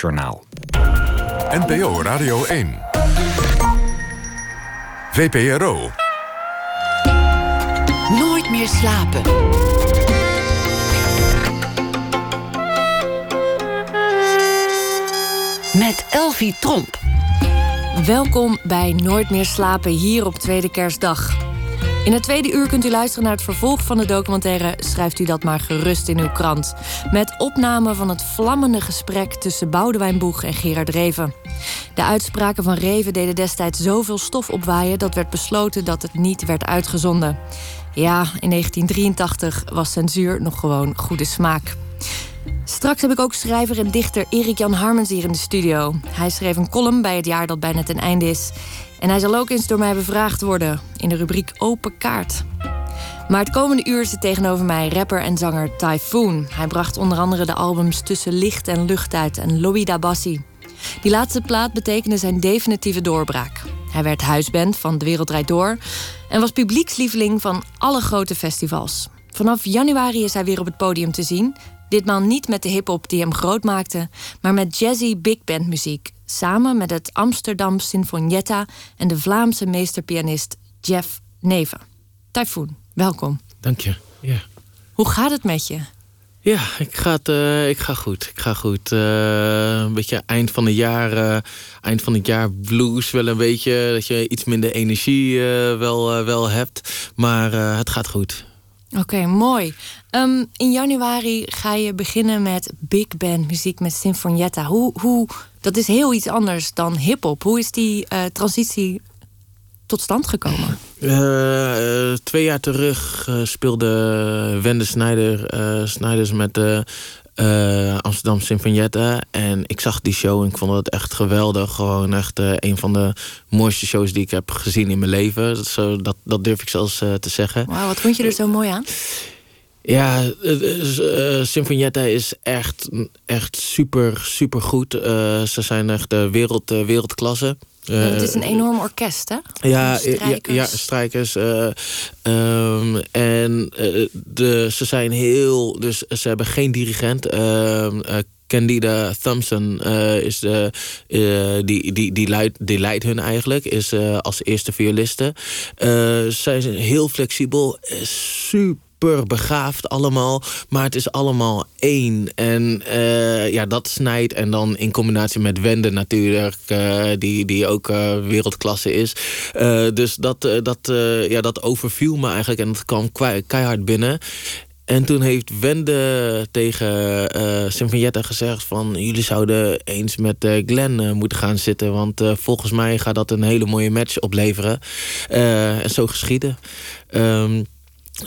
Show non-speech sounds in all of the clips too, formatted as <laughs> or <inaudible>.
Journaal. NPO Radio 1. VPRO. Nooit meer slapen. Met Elvie Tromp. Welkom bij Nooit meer slapen hier op Tweede Kerstdag. In het tweede uur kunt u luisteren naar het vervolg van de documentaire Schrijft u dat maar gerust in uw krant. Met opname van het vlammende gesprek tussen Boudewijn Boeg en Gerard Reven. De uitspraken van Reven deden destijds zoveel stof opwaaien dat werd besloten dat het niet werd uitgezonden. Ja, in 1983 was censuur nog gewoon goede smaak. Straks heb ik ook schrijver en dichter Erik Jan Harmens hier in de studio. Hij schreef een column bij het jaar dat bijna ten einde is. En hij zal ook eens door mij bevraagd worden in de rubriek Open Kaart. Maar het komende uur zit tegenover mij rapper en zanger Typhoon. Hij bracht onder andere de albums Tussen Licht en Lucht uit en Lobby Dabassi. Die laatste plaat betekende zijn definitieve doorbraak. Hij werd huisband van De Wereld Draait Door en was publiekslieveling van alle grote festivals. Vanaf januari is hij weer op het podium te zien. Ditmaal niet met de hip-hop die hem groot maakte, maar met jazzy big band muziek. Samen met het Amsterdam Sinfonietta en de Vlaamse meesterpianist Jeff Neven. Typhoon, welkom. Dank je. Ja. Hoe gaat het met je? Ja, ik ga, het, eh, ik ga goed. Ik ga goed. Eh, een beetje eind van het jaar, eh, eind van het jaar blues wel een beetje. Dat je iets minder energie wel, wel hebt. Maar het gaat goed. Oké, mooi. Ehm, in januari ga je beginnen met big band muziek met Sinfonietta. Hoe, hoe, dat is heel iets anders dan hip-hop. Hoe is die transitie tot stand gekomen? Uh, twee jaar terug speelde Wende Snijder, Snijders met de Amsterdam Sinfonietta. En ik zag die show en ik vond het echt geweldig. Gewoon echt een van de mooiste shows die ik heb gezien in mijn leven. Dat, zo, dat, dat durf ik zelfs te zeggen. Wauw, wat vond je er zo mooi aan? Ja, uh, Sinfonietta is echt, echt super, super goed. ze zijn echt de wereld, wereldklasse. Uh, het is een enorm orkest, hè? Ja, strijkers. ja, ja, strijkers. Uh, um, en uh, de, ze zijn heel. Dus ze hebben geen dirigent. Ehm, Candida Thompson is de, die, die, die, leidt, die leidt hun eigenlijk, is als eerste violiste. zij zijn heel flexibel, super super begaafd allemaal. Maar het is allemaal één. En uh, ja, dat snijdt. En dan in combinatie met Wende natuurlijk. Uh, die, die ook uh, wereldklasse is. dus dat, dat, ja, dat overviel me eigenlijk. En dat kwam keihard binnen. En toen heeft Wende tegen uh, gezegd van... jullie zouden eens met uh, Glenn moeten gaan zitten... want volgens mij gaat dat een hele mooie match opleveren. en zo geschieden. Um,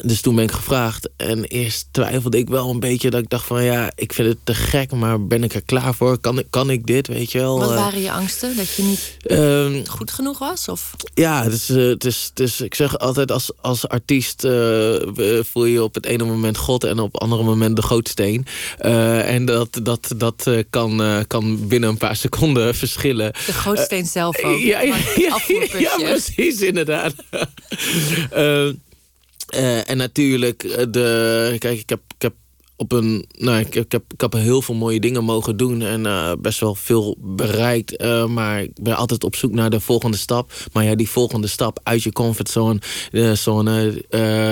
dus toen ben ik gevraagd. En eerst twijfelde ik wel een beetje. Dat ik dacht van ja, ik vind het te gek. Maar ben ik er klaar voor? Kan ik, kan ik dit? Weet je wel? Wat eh, waren je angsten? Dat je niet uh, goed genoeg was? Of? Ja, is, het is, ik zeg altijd als, als artiest uh, voel je op het ene moment God. En op het andere moment de gootsteen. en dat, dat, dat kan, kan binnen een paar seconden <laughs> verschillen. De gootsteen zelf ook. ja, ja, ja, ja, precies inderdaad. <laughs> Uh, en natuurlijk, eh, de, kijk, ik heb, ik heb op een. Nou, ik, ik, heb, ik heb heel veel mooie dingen mogen doen en uh, best wel veel bereikt. Maar ik ben altijd op zoek naar de volgende stap. Maar ja, die volgende stap uit je comfortzone zone,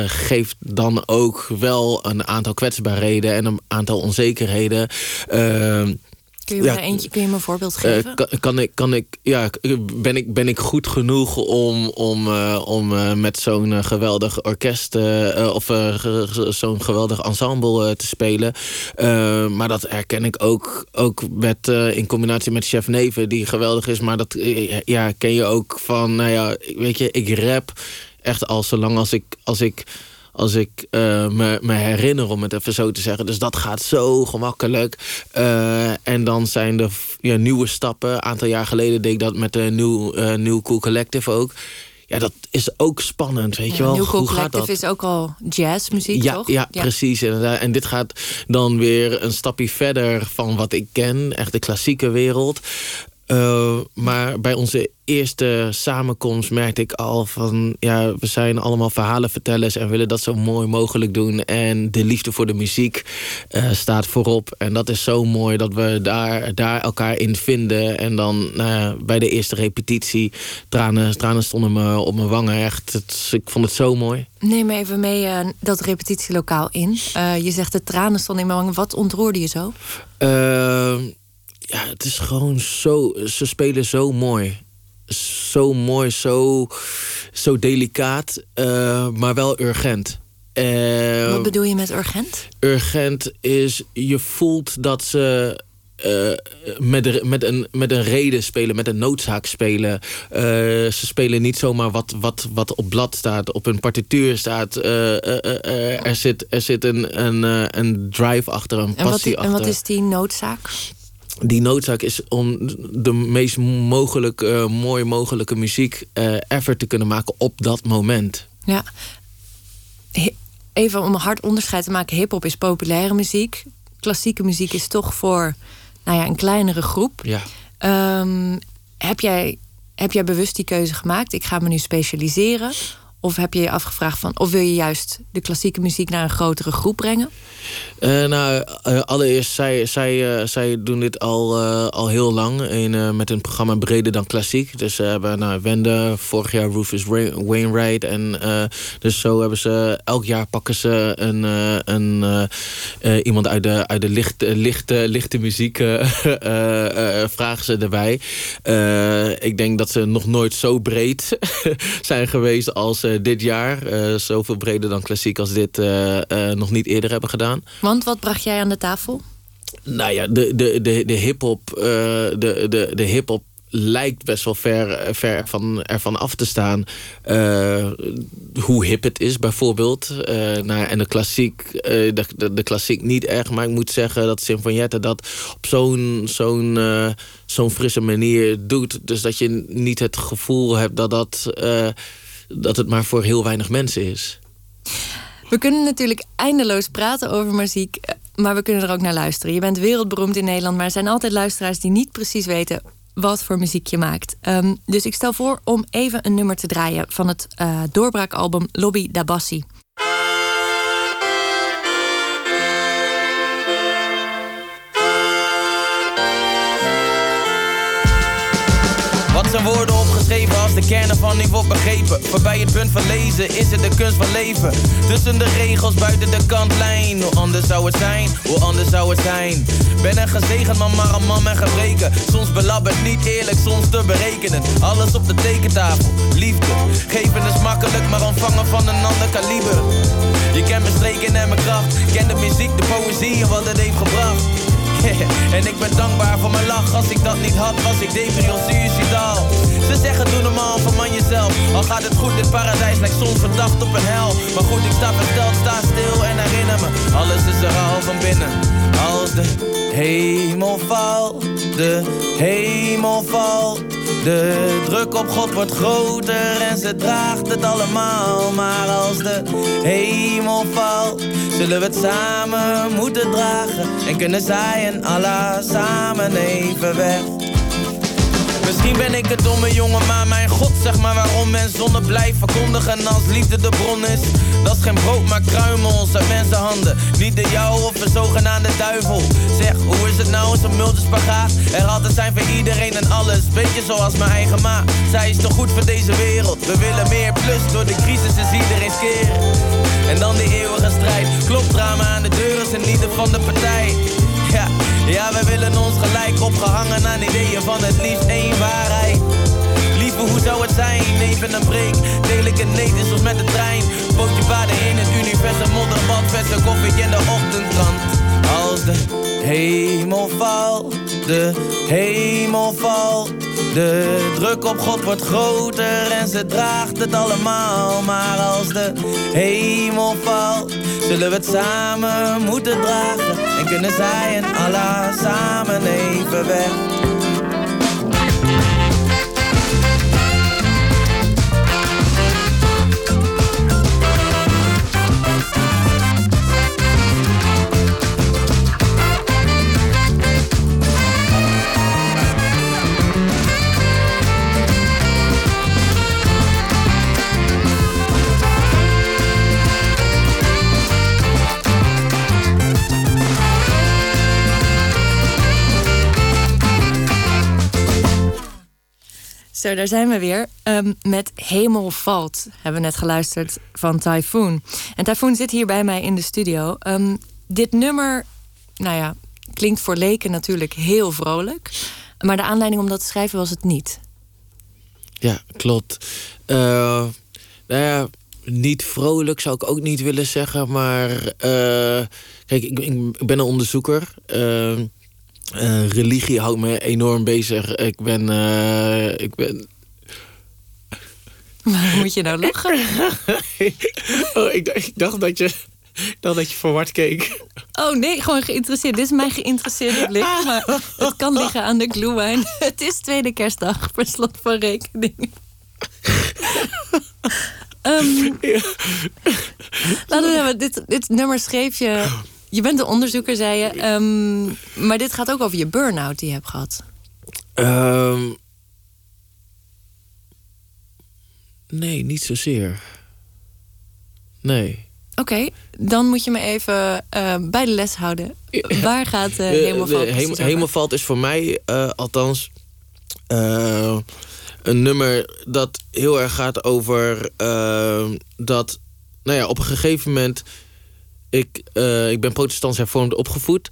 geeft dan ook wel een aantal kwetsbaarheden en een aantal onzekerheden. Kun je, ja, eentje, kun je me een voorbeeld eh, geven? kan, kan, ik, kan ik, ja, ben, ik, ben ik goed genoeg om, om, uh, om uh, met zo'n geweldig orkest of zo'n geweldig ensemble te spelen? maar dat herken ik ook, ook met, in combinatie met Chef Neven, die geweldig is. Maar dat ja, ken je ook van, nou ja, weet je, ik rap echt al zolang als ik. Als ik als ik uh, me, me, herinner, om het even zo te zeggen. Dus dat gaat zo gemakkelijk. Uh, en dan zijn er ja, nieuwe stappen. Een aantal jaar geleden deed ik dat met de New, uh, New Cool Collective ook. Ja, dat is ook spannend, weet je wel. New Cool Hoe Collective gaat dat? is ook al jazzmuziek, ja, toch? Ja, ja, precies. En dit gaat dan weer een stapje verder van wat ik ken. Echt de klassieke wereld. Uh, maar bij onze eerste samenkomst merkte ik al van... ja, we zijn allemaal verhalenvertellers en willen dat zo mooi mogelijk doen. En de liefde voor de muziek uh, staat voorop. En dat is zo mooi dat we daar, daar elkaar in vinden. En dan ja, bij de eerste repetitie, tranen, tranen stonden me op mijn wangen. Echt, het, ik vond het zo mooi. Neem even mee uh, dat repetitielokaal in. je zegt de tranen stonden in mijn wangen. Wat ontroerde je zo? Ja, het is gewoon zo. Ze spelen zo mooi. Zo mooi, zo, zo delicaat, uh, maar wel urgent. Uh, Wat bedoel je met urgent? Urgent is, je voelt dat ze uh, met, met, een, met een reden spelen, met een noodzaak spelen. Uh, ze spelen niet zomaar wat, wat, wat op blad staat, op een partituur staat. Uh, er, zit, er zit een, een, een drive achter, een passie en wat, achter. En wat is die noodzaak? Die noodzaak is om de meest mogelijk, uh, mooi mogelijke muziek uh, ever te kunnen maken op dat moment. Ja. Even om een hard onderscheid te maken: hip-hop is populaire muziek. Klassieke muziek is toch voor nou ja, een kleinere groep. Ja. Um, heb, jij, heb jij bewust die keuze gemaakt? Ik ga me nu specialiseren. Of heb je je afgevraagd van, of wil je juist de klassieke muziek naar een grotere groep brengen? Uh, nou, uh, allereerst, zij, zij, uh, zij doen dit al, al heel lang in, met een programma Breder dan Klassiek. Dus ze hebben nou, Wende, vorig jaar Rufus Wainwright. En dus zo hebben ze, elk jaar pakken ze een, een, iemand uit de, uit de lichte, lichte, lichte muziek, <laughs> vragen ze erbij. ik denk dat ze nog nooit zo breed <laughs> zijn geweest als dit jaar. zoveel breder dan Klassiek als dit nog niet eerder hebben gedaan. Want wat bracht jij aan de tafel? Nou ja, de, de, de, de hip-hop. De, de, de hip-hop lijkt best wel ver, ver van, ervan af te staan. Uh, hoe hip het is, bijvoorbeeld. Uh, nou, en de klassiek, uh, de, de, de, klassiek niet erg. Maar ik moet zeggen dat Sinfonietta dat op zo'n zo'n zo'n frisse manier doet. Dus dat je niet het gevoel hebt dat, dat, dat het maar voor heel weinig mensen is. We kunnen natuurlijk eindeloos praten over muziek, eh, maar we kunnen er ook naar luisteren. Je bent wereldberoemd in Nederland, maar er zijn altijd luisteraars die niet precies weten wat voor muziek je maakt. Um, dus ik stel voor om even een nummer te draaien van het uh, doorbraakalbum Lobby da Bassi. Wat zijn woorden als de kern ervan niet wordt begrepen? Voorbij het punt van lezen is het de kunst van leven. Tussen de regels buiten de kantlijn. Hoe anders zou het zijn? Hoe anders zou het zijn? Ben een gezegend man, maar een man met gebreken. Soms belabberd, niet eerlijk, soms te berekenen. Alles op de tekentafel, liefde. Geven is makkelijk, maar ontvangen van een ander kaliber. Je kent mijn streken en mijn kracht. Ken de muziek, de poëzie en wat het heeft gebracht. <laughs> en ik ben dankbaar voor mijn lach. Als ik dat niet had, was ik depri of suicidaal. Ze zeggen doe normaal, man jezelf. Al gaat het goed, dit paradijs lijkt soms verdacht op een hel. Maar goed, ik sta versteld, sta stil en herinner me. Alles is er al van binnen. Als de hemel valt, de hemel valt. De druk op God wordt groter en ze draagt het allemaal. Maar als de hemel valt, zullen we het samen moeten dragen. En kunnen zij en Allah samen even weg. Misschien ben ik het domme jongen, maar mijn god, zeg maar waarom men zonne blijft verkondigen als liefde de bron is. Dat is geen brood, maar kruimels uit mensenhanden. Niet de jou of een zogenaamde duivel. Zeg, hoe is het nou, zo'n multispagaat? Er altijd zijn voor iedereen en alles, beetje zoals mijn eigen ma. Zij is toch goed voor deze wereld. We willen meer plus, door de crisis is iedereen skeren. En dan die eeuwige strijd. Klopt drama aan de deur is een lieder van de partij. Ja, ja, we willen ons gelijk opgehangen aan ideeën van het liefst één waarheid. Lieve, hoe zou het zijn? Even een break, deel ik het soms met de trein. Pootje baden in het universum, modderbad, verse koffie in de ochtendkrant. Als de hemel valt, de hemel valt. De druk op God wordt groter en ze draagt het allemaal. Maar als de hemel valt, zullen we het samen moeten dragen. En kunnen zij en Allah samen even weg. Zo, daar zijn we weer. Um, met Hemel valt hebben we net geluisterd van Typhoon. En Typhoon zit hier bij mij in de studio. Um, dit nummer, nou ja, klinkt voor leken natuurlijk heel vrolijk. Maar de aanleiding om dat te schrijven was het niet. Ja, klopt. Uh, nou ja, niet vrolijk zou ik ook niet willen zeggen. Maar uh, kijk, ik, ik, ben een onderzoeker. Uh, uh, religie houdt me enorm bezig. Ik ben. Uh, ik ben. Moet je nou lachen? <laughs> oh, ik, ik, dacht dat je. Ik dacht dat je verward keek. Oh nee, gewoon geïnteresseerd. Dit is mijn geïnteresseerde blik. Maar het kan liggen aan de glühwein. <laughs> Het is tweede kerstdag, per slot van rekening. um, <laughs> ja. Laten we hebben, dit, dit nummer schreef je je bent een onderzoeker, zei je. Um, maar dit gaat ook over je burn-out die je hebt gehad. Um, nee, niet zozeer. Nee. Oké, okay, dan moet je me even uh, bij de les houden. Waar gaat uh, Hemelvalt Hemel, Hemelvalt is voor mij uh, althans een nummer dat heel erg gaat over dat... Nou ja, op een gegeven moment ik, uh, ik ben protestants hervormd opgevoed.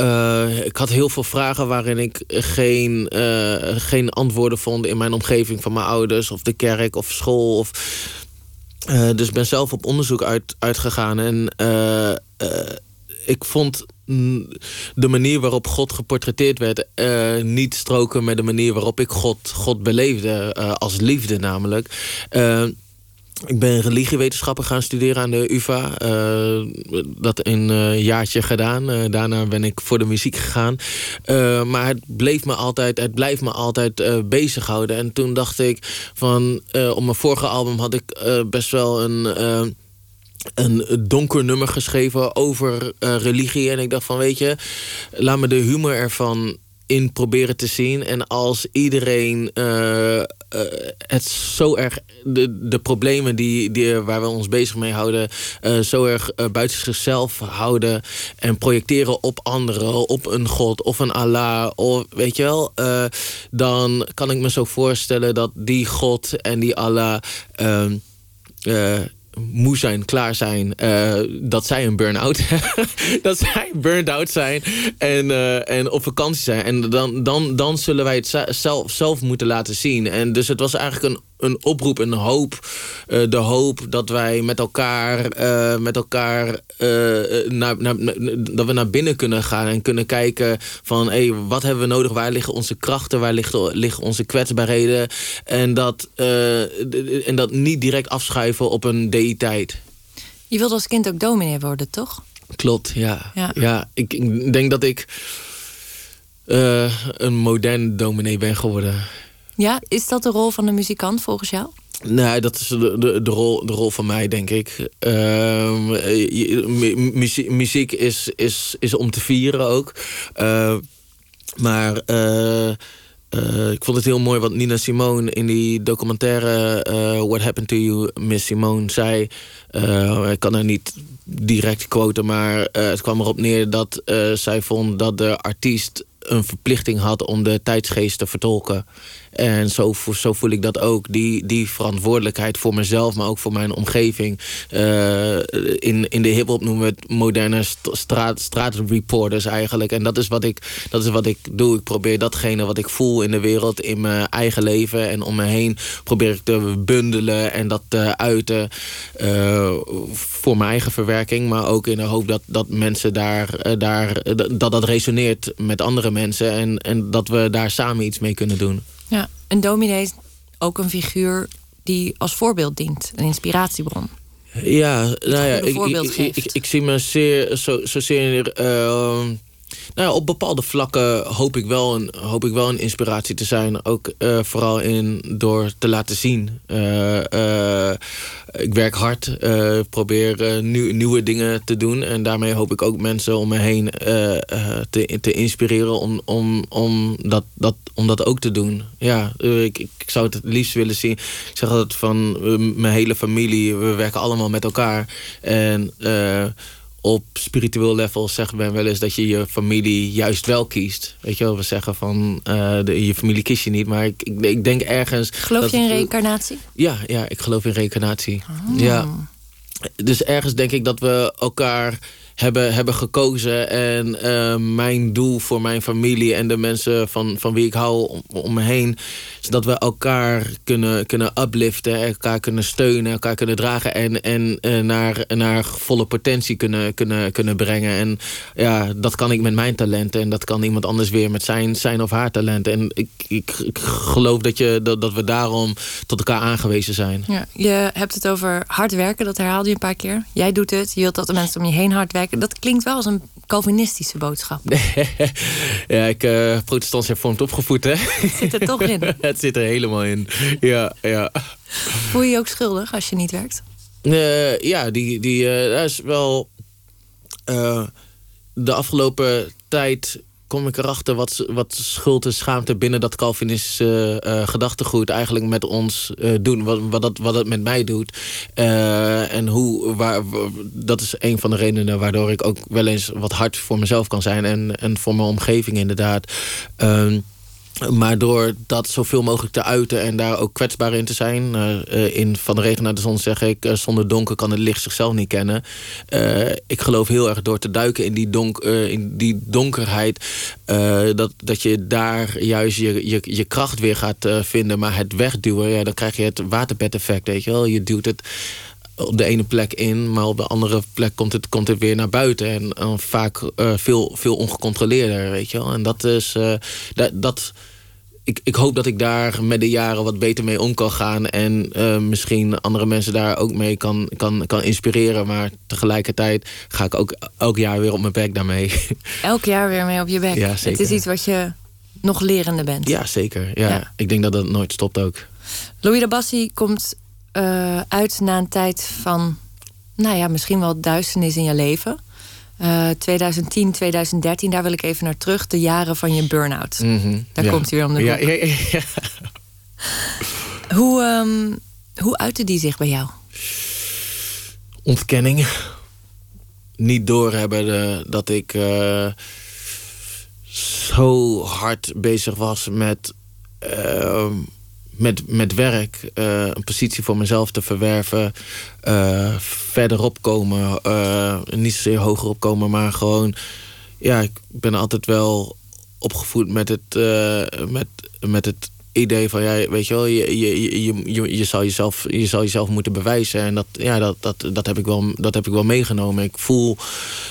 Uh, ik had heel veel vragen waarin ik geen, uh, geen antwoorden vond in mijn omgeving van mijn ouders of de kerk of school. Of, dus ben zelf op onderzoek uit, uitgegaan. En ik vond de manier waarop God geportretteerd werd... niet stroken met de manier waarop ik God, God beleefde. als liefde namelijk. Ik ben religiewetenschappen gaan studeren aan de UvA. Uh, dat een uh, jaartje gedaan. Uh, daarna ben ik voor de muziek gegaan. maar het bleef me altijd, het blijft me altijd bezighouden. En toen dacht ik van, op mijn vorige album had ik best wel een een donker nummer geschreven over religie. En ik dacht van, weet je, laat me de humor ervan in proberen te zien. En als iedereen uh, uh, het zo erg. De, de problemen die, die, waar we ons bezig mee houden. Uh, zo erg buiten zichzelf houden. En projecteren op anderen. Op een God of een Allah. Of, weet je wel. dan kan ik me zo voorstellen dat die God en die Allah moe zijn, klaar zijn, uh, dat zij een burn-out <laughs> dat zij burned out zijn en, uh, en op vakantie zijn. En dan, dan, dan zullen wij het zelf, zelf moeten laten zien. En dus het was eigenlijk een een oproep, een hoop. Uh, de hoop dat wij met elkaar, uh, met elkaar uh, naar, naar, dat we naar binnen kunnen gaan en kunnen kijken van hey, wat hebben we nodig, waar liggen onze krachten, waar liggen, liggen onze kwetsbaarheden. En dat, en dat niet direct afschuiven op een deïteit. Je wilt als kind ook dominee worden, toch? Klopt, ja. Ja, ja ik, ik denk dat ik een modern dominee ben geworden. Ja, is dat de rol van de muzikant volgens jou? Nee, dat is de, de, de, rol, de rol van mij, denk ik. Uh, muziek, is, is, is om te vieren ook. Uh, maar uh, ik vond het heel mooi wat Nina Simone in die documentaire What Happened to You, Miss Simone, zei. ik kan haar niet direct quoten, maar het kwam erop neer dat zij vond dat de artiest een verplichting had om de tijdsgeest te vertolken. En zo, zo voel ik dat ook. Die, die verantwoordelijkheid voor mezelf, maar ook voor mijn omgeving. Uh, in, in de hip-hop noemen we het moderne straat, straatreporters eigenlijk. En dat is, wat ik, dat is wat ik doe. Ik probeer datgene wat ik voel in de wereld, in mijn eigen leven en om me heen, probeer ik te bundelen en dat te uiten. Uh, voor mijn eigen verwerking, maar ook in de hoop dat, dat mensen daar, uh, daar dat dat resoneert met andere mensen en, en dat we daar samen iets mee kunnen doen. Een dominee is ook een figuur die als voorbeeld dient, een inspiratiebron. Ja, nou ja, ik, ik, ik, ik, zie me zeer, zo, zozeer uh, nou op bepaalde vlakken hoop ik wel een, hoop ik wel een inspiratie te zijn. Ook uh, vooral in, door te laten zien. Uh, uh, ik werk hard, probeer nieuw, nieuwe dingen te doen. En daarmee hoop ik ook mensen om me heen te, te inspireren om, om, om, dat, dat, om dat ook te doen. Ja, ik, ik zou het het liefst willen zien. Ik zeg altijd van mijn hele familie, we werken allemaal met elkaar. En op spiritueel level zegt men wel eens dat je je familie juist wel kiest. Weet je wel, we zeggen van de, je familie kies je niet, maar ik, ik, ik denk ergens. Geloof je in reïncarnatie? Ja, ja, ik geloof in reïncarnatie. Oh. Ja. Dus ergens denk ik dat we elkaar hebben, hebben gekozen. En uh, mijn doel voor mijn familie en de mensen van, van wie ik hou om, om me heen... is dat we elkaar kunnen, kunnen upliften, elkaar kunnen steunen, elkaar kunnen dragen... en, en uh, naar, naar volle potentie kunnen, kunnen, kunnen brengen. En ja, dat kan ik met mijn talenten en dat kan iemand anders weer met zijn, zijn of haar talenten. En ik, ik, ik geloof dat, je, dat, dat we daarom tot elkaar aangewezen zijn. Ja, je hebt het over hard werken, dat herhaalde je een paar keer. Jij doet het, je wilt dat de mensen om je heen hard werken dat klinkt wel als een Calvinistische boodschap. <laughs> ja, ik uh, protestants hervormd opgevoed, hè? Het zit er toch in. <laughs> het zit er helemaal in, ja, ja. Voel je je ook schuldig als je niet werkt? Uh, ja, die, die, uh, dat is wel... de afgelopen tijd kom ik erachter wat, wat schuld en schaamte binnen dat Calvinistische uh, gedachtegoed eigenlijk met ons uh, doen. Wat, wat, dat, wat het met mij doet. En hoe, waar, dat is een van de redenen waardoor ik ook wel eens wat hard voor mezelf kan zijn. En, en voor mijn omgeving inderdaad. Uh, maar door dat zoveel mogelijk te uiten en daar ook kwetsbaar in te zijn. Uh, in Van de regen naar de zon zeg ik, uh, zonder donker kan het licht zichzelf niet kennen. Ik geloof heel erg door te duiken in die, donk, in die donkerheid. dat, dat je daar juist je, je, je kracht weer gaat vinden. Maar het wegduwen, ja, dan krijg je het waterbedeffect. Weet je, wel? je duwt het op de ene plek in, maar op de andere plek komt het, komt het weer naar buiten. En, en vaak uh, veel, veel ongecontroleerder, weet je wel. En dat is. Uh, dat, dat, ik, ik hoop dat ik daar met de jaren wat beter mee om kan gaan. En misschien andere mensen daar ook mee kan, kan, kan inspireren. Maar tegelijkertijd ga ik ook elk jaar weer op mijn bek daarmee. <laughs> Elk jaar weer mee op je bek? Ja, zeker. Het is iets wat je nog lerende bent? Ja, zeker. Ja. ja. Ik denk dat dat nooit stopt ook. Louis de Bassi komt uh, uit na een tijd van, nou ja, misschien wel duisternis in je leven. Uh, 2010, 2013, daar wil ik even naar terug. De jaren van je burn-out. Mm -hmm, daar komt hij weer om de hoek. Ja, hoe, um, hoe uitte die zich bij jou? Ontkenning. Niet doorhebben de, dat ik uh, zo hard bezig was met uh, met, met werk uh, een positie voor mezelf te verwerven. Uh, verderop komen. Uh, niet zozeer hoger opkomen, maar gewoon... Ja, ik ben altijd wel opgevoed met het, met, met het idee van, ja, weet je wel, je, je, je, je, je, zal jezelf, je jezelf moeten bewijzen. En dat, ja, dat, dat, dat, heb, ik wel, dat heb ik wel meegenomen. Ik voel,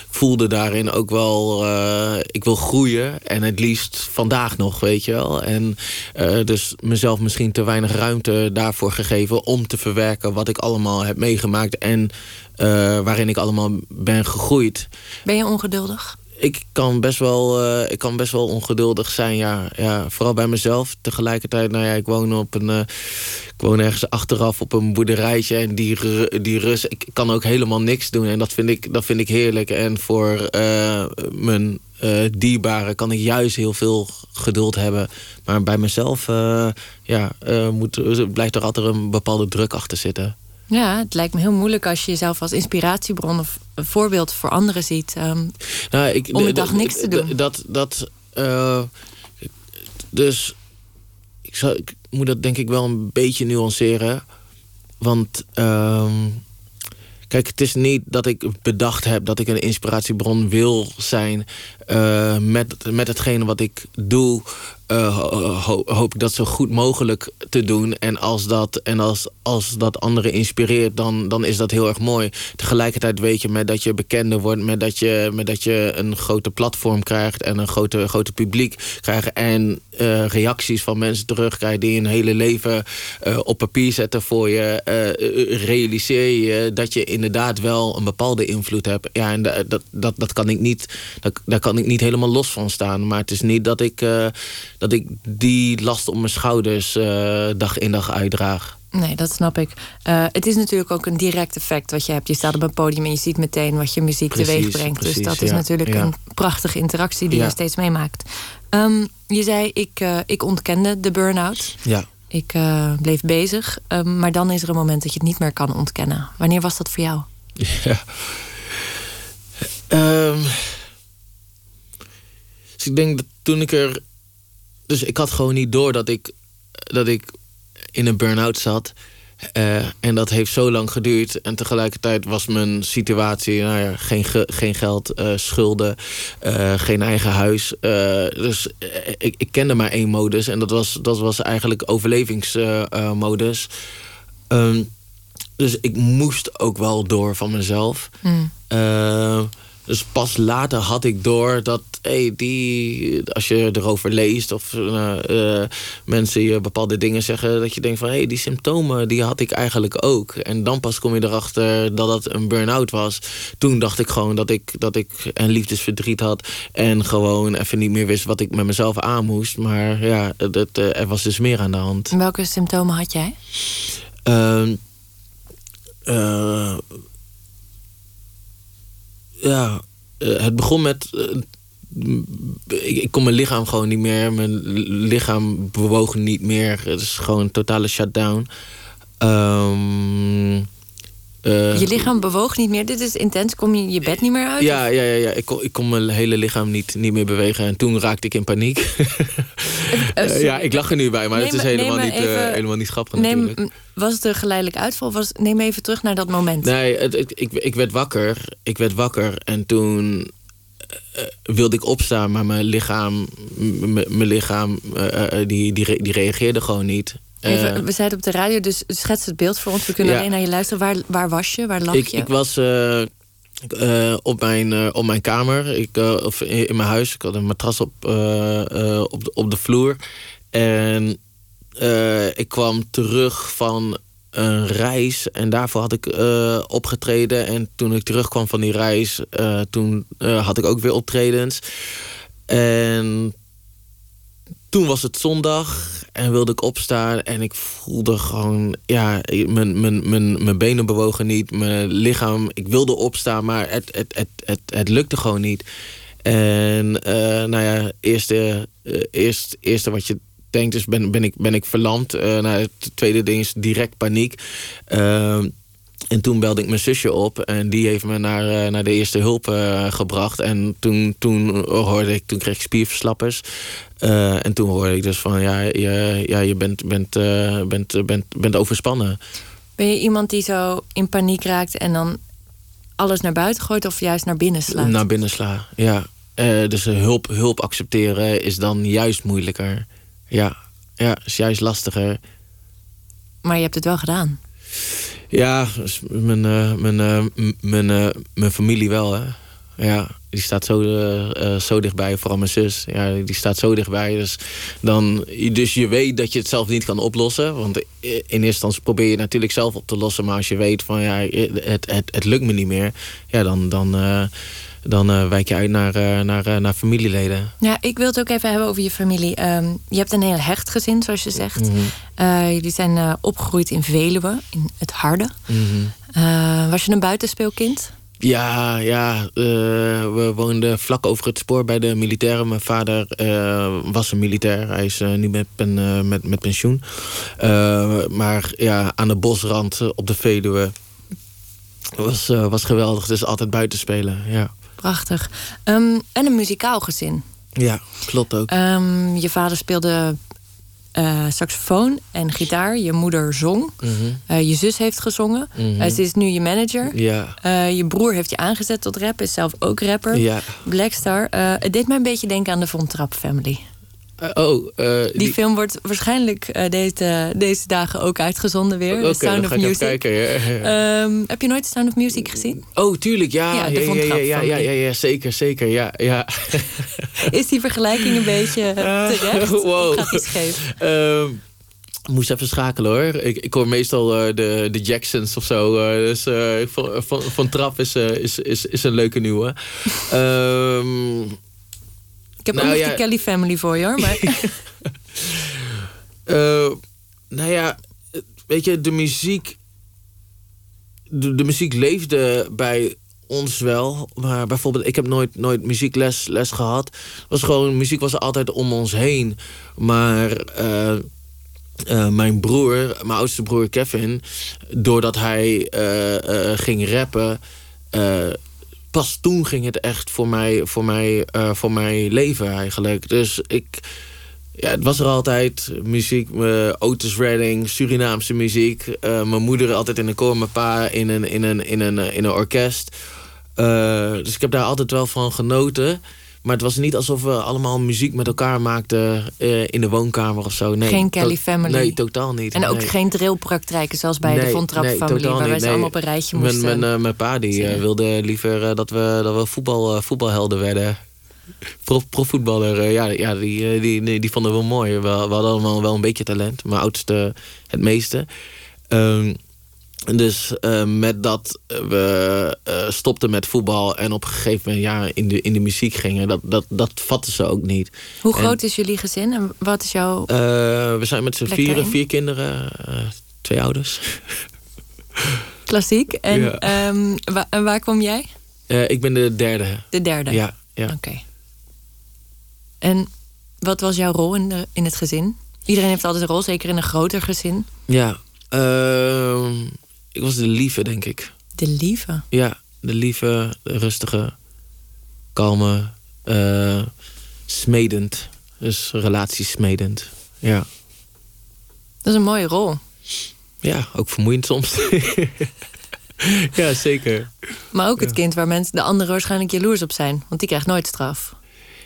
voelde daarin ook wel, uh, ik wil groeien. En het liefst vandaag nog, weet je wel. En uh, dus mezelf misschien te weinig ruimte daarvoor gegeven om te verwerken wat ik allemaal heb meegemaakt. En uh, waarin ik allemaal ben gegroeid. Ben je ongeduldig? Ik kan best wel, uh, ik kan best wel ongeduldig zijn, ja, ja. Vooral bij mezelf. Tegelijkertijd, nou ja, ik woon op een... Uh, ik woon ergens achteraf op een boerderijtje. En die, die rust, ik kan ook helemaal niks doen. En dat vind ik, dat vind ik heerlijk. En voor uh, mijn dierbaren kan ik juist heel veel geduld hebben. Maar bij mezelf ja, moet, blijft er altijd een bepaalde druk achter zitten. Ja, het lijkt me heel moeilijk als je jezelf als inspiratiebron of een voorbeeld voor anderen ziet. Um, nou, ik, om de dag niks te doen. Dat, dat, uh, dus ik, zou, ik moet dat denk ik wel een beetje nuanceren. Want uh, kijk, het is niet dat ik bedacht heb dat ik een inspiratiebron wil zijn uh, met, met hetgene wat ik doe uh, hoop ik dat zo goed mogelijk te doen. En als dat, en als, als dat anderen inspireert, dan, dan is dat heel erg mooi. Tegelijkertijd weet je, met dat je bekender wordt... met dat je, met dat je een grote platform krijgt... en een grote, grote publiek krijgt... en uh, reacties van mensen terugkrijgt... die een hele leven uh, op papier zetten voor je... Realiseer je dat je inderdaad wel een bepaalde invloed hebt. Ja, en dat, dat, dat kan ik niet, dat, daar kan ik niet helemaal los van staan. Maar het is niet dat ik dat ik die last op mijn schouders uh, dag in dag uitdraag. Nee, dat snap ik. Uh, het is natuurlijk ook een direct effect wat je hebt. Je staat op een podium en je ziet meteen wat je muziek teweeg brengt. dus dat is natuurlijk een prachtige interactie die je steeds meemaakt. Um, je zei, ik, uh, ik ontkende de burn-out. Ja. Ik bleef bezig. Um, maar dan is er een moment dat je het niet meer kan ontkennen. Wanneer was dat voor jou? <laughs> Ja. Um, dus ik denk dat toen ik er... Dus ik had gewoon niet door dat ik, dat ik in een burn-out zat. Uh, en dat heeft zo lang geduurd. En tegelijkertijd was mijn situatie... Nou ja, geen, geen geld, uh, schulden, uh, geen eigen huis. dus ik, ik, kende maar één modus. En dat was, dat was eigenlijk overlevingsmodus. Um, dus ik moest ook wel door van mezelf. Mm. Dus pas later had ik door dat hey, die, als je erover leest of uh, mensen je bepaalde dingen zeggen, dat je denkt van hé, hey, die symptomen die had ik eigenlijk ook. En dan pas kom je erachter dat dat een burn-out was. Toen dacht ik gewoon dat ik, dat ik een liefdesverdriet had en gewoon even niet meer wist wat ik met mezelf aan moest. Maar ja, het, er was dus meer aan de hand. welke symptomen had jij? Ja, eh, het begon met. Eh, ik, ik, kon mijn lichaam gewoon niet meer. Mijn lichaam bewoog niet meer. Het is gewoon een totale shutdown. Um, uh, je lichaam bewoog niet meer. Dit is intens. Kom je je bed niet meer uit? Ja, ja, ja, ja. Ik, kon, ik kon mijn hele lichaam niet, niet meer bewegen. En toen raakte ik in paniek. <laughs> uh, ja, ik lach er nu bij, maar het is helemaal, niet, even, uh, helemaal niet grappig neem, natuurlijk. Was het een geleidelijk uitval? Was, neem even terug naar dat moment. Nee, het, ik, ik werd wakker. Ik werd wakker en toen wilde ik opstaan, maar mijn lichaam, mijn lichaam die, die, die reageerde gewoon niet. Even, eh, we zeiden op de radio, dus schets het beeld voor ons. We kunnen alleen naar je luisteren. Waar, waar was je? Waar lag ik, je? Ik was uh, uh, op, mijn, op mijn kamer, ik, of in, in, mijn huis. Ik had een matras op, op, de, op de vloer. En ik kwam terug van een reis. En daarvoor had ik opgetreden. En toen ik terugkwam van die reis, toen had ik ook weer optredens. En toen was het zondag en wilde ik opstaan. En ik voelde gewoon, ja, mijn, mijn, mijn, mijn benen bewogen niet. Mijn lichaam, ik wilde opstaan, maar het, het, het, het, het lukte gewoon niet. En uh, nou ja, eerste, uh, eerst, eerste wat je denkt is, ben, ben, ik, ben ik verlamd. Uh, nou, het tweede ding is direct paniek. En toen belde ik mijn zusje op en die heeft me naar, naar de eerste hulp gebracht. En toen, toen hoorde ik, toen kreeg ik spierverslappers. Uh, en toen hoorde ik dus van ja, je, ja, je bent, bent, uh, bent, bent, bent overspannen. Ben je iemand die zo in paniek raakt en dan alles naar buiten gooit of juist naar binnen slaat? Naar binnen sla, ja. Dus hulp, hulp accepteren is dan juist moeilijker. Ja, ja, is juist lastiger. Maar je hebt het wel gedaan. Ja, dus mijn, mijn, mijn, mijn familie wel, hè. Ja, die staat zo, zo dichtbij, vooral mijn zus. Ja, die staat zo dichtbij. Dus, dan, dus je weet dat je het zelf niet kan oplossen. Want in eerste instantie probeer je natuurlijk zelf op te lossen. Maar als je weet van ja, het, het, het lukt me niet meer. Ja, dan, dan, dan uh, wijk je uit naar, naar, naar familieleden. Ja, ik wil het ook even hebben over je familie. Um, je hebt een heel hecht gezin, zoals je zegt. Mm -hmm. jullie zijn opgegroeid in Veluwe, in het Harde. Mm -hmm. was je een buitenspeelkind? Ja, ja we woonden vlak over het spoor bij de militairen. Mijn vader was een militair. Hij is nu met, pen, met, met pensioen. maar ja, aan de bosrand op de Veluwe was, was geweldig. Dus altijd buiten spelen, ja. Prachtig. Um, en een muzikaal gezin. Ja, klopt ook. Um, je vader speelde uh, saxofoon en gitaar. Je moeder zong. Mm -hmm. uh, je zus heeft gezongen. Mm -hmm. ze is nu je manager. Ja. je broer heeft je aangezet tot rap. Is zelf ook rapper. Ja. Blackstar. het deed mij een beetje denken aan de Von Trapp Family. Oh, die, die, film wordt waarschijnlijk deze, deze dagen ook uitgezonden weer. Okay, Sound of Music. Kijken, ja. um, <laughs> heb je nooit Sound of Music gezien? Oh, tuurlijk, ja. Ja, ja, ja, ja, ja, ja, ja, zeker, zeker, ja. ja. <laughs> Is die vergelijking een beetje terecht? wow. Gaat die scheef? Um, moest even schakelen hoor. Ik, ik hoor meestal uh, de, de Jacksons of zo. Uh, dus uh, van, van, van Trap is, is, is, is een leuke nieuwe. um, ik heb nou, ook ja. de Kelly Family voor je hoor. Maar... <laughs> <laughs> nou ja, weet je, de muziek. De, de muziek leefde bij ons wel. Maar bijvoorbeeld, ik heb nooit, nooit muziekles les gehad. Was gewoon, muziek was altijd om ons heen. Maar uh, uh, mijn broer, mijn oudste broer Kevin, doordat hij ging rappen pas toen ging het echt voor mij, voor mij, uh, voor mij leven eigenlijk. Dus ik, ja, het was er altijd. Muziek, uh, Otis Redding, Surinaamse muziek. Uh, mijn moeder altijd in een koor, mijn pa in een, in een, in een, in een orkest. dus ik heb daar altijd wel van genoten. Maar het was niet alsof we allemaal muziek met elkaar maakten uh, in de woonkamer of zo. Nee, geen Kelly Family? Nee, totaal niet. En ook geen drillpraktijken zoals bij de Von Trapp nee, Family... waar wij ze allemaal op een rijtje moesten Mijn, mijn, uh, mijn pa die, uh, wilde liever dat we, dat we voetbal, voetbalhelden werden. Profvoetballer, ja, ja die, die, die, die vonden we mooi. We, we hadden allemaal wel een beetje talent. Mijn oudste het meeste. Um, dus uh, met dat we uh, stopten met voetbal en op een gegeven moment ja, in, de, in de muziek gingen, dat, dat, dat vatten ze ook niet. Hoe groot is jullie gezin en wat is jouw. Uh, we zijn met z'n vieren, vier kinderen, twee ouders. Klassiek. En, ja. um, wa en waar kom jij? ik ben de derde. De derde? Ja. ja. Oké. Okay. En wat was jouw rol in, de, in het gezin? Iedereen heeft altijd een rol, zeker in een groter gezin. Ja. Ehm, ik was de lieve, denk ik. De lieve? Ja, de lieve, de rustige, kalme, uh, smedend. Dus relatiesmedend, ja. Dat is een mooie rol. Ja, ook vermoeiend soms. <laughs> ja, zeker. Maar ook het kind waar mensen, de anderen waarschijnlijk jaloers op zijn. Want die krijgt nooit straf.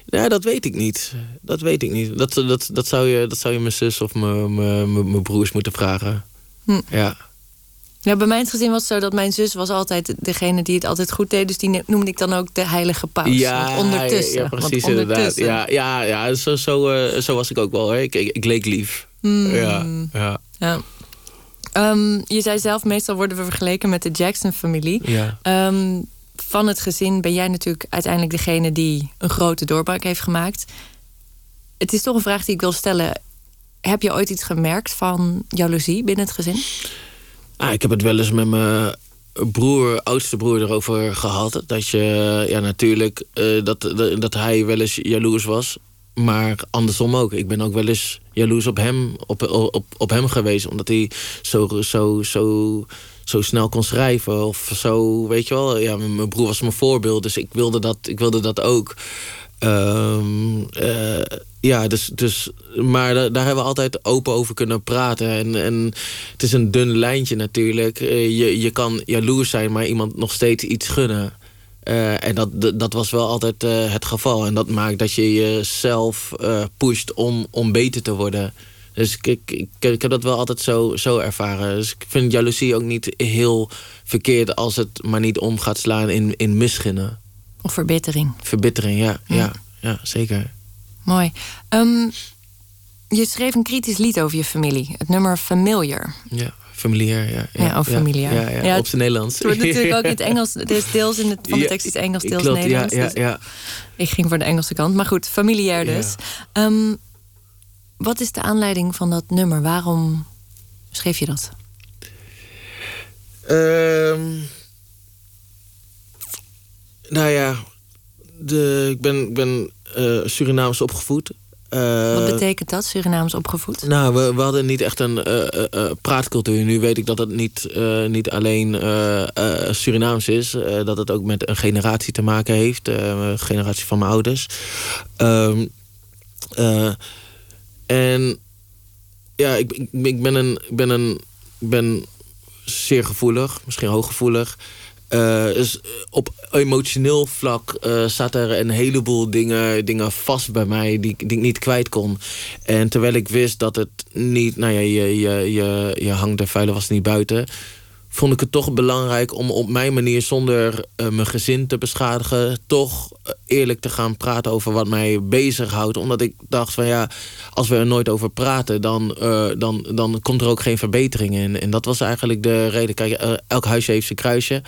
Ja, dat weet ik niet. Dat weet ik niet. Dat, dat, dat, zou, je, dat zou je mijn zus of mijn broers moeten vragen. Hm. Ja. Ja, bij mijn gezin was het zo dat mijn zus was altijd degene die het altijd goed deed. Dus die noemde ik dan ook de heilige paus. Ja, ondertussen. Ja, precies inderdaad. Ja, ja, ja zo, zo, uh, zo was ik ook wel. Hoor. Ik, ik, ik leek lief. Mm. Ja, ja. ja. Um, je zei zelf, meestal worden we vergeleken met de Jackson-familie. Ja. Um, van het gezin ben jij natuurlijk uiteindelijk degene die een grote doorbraak heeft gemaakt. Het is toch een vraag die ik wil stellen. Heb je ooit iets gemerkt van jaloezie binnen het gezin? Ah, ik heb het wel eens met mijn broer, oudste broer erover gehad. Dat je, ja, natuurlijk, uh, dat, dat, dat hij wel eens jaloers was. Maar andersom ook. Ik ben ook wel eens jaloers op hem, op, op, op hem geweest. Omdat hij zo, zo, zo, zo snel kon schrijven. Of zo, weet je wel. Ja, mijn broer was mijn voorbeeld. Dus ik wilde dat, ik wilde dat ook. Um, uh, ja, dus, dus, maar daar, hebben we altijd open over kunnen praten. En, en het is een dun lijntje natuurlijk. Uh, je, je kan jaloers zijn, maar iemand nog steeds iets gunnen. Uh, en dat, dat was wel altijd het geval. En dat maakt dat je jezelf pusht om, om beter te worden. Dus ik, ik, ik, ik, heb dat wel altijd zo, zo ervaren. Dus ik vind jaloezie ook niet heel verkeerd... als het maar niet om gaat slaan in, in misgunnen. Of verbittering. Verbittering, ja. ja. ja, ja zeker. Mooi. Um, je schreef een kritisch lied over je familie. Het nummer Familiar. Ja, familiar, ja. Ja, ja of familiar. Ja, ja, ja, op zijn Nederlands. Het wordt natuurlijk ook in het <laughs> Engels. Dus deels in het, van de tekst is Engels, deels Klopt, Nederlands. Ja, ja, dus ja. Ik ging voor de Engelse kant. Maar goed, familiair dus. Um, wat is de aanleiding van dat nummer? Waarom schreef je dat? Um, nou ja, de, ik ben, ik ben uh, Surinaams opgevoed. Uh, Wat betekent dat, Surinaams opgevoed? Nou, we, we hadden niet echt een uh, praatcultuur. Nu weet ik dat het niet, niet alleen Surinaams is. dat het ook met een generatie te maken heeft. de generatie van mijn ouders. Um, en ja, ik, ik, ik, ben een... Ik ben een ben zeer gevoelig, misschien hooggevoelig. Uh, op emotioneel vlak uh, zat er een heleboel dingen, dingen vast bij mij die, ik niet kwijt kon. En terwijl ik wist dat het niet, nou ja, je, je, je, je hangt de vuile was niet buiten vond ik het toch belangrijk om op mijn manier... zonder mijn gezin te beschadigen... toch eerlijk te gaan praten over wat mij bezighoudt. Omdat ik dacht van ja, als we er nooit over praten... dan, dan, dan komt er ook geen verbetering in. En dat was eigenlijk de reden. Kijk, elk huisje heeft zijn kruisje.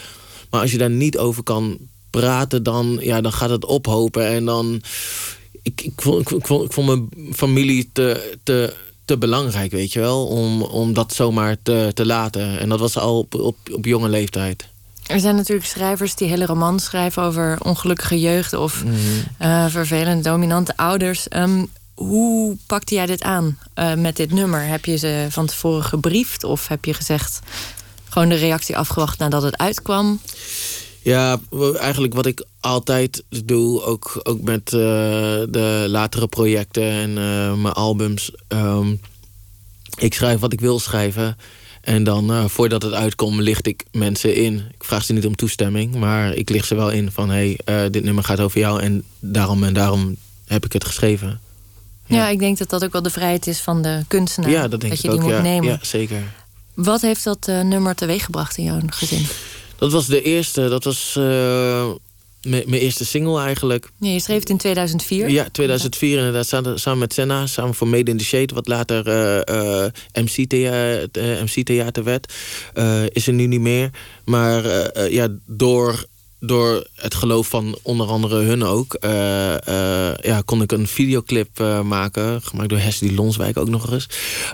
Maar als je daar niet over kan praten... dan, ja, dan gaat het ophopen. En dan... Ik, ik, vond, ik, vond, ik vond mijn familie te... te te belangrijk, weet je wel, om, om dat zomaar te, te laten. En dat was al op, op, op jonge leeftijd. Er zijn natuurlijk schrijvers die hele romans schrijven over ongelukkige jeugd of mm vervelend dominante ouders. Um, hoe pakte jij dit aan uh, met dit nummer? Heb je ze van tevoren gebriefd of heb je gezegd gewoon de reactie afgewacht nadat het uitkwam? Ja, eigenlijk wat ik altijd doe, ook, ook met uh, de latere projecten en uh, mijn albums. Um, ik schrijf wat ik wil schrijven. En dan uh, voordat het uitkomt, licht ik mensen in. Ik vraag ze niet om toestemming, maar ik licht ze wel in van hé, hey, dit nummer gaat over jou en daarom en daarom heb ik het geschreven. Ja, ja ik denk dat dat ook wel de vrijheid is van de kunstenaar. Ja, dat denk dat ik je die ook, moet ja. nemen. Ja, zeker. Wat heeft dat nummer teweeggebracht in jouw gezin? Dat was de eerste, dat was uh, mijn eerste single eigenlijk. Ja, je schreef het in 2004? Ja, 2004 inderdaad, samen, samen met Senna, samen voor Made in the Shade, wat later uh, uh, MC-theater MC -theater werd. is er nu niet meer. Maar ja, door door het geloof van onder andere hun ook... Uh, uh, ja, kon ik een videoclip uh, maken. Gemaakt door Hesdy Lonswijk ook nog eens.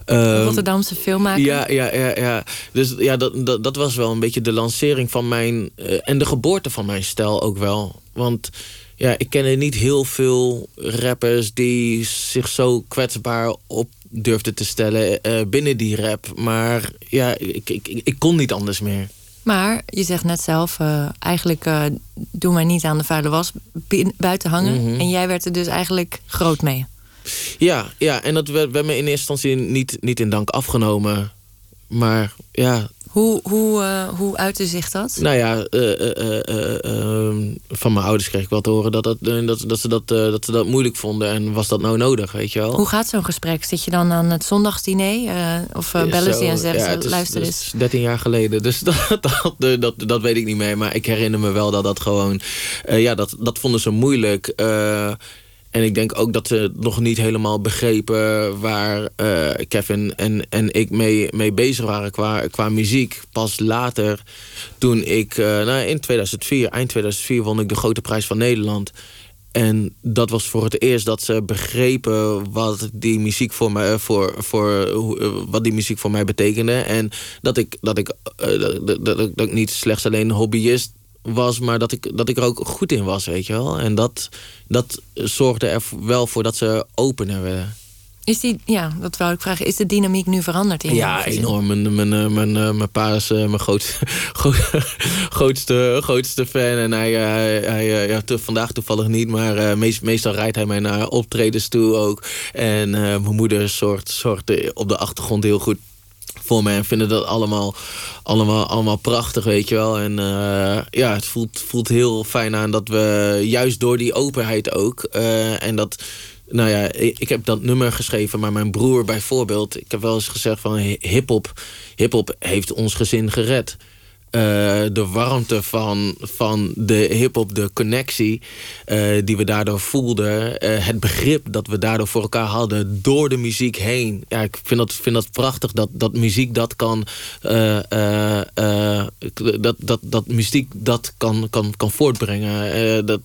Uh, Rotterdamse filmmaker. Ja, ja, ja, ja. Dus ja, dat, dat, dat, was wel een beetje de lancering van mijn... en de geboorte van mijn stijl ook wel. Want ja, ik ken niet heel veel rappers... die zich zo kwetsbaar op durfden te stellen binnen die rap. Maar ja, ik, ik, ik kon niet anders meer. Maar je zegt net zelf, uh, eigenlijk uh, doe mij niet aan de vuile was buiten hangen. Mm -hmm. En jij werd er dus eigenlijk groot mee. Ja, ja en dat werd bij me in eerste instantie niet, niet in dank afgenomen. Maar ja. Hoe, hoe, uh, hoe uitte zich dat? Nou ja, ehm, van mijn ouders kreeg ik wel te horen dat, dat, dat, dat, ze dat, dat ze dat moeilijk vonden. En was dat nou nodig, weet je wel? Hoe gaat zo'n gesprek? Zit je dan aan het zondagsdiner? of bellen ze je en zeggen ja, ze, luister eens? is 13 jaar geleden, dus <laughs> dat, dat, dat, dat, weet ik niet meer. Maar ik herinner me wel dat dat gewoon... ja, dat, dat vonden ze moeilijk. En ik denk ook dat ze nog niet helemaal begrepen waar uh, Kevin en, en ik mee, mee bezig waren qua, qua muziek. Pas later, toen ik uh, nou, in 2004, eind 2004, won ik de Grote Prijs van Nederland. En dat was voor het eerst dat ze begrepen wat die muziek voor mij, voor, voor, wat die muziek voor mij betekende. En dat ik, dat ik, dat, dat, ik niet slechts alleen hobbyist was, maar dat ik, dat ik er ook goed in was, weet je wel. En dat, dat zorgde er wel voor dat ze opener werden. Is die, ja, dat wou ik vragen. Is de dynamiek nu veranderd in Ja, enorm. Mijn, mijn, mijn, mijn pa is mijn grootste, <laughs> grootste, grootste fan. En hij, hij, hij ja, vandaag toevallig niet, maar meest, meestal rijdt hij mij naar optredens toe ook. En uh, mijn moeder zorgt, zorgt op de achtergrond heel goed voor me en vinden dat allemaal, allemaal, allemaal prachtig, weet je wel. En uh, ja, het voelt, voelt heel fijn aan dat we juist door die openheid ook... Uh, en dat, nou ja, ik heb dat nummer geschreven, maar mijn broer bijvoorbeeld... ik heb wel eens gezegd van hiphop, hiphop heeft ons gezin gered... Uh, de warmte van, van de hip-hop, de connectie uh, die we daardoor voelden. Uh, het begrip dat we daardoor voor elkaar hadden door de muziek heen. Ja, ik vind dat, vind dat prachtig dat, dat muziek dat kan. dat, dat, dat muziek dat kan, kan, kan voortbrengen. dat,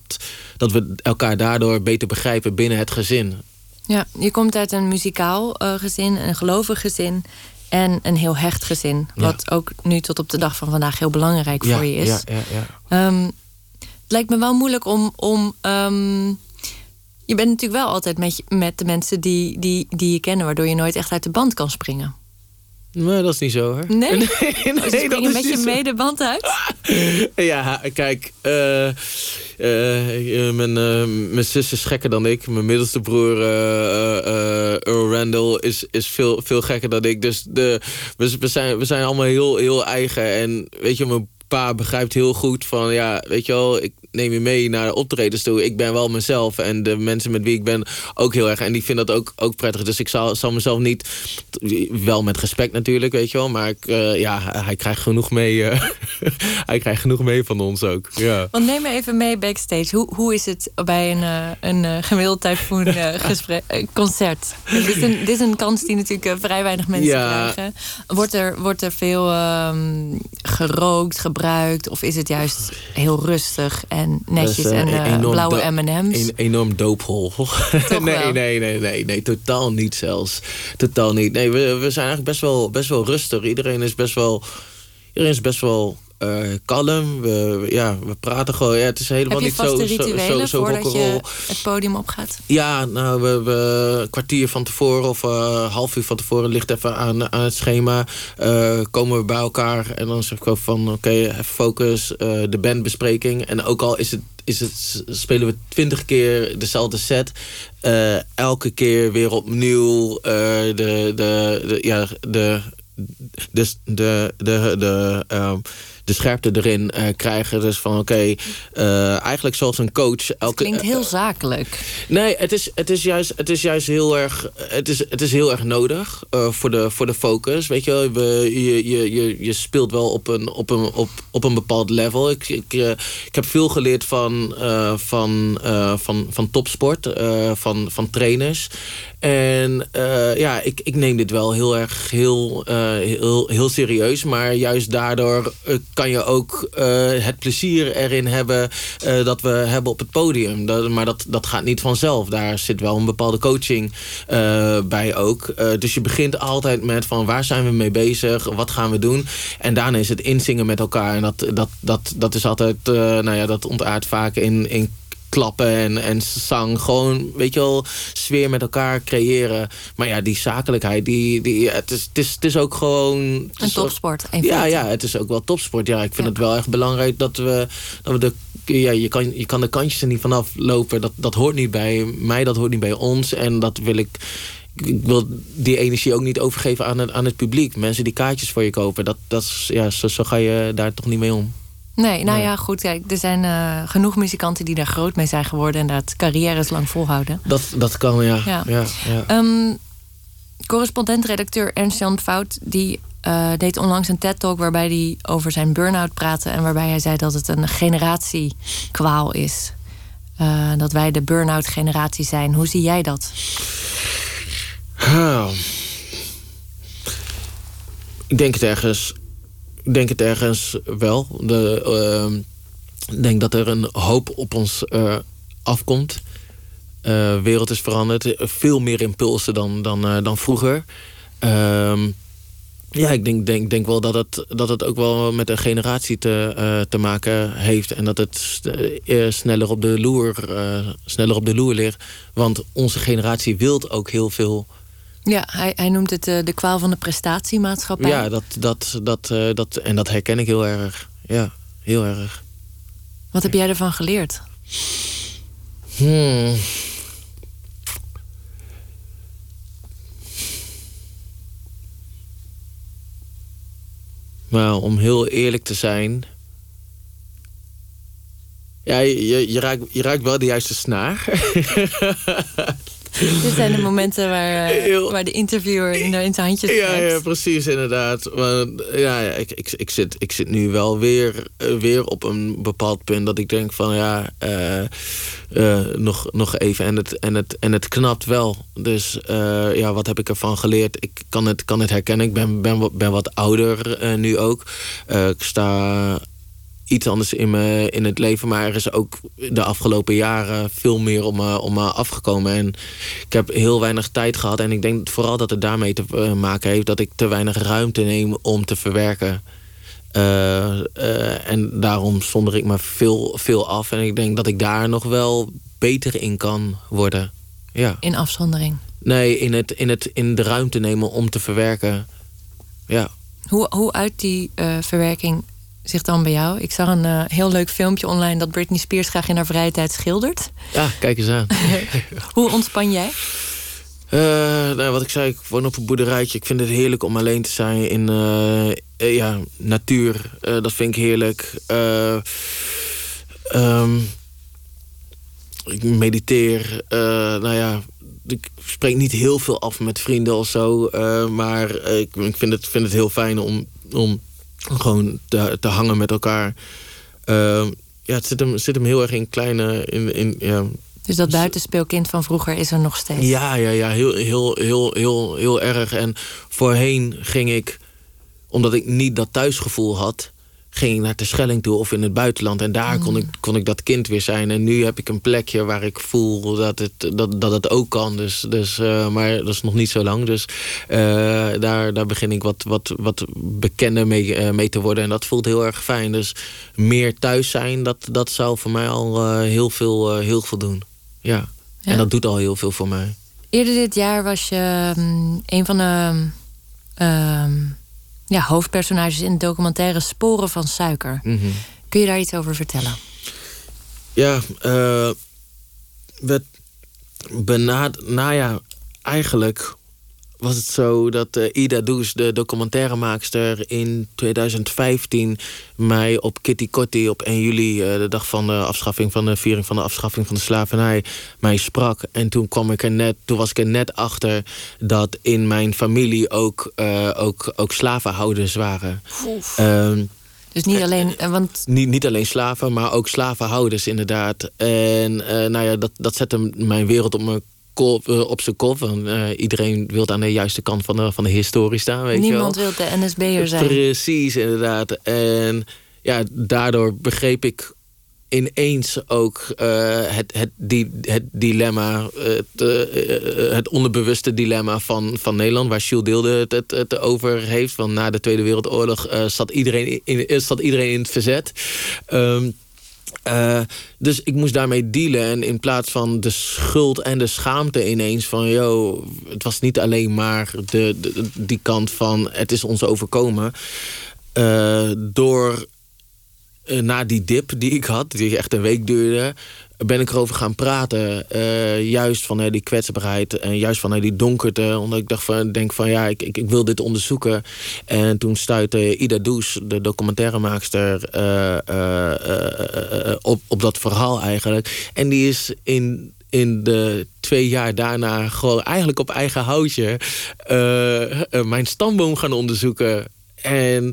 dat we elkaar daardoor beter begrijpen binnen het gezin. Ja, je komt uit een muzikaal gezin, een gelovig gezin. En een heel hecht gezin. Ja. Wat ook nu tot op de dag van vandaag heel belangrijk ja, voor je is. Ja, ja, ja. Um, het lijkt me wel moeilijk om. om um, je bent natuurlijk wel altijd met, met de mensen die, die, die je kennen, waardoor je nooit echt uit de band kan springen. Nee, dat is niet zo hoor. Nee? <laughs> nee, nee dat spring je is met je medeband uit? <laughs> ja, kijk. Uh, uh, mijn, uh, mijn zus is gekker dan ik. Mijn middelste broer, Earl Randall, is, is veel, veel gekker dan ik. Dus de, we, we, zijn, we zijn allemaal heel, heel eigen. En weet je, mijn pa begrijpt heel goed van... ja, weet je wel, ik neem je mee naar de optredens toe. Ik ben wel mezelf. En de mensen met wie ik ben ook heel erg. En die vinden dat ook, ook prettig. Dus ik zal, zal mezelf niet... Wel met respect natuurlijk, weet je wel. Maar ik, uh, ja, hij krijgt genoeg mee. Uh, <laughs> hij krijgt genoeg mee van ons ook. Ja. Want neem me even mee backstage. Hoe, hoe is het bij een, uh, een gemiddeld <laughs> gesprek, concert? dit, is een, dit is een kans die natuurlijk vrij weinig mensen Ja. krijgen. Wordt er, wordt er veel um, gerookt, gebruikt? Of is het juist heel rustig en netjes Dat is, en enorm blauwe M&M's? Een enorm doophol. <laughs> nee, nee, nee, nee, nee, totaal niet zelfs. Totaal niet. Nee, we, we zijn eigenlijk best wel, best wel rustig. Iedereen is best wel, iedereen is best wel uh, kalm. We, ja, we praten gewoon. Ja, het is helemaal niet zo, rituelen zo, zo, zo voordat je het podium opgaat? Ja, nou, we, we een kwartier van tevoren of uh, half uur van tevoren ligt even aan, aan het schema. Uh, komen we bij elkaar en dan zeg ik ook van oké, okay, even focus, de bandbespreking. En ook al is het is het, spelen we twintig keer dezelfde set. elke keer weer opnieuw de, de, de, ja, de, de, de, de, de, uh, de scherpte erin uh, krijgen. Dus van oké, okay, uh, eh, eigenlijk zoals een coach. Elke, het klinkt heel zakelijk. Nee, het is, het is, juist, het is juist heel erg. Het is, het is heel erg nodig voor, de, voor de focus. Weet je, we, je, je, je, je speelt wel op een, op een, op, op een bepaald level. Ik, ik, ik heb veel geleerd van, van, van, van topsport, van, van trainers. En uh, ja, ik, ik neem dit wel heel erg heel, uh, heel, heel serieus. Maar juist daardoor uh, kan je ook het plezier erin hebben dat we hebben op het podium. Maar dat, dat gaat niet vanzelf. Daar zit wel een bepaalde coaching bij ook. dus je begint altijd met van waar zijn we mee bezig? Wat gaan we doen? En daarna is het inzingen met elkaar. En dat, dat, dat, dat is altijd, nou ja, dat ontaart vaak in, in klappen en, en zang. Gewoon, weet je wel, sfeer met elkaar creëren. Maar ja, die zakelijkheid, die, die, het, is, het, is, het is ook gewoon... Een topsport. Ja, ja, het is ook wel topsport. Ja, ik vind het wel echt belangrijk dat we, dat we de... Ja, je kan, je kan de kantjes er niet vanaf lopen. Dat, dat hoort niet bij mij, dat hoort niet bij ons. En dat wil ik ik wil die energie ook niet overgeven aan het, aan het publiek. Mensen die kaartjes voor je kopen, dat, dat, ja, zo, zo ga je daar toch niet mee om. Nee, nou ja, goed. Kijk, er zijn uh, genoeg muzikanten die daar groot mee zijn geworden en dat carrières lang volhouden. Dat, dat kan, ja. ja. ja, ja. Um, correspondent-redacteur Ernst-Jan Fout die, uh, deed onlangs een TED-talk waarbij hij over zijn burn-out praatte en waarbij hij zei dat het een generatiekwaal is. Uh, dat wij de burn-out generatie zijn. Hoe zie jij dat? Oh. Ik denk het ergens denk het ergens wel. De, uh, ik denk dat er een hoop op ons uh, afkomt. De uh, wereld is veranderd. Veel meer impulsen dan, dan, uh, dan vroeger. Ehm, ja, ik denk, denk, denk wel dat het, dat het ook wel met een generatie te, te maken heeft. En dat het sneller op de loer, sneller op de loer ligt. Want onze generatie wil ook heel veel ja, hij, hij noemt het uh, de kwaal van de prestatiemaatschappij. Ja, dat, dat, dat, uh, dat, en dat herken ik heel erg. Ja, heel erg. Wat heb jij ervan geleerd? Hmm. Nou, om heel eerlijk te zijn. Ja, je, je, raakt, je raakt wel de juiste snaar. <laughs> Dit zijn de momenten waar, eh, waar de interviewer in, in zijn handjes ja, ja, precies, inderdaad. Maar, ja, ja ik, ik, ik, zit, ik zit nu wel weer, uh, weer op een bepaald punt dat ik denk van ja, uh, nog, nog even. En het, en, het, en het knapt wel. Dus ja, wat heb ik ervan geleerd? Ik kan het, kan het herkennen. Ik ben, ben, ben wat ouder nu ook. ik sta iets anders in, me, in het leven. Maar er is ook de afgelopen jaren veel meer om me, om me afgekomen. En ik heb heel weinig tijd gehad. En ik denk vooral dat het daarmee te eh, maken heeft... dat ik te weinig ruimte neem om te verwerken. Uh, uh, en daarom zonder ik me veel, veel af. En ik denk dat ik daar nog wel beter in kan worden. Ja. In afzondering? Nee, in, het, in, het, in de ruimte nemen om te verwerken. Ja. Hoe, hoe uit die uh, verwerking zich dan bij jou? Ik zag een uh, heel leuk filmpje online dat Britney Spears graag in haar vrije tijd schildert. Ja, kijk eens aan. <laughs> Hoe ontspan jij? Uh, nou, wat ik zei, ik woon op een boerderijtje. Ik vind het heerlijk om alleen te zijn in uh, ja, natuur. dat vind ik heerlijk. Um, ik mediteer. nou ja, ik spreek niet heel veel af met vrienden of zo. maar ik, ik vind, het, vind het heel fijn om, om gewoon te, te hangen met elkaar. Uh, ja, het zit hem, zit hem heel erg in kleine. In, in, ja. Dus dat buitenspeelkind van vroeger is er nog steeds? Ja, ja, ja heel, heel, heel, heel, heel erg. En voorheen ging ik, omdat ik niet dat thuisgevoel had, ging ik naar Terschelling toe of in het buitenland. En daar kon, ik, kon ik dat kind weer zijn. En nu heb ik een plekje waar ik voel dat het, dat, dat het ook kan. Dus, dus, uh, maar dat is nog niet zo lang. Dus uh, daar, daar begin ik wat, wat, wat bekender mee, uh, mee te worden. En dat voelt heel erg fijn. Dus meer thuis zijn, dat, dat zou voor mij al heel, veel, heel veel doen. Ja. ja. En dat doet al heel veel voor mij. Eerder dit jaar was je um, een van de um, ja, hoofdpersonages in de documentaire Sporen van Suiker. Mm -hmm. Kun je daar iets over vertellen? Ja, uh, we benad nou ja, eigenlijk was het zo dat uh, Ida Does, de documentairemaakster, in 2015 mij op Kitty Kotti op 1 juli, uh, de dag van de afschaffing van de viering van de afschaffing van de slavernij, mij sprak. En toen kwam ik er net, toen was ik er net achter dat in mijn familie ook, uh, ook, ook slavenhouders waren. Um, dus niet alleen, want... Niet, niet alleen slaven, maar ook slavenhouders inderdaad. En nou ja, dat, dat zette mijn wereld op mijn kop, op zijn kop. Uh, iedereen wil aan de juiste kant van de, van de historie staan. Weet Niemand wil de NSB'er zijn. Precies, inderdaad. En ja, daardoor begreep ik ineens ook uh, het, het, die, het dilemma, het, uh, het onderbewuste dilemma van, van Nederland, waar Jules Deelde het, het, over heeft. Want na de Tweede Wereldoorlog zat, iedereen in, zat iedereen in het verzet. Um, uh, dus ik moest daarmee dealen. En in plaats van de schuld en de schaamte ineens van... yo, het was niet alleen maar de, de die kant van het is ons overkomen. Uh, door uh, na die dip die ik had, die echt een week duurde ben ik erover gaan praten. Uh, juist van uh, die kwetsbaarheid en juist van uh, die donkerte. Omdat ik dacht van, denk van ja, ik, ik, ik wil dit onderzoeken. En toen stuitte Ida Does, de documentairemaakster, op, op dat verhaal eigenlijk. En die is in, in de twee jaar daarna gewoon eigenlijk op eigen houtje mijn stamboom gaan onderzoeken. En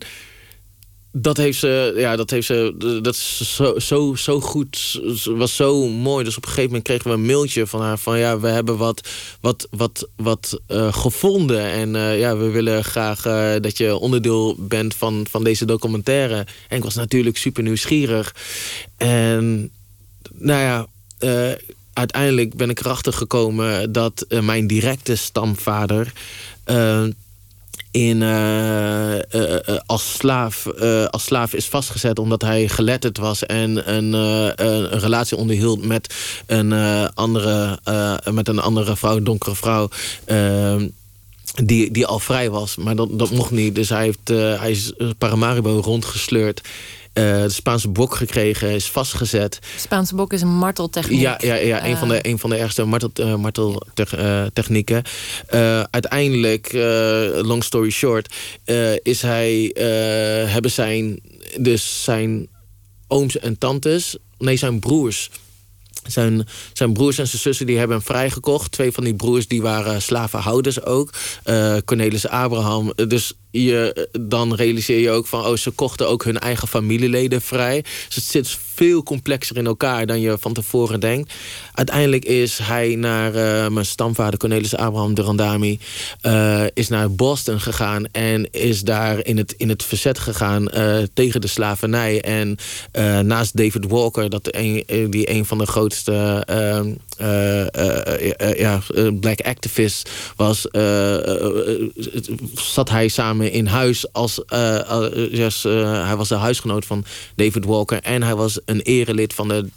dat heeft ze, ja, dat heeft ze, dat is zo, zo, zo goed, was zo mooi. Dus op een gegeven moment kregen we een mailtje van haar van ja, we hebben wat, wat, wat, wat uh, gevonden en uh, ja, we willen graag uh, dat je onderdeel bent van, van deze documentaire. En ik was natuurlijk super nieuwsgierig. En nou ja, uiteindelijk ben ik erachter gekomen dat mijn directe stamvader in, uh, uh, als, slaaf, als slaaf is vastgezet omdat hij geletterd was en een, een relatie onderhield met een, andere, met een andere vrouw, een donkere vrouw. Ehm, die, die al vrij was, maar dat, dat mocht niet. Dus hij, heeft, hij is Paramaribo rondgesleurd. Uh, de Spaanse bok gekregen, is vastgezet. Spaanse bok is een marteltechniek. Ja, ja, ja een, van de, een van de ergste martel, uh, marteltechnieken. Uiteindelijk, long story short, is hij, hebben zijn, dus zijn ooms en tantes, nee, zijn broers zijn, zijn broers en zijn zussen die hebben hem vrijgekocht. Twee van die broers die waren slavenhouders ook. Uh, Cornelis Abraham. Dus dan realiseer je ook van... oh, ze kochten ook hun eigen familieleden vrij. Dus het zit veel complexer in elkaar dan je van tevoren denkt. Uiteindelijk is hij naar uh, mijn stamvader Cornelis Abraham de Randami... Uh, is naar Boston gegaan en is daar in het, in het verzet gegaan... Uh, tegen de slavernij. En naast David Walker, dat die een van de grootste... Ehm, black activists was... zat hij samen in huis als... yes, hij was de huisgenoot van David Walker... en hij was een erelid van de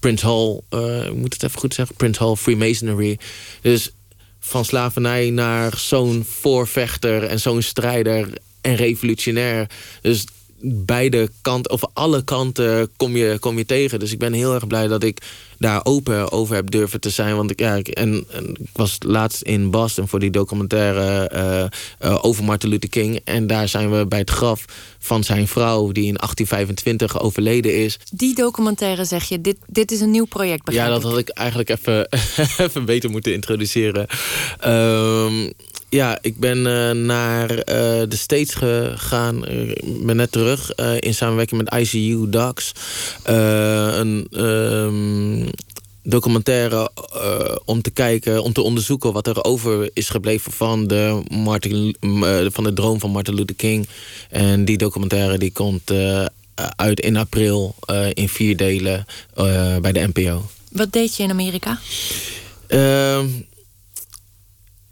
Prince Hall, ik moet het even goed zeggen, Prince Hall Freemasonry. Dus van slavernij naar zo'n voorvechter en zo'n strijder en revolutionair. Dus beide kanten, of alle kanten kom je, kom je tegen. Dus ik ben heel erg blij dat ik daar open over heb durven te zijn. Want ik, ja, ik, en, en ik was laatst in Boston voor die documentaire uh, uh, over Martin Luther King. En daar zijn we bij het graf van zijn vrouw, die in 1825 overleden is. Die documentaire zeg je, dit, dit is een nieuw project. Ja, dat had ik eigenlijk even, <laughs> even beter moeten introduceren. Um, ja, ik ben uh, naar uh, de States gegaan. Ik ben net terug uh, in samenwerking met ICU Docs. een, um, documentaire om te kijken, om te onderzoeken wat er over is gebleven van de, Martin, van de droom van Martin Luther King. En die documentaire die komt uit in april in vier delen bij de NPO. Wat deed je in Amerika?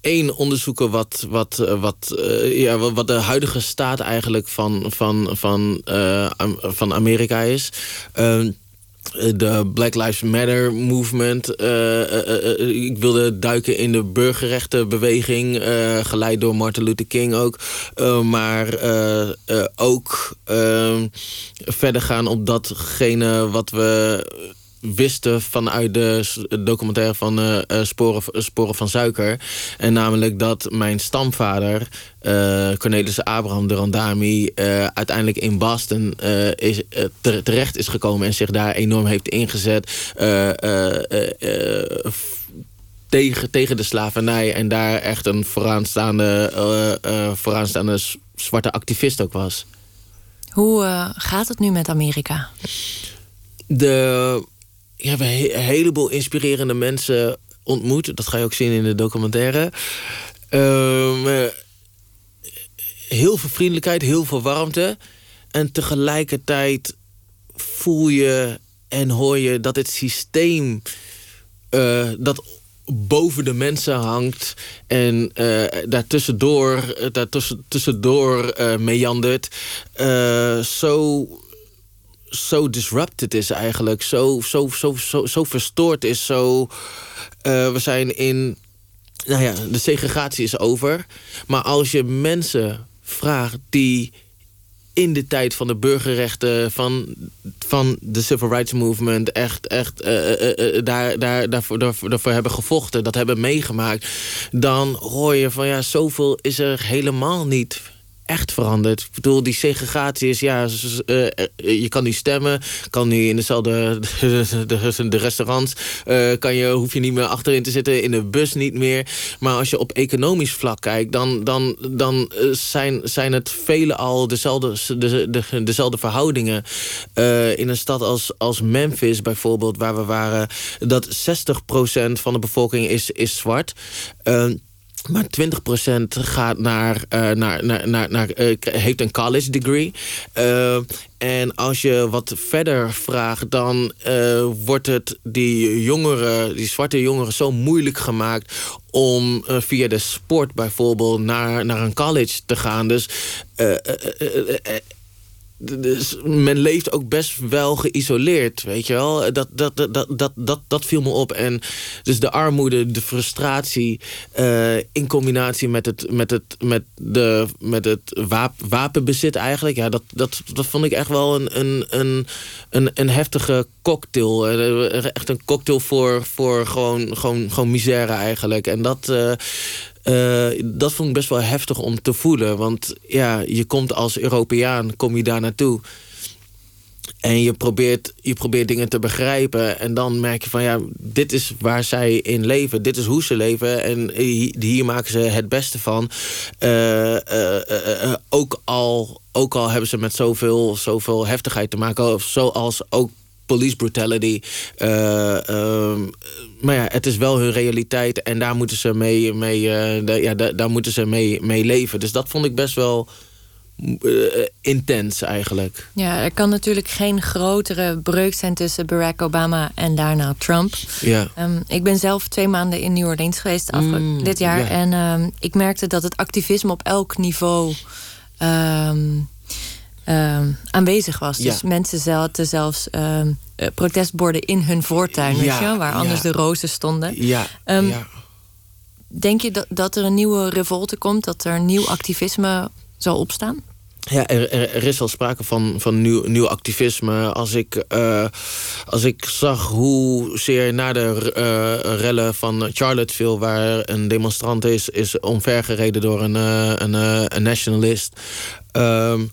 Één onderzoeken wat, wat, eh, wat, uh, ja, wat de huidige staat eigenlijk van, van, van, uh, van Amerika is. Uh, de Black Lives Matter movement. ik wilde duiken in de burgerrechtenbeweging. geleid door Martin Luther King ook. maar ook verder gaan op datgene wat we wisten vanuit de documentaire van uh, Sporen, Sporen van Suiker. En namelijk dat mijn stamvader, uh, Cornelis Abraham de Randami... uiteindelijk in Boston is, terecht is gekomen en zich daar enorm heeft ingezet... tegen, tegen de slavernij en daar echt een vooraanstaande, vooraanstaande zwarte activist ook was. Hoe gaat het nu met Amerika? De ik heb een heleboel inspirerende mensen ontmoet. Dat ga je ook zien in de documentaire. Ehm, heel veel vriendelijkheid, heel veel warmte. En tegelijkertijd voel je en hoor je dat het systeem uh, dat boven de mensen hangt en uh, daartussendoor, daartussen, tussendoor uh, meandert, zo zo disrupted is eigenlijk. Zo, zo, zo, zo, zo verstoord is. Zo, uh, we zijn in... Nou ja, de segregatie is over. Maar als je mensen vraagt die in de tijd van de burgerrechten, van, van de civil rights movement, echt, echt uh, uh, daar, daar, daarvoor, daarvoor hebben gevochten, dat hebben meegemaakt, dan hoor je van ja, zoveel is er helemaal niet echt veranderd. Ik bedoel, die segregatie is, ja, uh, je kan niet stemmen, kan nu in dezelfde <laughs> de, de, de restaurants, uh, kan je, hoef je niet meer achterin te zitten, in de bus niet meer. Maar als je op economisch vlak kijkt, dan, dan, dan zijn, zijn het vele al dezelfde, de, de, dezelfde verhoudingen. In een stad als, als Memphis bijvoorbeeld, waar we waren, dat 60% van de bevolking is, is zwart. Maar 20% gaat naar, uh, naar, naar, naar, naar uh, heeft een college degree. Uh, en als je wat verder vraagt, dan wordt het die jongeren, die zwarte jongeren, zo moeilijk gemaakt om via de sport bijvoorbeeld naar, naar een college te gaan. Dus dus men leeft ook best wel geïsoleerd, weet je wel. Dat, dat, dat, dat, dat, dat viel me op. En dus de armoede, de frustratie... Uh, in combinatie met het, met het, met de, met het wapenbezit eigenlijk... Ja, dat, dat, dat vond ik echt wel een, een, een, een, heftige cocktail. Eh, echt een cocktail voor, voor gewoon, gewoon, gewoon misère eigenlijk. En dat... Uh, uh, dat vond ik best wel heftig om te voelen. Want ja, je komt als Europeaan, kom je daar naartoe. En je probeert, je probeert dingen te begrijpen. En dan merk je van ja, dit is waar zij in leven. Dit is hoe ze leven. En hier maken ze het beste van. Uh, uh, ook, al, ook al hebben ze met zoveel, zoveel heftigheid te maken. Zoals ook police brutality. Uh, maar ja, het is wel hun realiteit en daar moeten ze mee, mee, uh, ja, daar, daar, moeten ze mee, mee leven. Dus dat vond ik best wel uh, intens eigenlijk. Ja, er kan natuurlijk geen grotere breuk zijn tussen Barack Obama en daarna Trump. Ja. Um, ik ben zelf twee maanden in New Orleans geweest mm, dit jaar. Ja. En um, ik merkte dat het activisme op elk niveau... Um, um, aanwezig was. Ja. Dus mensen zaten zelfs um, protestborden in hun voortuin, ja, weet je, waar anders de rozen stonden. Ja, um, Denk je dat, dat er een nieuwe revolte komt, dat er nieuw activisme zal opstaan? Ja, er, er, is al sprake van, van nieuw, nieuw activisme. Als ik, uh, als ik zag hoezeer na de uh, rellen van Charlottesville... waar een demonstrant is, is omvergereden door een, uh, een, een nationalist... Um,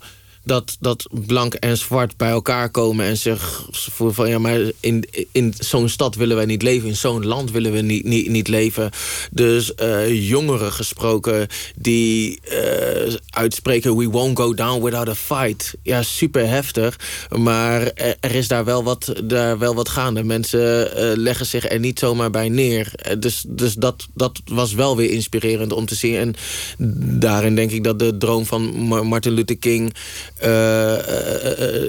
dat, dat blank en zwart bij elkaar komen en zich voelen van ja, maar in, in zo'n stad willen wij niet leven, in zo'n land willen we niet, niet, niet leven. Dus uh, jongeren gesproken die uh, uitspreken: We won't go down without a fight. Ja, super heftig. Maar er is daar wel wat, daar wel wat gaande. Mensen leggen zich er niet zomaar bij neer. Dus, dus dat, dat was wel weer inspirerend om te zien. En daarin denk ik dat de droom van Martin Luther King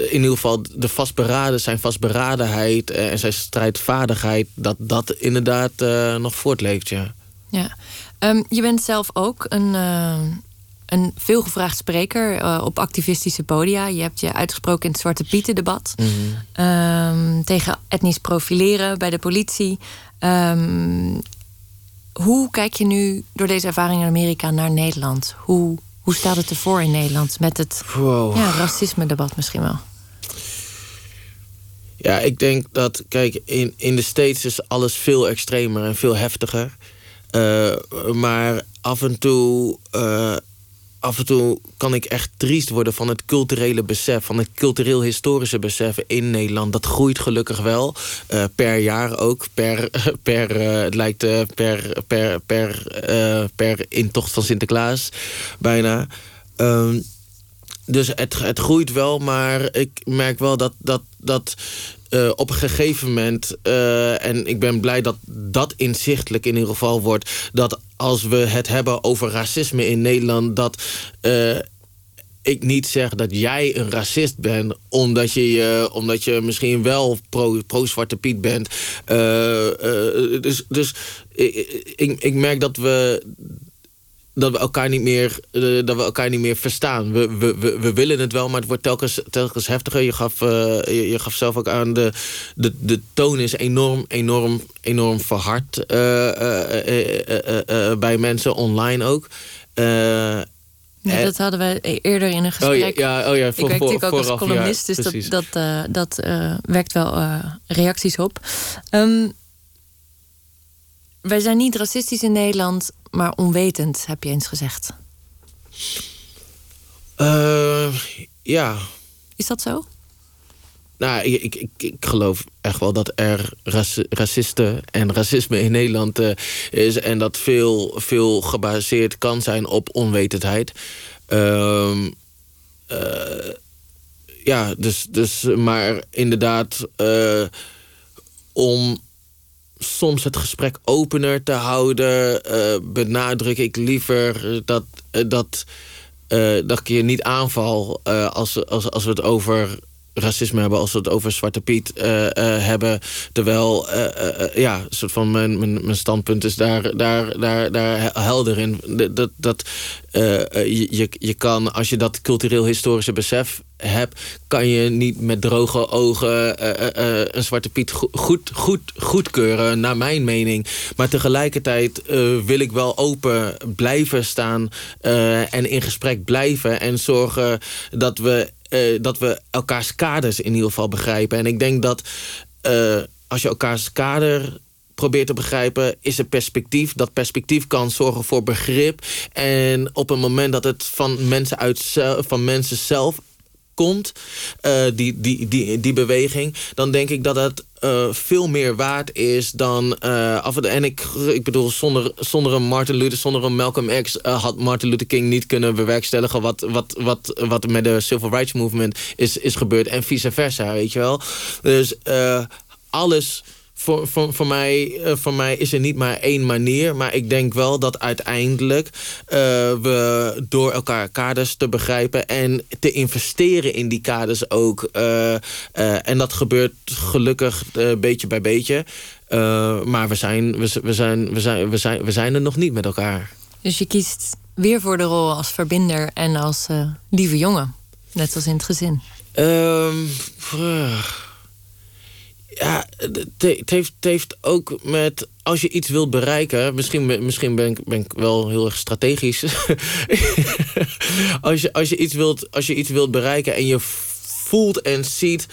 in ieder geval de vastberaden, zijn vastberadenheid en zijn strijdvaardigheid, dat dat inderdaad nog voortleeft. Ja. ja. Um, je bent zelf ook een, een veelgevraagd spreker op activistische podia. Je hebt je uitgesproken in het Zwarte Pieten-debat. Mm -hmm. tegen etnisch profileren bij de politie. Um, hoe kijk je nu door deze ervaring in Amerika naar Nederland? Hoe hoe staat het ervoor in Nederland met het ja, racisme-debat misschien wel? Ja, ik denk dat, kijk, in, in de States is alles veel extremer en veel heftiger. Uh, maar af en toe uh, af en toe kan ik echt triest worden van het culturele besef, van het cultureel-historische besef in Nederland. Dat groeit gelukkig wel, uh, per jaar ook, per, <laughs> per uh, het lijkt uh, per, per, per, per intocht van Sinterklaas bijna. Um, dus het, het groeit wel, maar ik merk wel dat, dat, dat uh, op een gegeven moment, uh, en ik ben blij dat dat inzichtelijk in ieder geval wordt, dat als we het hebben over racisme in Nederland, dat uh, ik niet zeg dat jij een racist bent, omdat je, omdat je misschien wel pro-Zwarte pro Piet bent. dus dus ik, ik merk dat we dat we elkaar niet meer, uh, dat we elkaar niet meer verstaan. We, we, we, we, willen het wel, maar het wordt telkens, telkens heftiger. Je gaf, uh, je, je, gaf zelf ook aan, de, de, de toon is enorm, enorm, enorm verhard uh, bij mensen online ook. Ja, dat hadden we e-, eerder in een gesprek. Oh ja, ja, oh ja voor, ik werk natuurlijk ook als columnist, dus dat, dat, dat wekt wel reacties op. Um, wij zijn niet racistisch in Nederland, maar onwetend, heb je eens gezegd. Uh, ja. Is dat zo? Nou, ik, ik, ik, geloof echt wel dat er racisten en racisme in Nederland uh, is. En dat veel, veel gebaseerd kan zijn op onwetendheid. Uh, ja, dus, dus, maar inderdaad, om soms het gesprek opener te houden, uh, benadruk ik liever dat, uh, dat, uh, dat ik je niet aanval als, als, als we het over racisme hebben, als we het over Zwarte Piet hebben. Terwijl, ja, soort van mijn, mijn, mijn standpunt is daar, daar, daar, daar helder in. Dat, dat, je, je kan, als je dat cultureel-historische besef heb, kan je niet met droge ogen uh, uh, een Zwarte Piet goed, goed, goedkeuren, naar mijn mening. Maar tegelijkertijd wil ik wel open blijven staan en in gesprek blijven en zorgen dat we, dat we elkaars kaders in ieder geval begrijpen. En ik denk dat als je elkaars kader probeert te begrijpen, is er perspectief. Dat perspectief kan zorgen voor begrip. En op een moment dat het van mensen, uit, van mensen zelf komt, uh, die, die, die, die beweging... dan denk ik dat het uh, veel meer waard is dan uh, af en ik, ik bedoel, zonder, zonder een Martin Luther, zonder een Malcolm X had Martin Luther King niet kunnen bewerkstelligen wat, wat, wat, wat met de Civil Rights Movement is, is gebeurd en vice versa, weet je wel. Dus alles voor, voor, voor, mij, uh, voor mij is er niet maar één manier. Maar ik denk wel dat uiteindelijk uh, we door elkaar kaders te begrijpen... en te investeren in die kaders ook. Uh, en dat gebeurt gelukkig beetje bij beetje. maar we zijn, we, we, zijn, we, zijn, we, zijn, we zijn er nog niet met elkaar. Dus je kiest weer voor de rol als verbinder en als lieve jongen. Net als in het gezin. Um, ja, het heeft, heeft ook met als je iets wilt bereiken, misschien, misschien ben, ik, ben ik wel heel erg strategisch. <laughs> als, je, als, je iets wilt, als je iets wilt bereiken en je voelt en ziet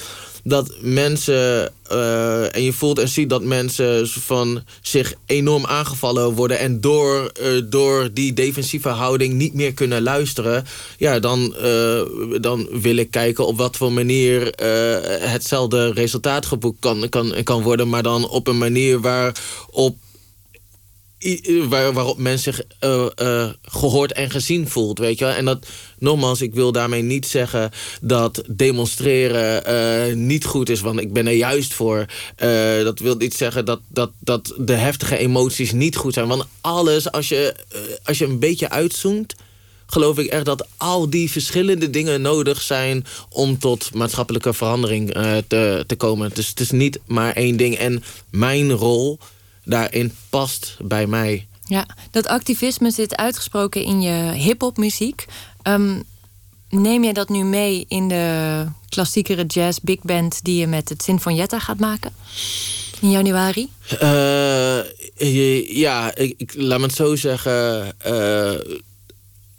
dat mensen. Uh, en je voelt en ziet dat mensen van zich enorm aangevallen worden. En door, uh, door die defensieve houding niet meer kunnen luisteren. Ja, dan, uh, dan wil ik kijken op wat voor manier hetzelfde resultaat geboekt kan, kan, kan worden. Maar dan op een manier waarop waar, waarop men zich uh, uh, gehoord en gezien voelt, weet je wel. En dat, nogmaals, ik wil daarmee niet zeggen dat demonstreren uh, niet goed is, want ik ben er juist voor. dat wil niet zeggen dat, dat, dat de heftige emoties niet goed zijn. Want alles, als je, als je een beetje uitzoomt, geloof ik echt dat al die verschillende dingen nodig zijn om tot maatschappelijke verandering te, te komen. Dus het is niet maar één ding. En mijn rol daarin past bij mij. Ja, dat activisme zit uitgesproken in je hip-hop muziek. Um, neem je dat nu mee in de klassiekere jazz big band die je met het Sinfonietta gaat maken? In januari? Uh, ja, ik, ik, laat me het zo zeggen. Uh,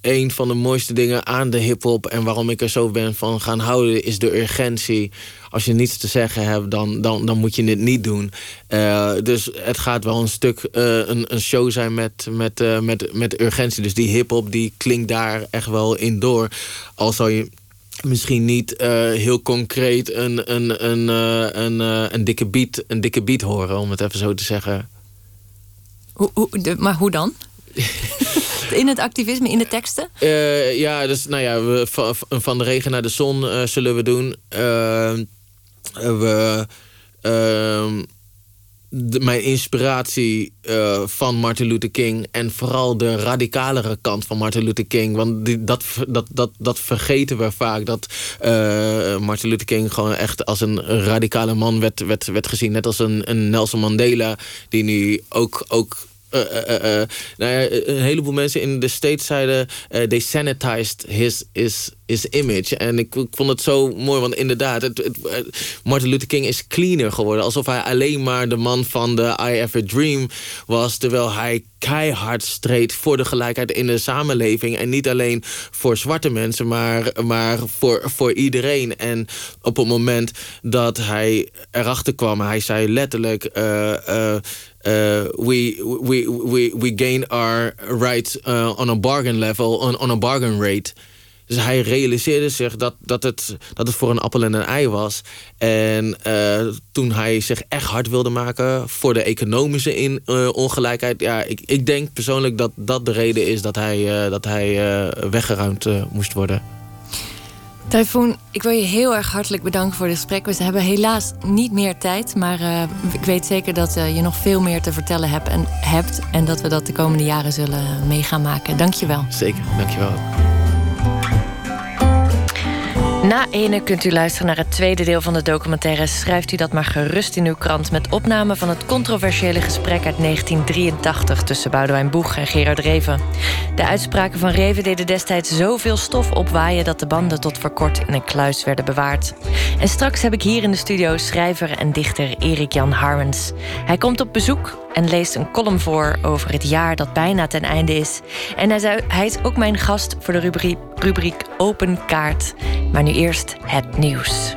een van de mooiste dingen aan de hip-hop en waarom ik er zo ben van gaan houden, is de urgentie als je niets te zeggen hebt, dan, dan, dan moet je dit niet doen. Uh, dus het gaat wel een stuk uh, een, een show zijn met, met, uh, met, met urgentie. Dus die hip-hop die klinkt daar echt wel in door. Al zou je misschien niet heel concreet een, een, een, een, een, dikke beat, een dikke beat horen, om het even zo te zeggen. Hoe, hoe, de, maar hoe dan? <laughs> in het activisme, in de teksten? ja, dus nou ja, we, van, van de regen naar de zon zullen we doen we, uh, de, mijn inspiratie van Martin Luther King... en vooral de radicalere kant van Martin Luther King. Want dat, dat, dat, dat vergeten we vaak. Dat Martin Luther King gewoon echt als een radicale man werd, werd, werd gezien. Net als een, een Nelson Mandela... die nu ook, ook uh, uh, nou ja, een heleboel mensen in de States zeiden... they sanitized his, his, his image. En ik, vond het zo mooi, want inderdaad... Het, Martin Luther King is cleaner geworden. Alsof hij alleen maar de man van de I a Dream was... terwijl hij keihard streed voor de gelijkheid in de samenleving. En niet alleen voor zwarte mensen, maar, maar voor, voor iedereen. En op het moment dat hij erachter kwam... hij zei letterlijk... Uh, we, we, we, we gain our rights uh, on a bargain level, on, on a bargain rate. Dus hij realiseerde zich dat, dat, het, dat het voor een appel en een ei was. En uh, toen hij zich echt hard wilde maken voor de economische in, uh, ongelijkheid... ja, ik, ik denk persoonlijk dat dat de reden is dat hij, dat hij weggeruimd moest worden. Typhoon, ik wil je heel erg hartelijk bedanken voor dit gesprek. We hebben helaas niet meer tijd, maar uh, ik weet zeker dat uh, je nog veel meer te vertellen hebt en, hebt en dat we dat de komende jaren zullen mee gaan maken. Dank je wel. Zeker, dank je wel. Na ene kunt u luisteren naar het tweede deel van de documentaire. Schrijft u dat maar gerust in uw krant... met opname van het controversiële gesprek uit 1983... tussen Boudewijn Boeg en Gerard Reven. De uitspraken van Reven deden destijds zoveel stof opwaaien... dat de banden tot voor kort in een kluis werden bewaard. En straks heb ik hier in de studio schrijver en dichter Erik Jan Harmens. Hij komt op bezoek en leest een column voor over het jaar dat bijna ten einde is. En hij is ook mijn gast voor de rubriek, rubriek Open Kaart. Maar nu eerst het nieuws.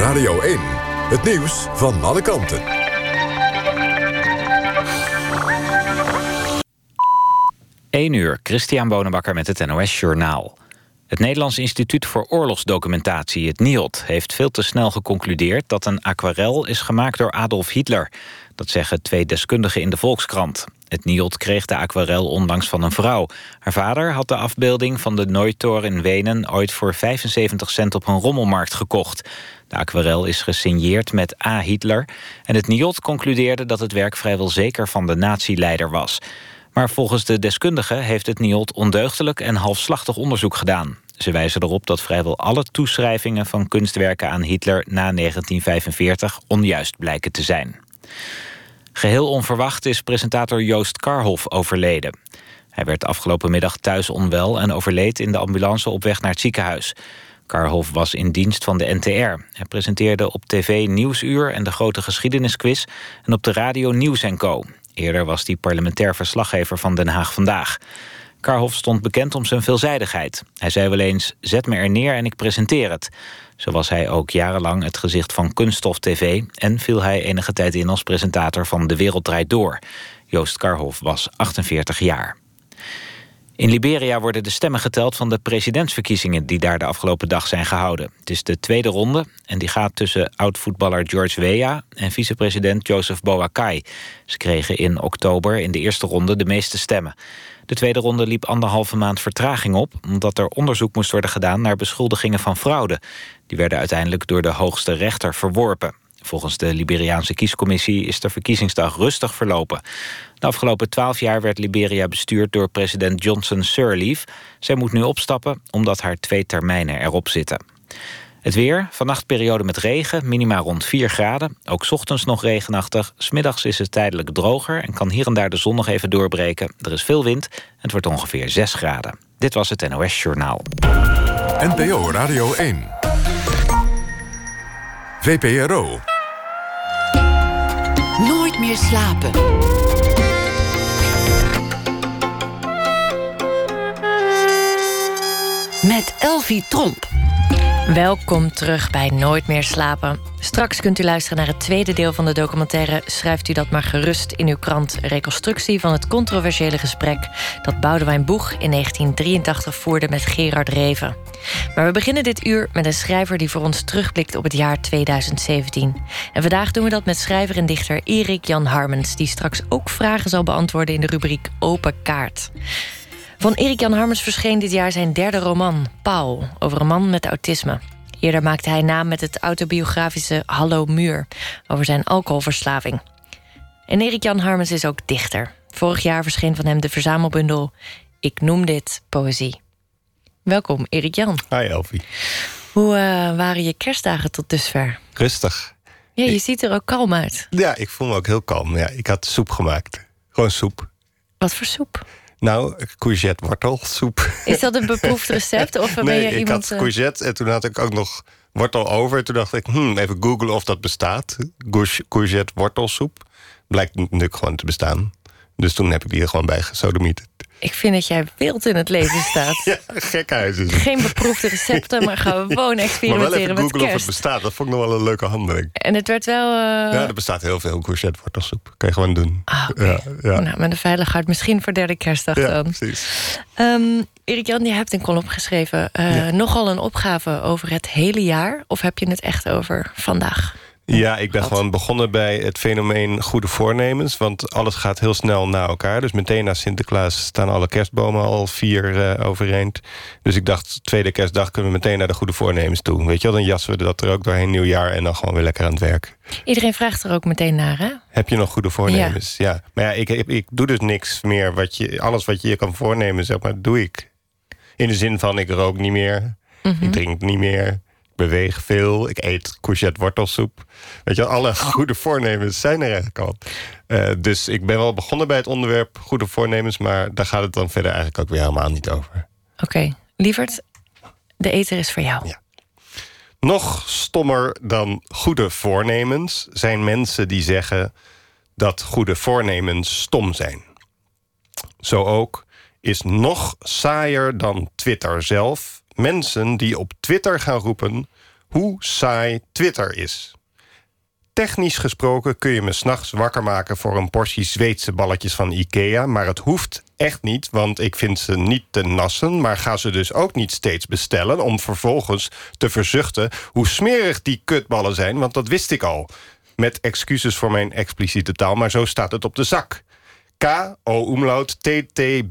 Radio 1. Het nieuws van alle kanten. Eén uur, Christian Bonenbakker met het NOS Journaal. Het Nederlands Instituut voor Oorlogsdocumentatie, het NIOD... heeft veel te snel geconcludeerd dat een aquarel is gemaakt door Adolf Hitler. Dat zeggen twee deskundigen in de Volkskrant. Het NIOD kreeg de aquarel onlangs van een vrouw. Haar vader had de afbeelding van de Nooitoren in Wenen... ooit voor 75 cent op een rommelmarkt gekocht. De aquarel is gesigneerd met A. Hitler... en het NIOD concludeerde dat het werk vrijwel zeker van de nazi-leider was. Maar volgens de deskundigen heeft het NIOD ondeugdelijk en halfslachtig onderzoek gedaan. Ze wijzen erop dat vrijwel alle toeschrijvingen van kunstwerken aan Hitler na 1945 onjuist blijken te zijn. Geheel onverwacht is presentator Joost Karhoff overleden. Hij werd afgelopen middag thuis onwel en overleed in de ambulance op weg naar het ziekenhuis. Karhoff was in dienst van de NTR. Hij presenteerde op tv Nieuwsuur en de grote geschiedenisquiz... en op de radio Nieuws Co. Eerder was hij parlementair verslaggever van Den Haag Vandaag. Karhoff stond bekend om zijn veelzijdigheid. Hij zei wel eens, zet me er neer en ik presenteer het. Zo was hij ook jarenlang het gezicht van Kunststof TV... en viel hij enige tijd in als presentator van De Wereld Draait Door. Joost Karhoff was 48 jaar. In Liberia worden de stemmen geteld van de presidentsverkiezingen... die daar de afgelopen dag zijn gehouden. Het is de tweede ronde en die gaat tussen oud-voetballer George Weah... en vicepresident Joseph Boakai. Ze kregen in oktober in de eerste ronde de meeste stemmen. De tweede ronde liep anderhalve maand vertraging op... omdat er onderzoek moest worden gedaan naar beschuldigingen van fraude. Die werden uiteindelijk door de hoogste rechter verworpen. Volgens de Liberiaanse kiescommissie is de verkiezingsdag rustig verlopen. De afgelopen twaalf jaar werd Liberia bestuurd door president Johnson Sirleaf. Zij moet nu opstappen omdat haar twee termijnen erop zitten. Het weer, vannacht periode met regen, minima rond 4 graden. Ook ochtends nog regenachtig. Smiddags is het tijdelijk droger en kan hier en daar de zon nog even doorbreken. Er is veel wind en het wordt ongeveer 6 graden. Dit was het NOS Journaal. NPO Radio 1. VPRO. Nooit meer slapen. Met Elvie Tromp. Welkom terug bij Nooit meer slapen. Straks kunt u luisteren naar het tweede deel van de documentaire. Schrijft u dat maar gerust in uw krant. Reconstructie van het controversiële gesprek dat Boudewijn Boeg in 1983 voerde met Gerard Reven. Maar we beginnen dit uur met een schrijver die voor ons terugblikt op het jaar 2017. En vandaag doen we dat met schrijver en dichter Erik Jan Harmens, die straks ook vragen zal beantwoorden in de rubriek Open Kaart. Van Erik Jan Harmens verscheen dit jaar zijn derde roman, Paul, over een man met autisme. Eerder maakte hij naam met het autobiografische Hallo Muur, over zijn alcoholverslaving. En Erik Jan Harmens is ook dichter. Vorig jaar verscheen van hem de verzamelbundel Ik noem dit poëzie. Welkom, Erik Jan. Hi, Elfie. Hoe uh, waren je kerstdagen tot dusver? Rustig. Ja, je ziet er ook kalm uit. Ja, ik voel me ook heel kalm. Ja, ik had soep gemaakt. Gewoon soep. Wat voor soep? Nou, courgette wortelsoep. Is dat een beproefd <laughs> recept? Of ben je ik iemand, had courgette en toen had ik ook nog wortel over. Toen dacht ik, hmm, even googlen of dat bestaat. Courgette wortelsoep. Blijkt natuurlijk gewoon te bestaan. Dus toen heb ik die er gewoon bij gesodemieterd. Ik vind dat jij wild in het leven staat. <laughs> ja, gekhuis is Geen beproefde recepten, maar gewoon <laughs> experimenteren maar wel even googlen of het bestaat. Dat vond ik nog wel een leuke handeling. En het werd wel... Uh... Ja, er bestaat heel veel courgette wortelsoep. Kan je gewoon doen. Ah, okay. ja, ja. Nou, met een veilig hart. Misschien voor derde kerstdag ja, dan. precies. Um, Erik Jan, je hebt een column geschreven. Uh, ja. Nogal een opgave over het hele jaar. Of heb je het echt over vandaag? Ja, ik ben gewoon begonnen bij het fenomeen goede voornemens. Want alles gaat heel snel na elkaar. Dus meteen na Sinterklaas staan alle kerstbomen al vier uh, overeind. Dus ik dacht, tweede kerstdag kunnen we meteen naar de goede voornemens toe. Weet je wel, dan jassen we dat er ook doorheen nieuwjaar... en dan gewoon weer lekker aan het werk. Iedereen vraagt er ook meteen naar, hè? Heb je nog goede voornemens? Ja. ja. Maar ja, ik, ik, ik doe dus niks meer. Wat je, alles wat je je kan voornemen, zeg maar, doe ik. In de zin van, ik rook niet meer. Mm -hmm. Ik drink niet meer beweeg veel. Ik eet courgette wortelsoep. Weet je, alle goede voornemens zijn er eigenlijk al. Uh, dus ik ben wel begonnen bij het onderwerp goede voornemens... maar daar gaat het dan verder eigenlijk ook weer helemaal niet over. Oké, okay. lieverd, de eter is voor jou. Ja. Nog stommer dan goede voornemens zijn mensen die zeggen... dat goede voornemens stom zijn. Zo ook is nog saaier dan Twitter zelf mensen die op Twitter gaan roepen hoe saai Twitter is. Technisch gesproken kun je me s'nachts wakker maken voor een portie Zweedse balletjes van Ikea, maar het hoeft echt niet, want ik vind ze niet te nassen, maar ga ze dus ook niet steeds bestellen om vervolgens te verzuchten hoe smerig die kutballen zijn, want dat wist ik al. Met excuses voor mijn expliciete taal, maar zo staat het op de zak. K-O-umlaut T-T-B-U-L-L-A-R.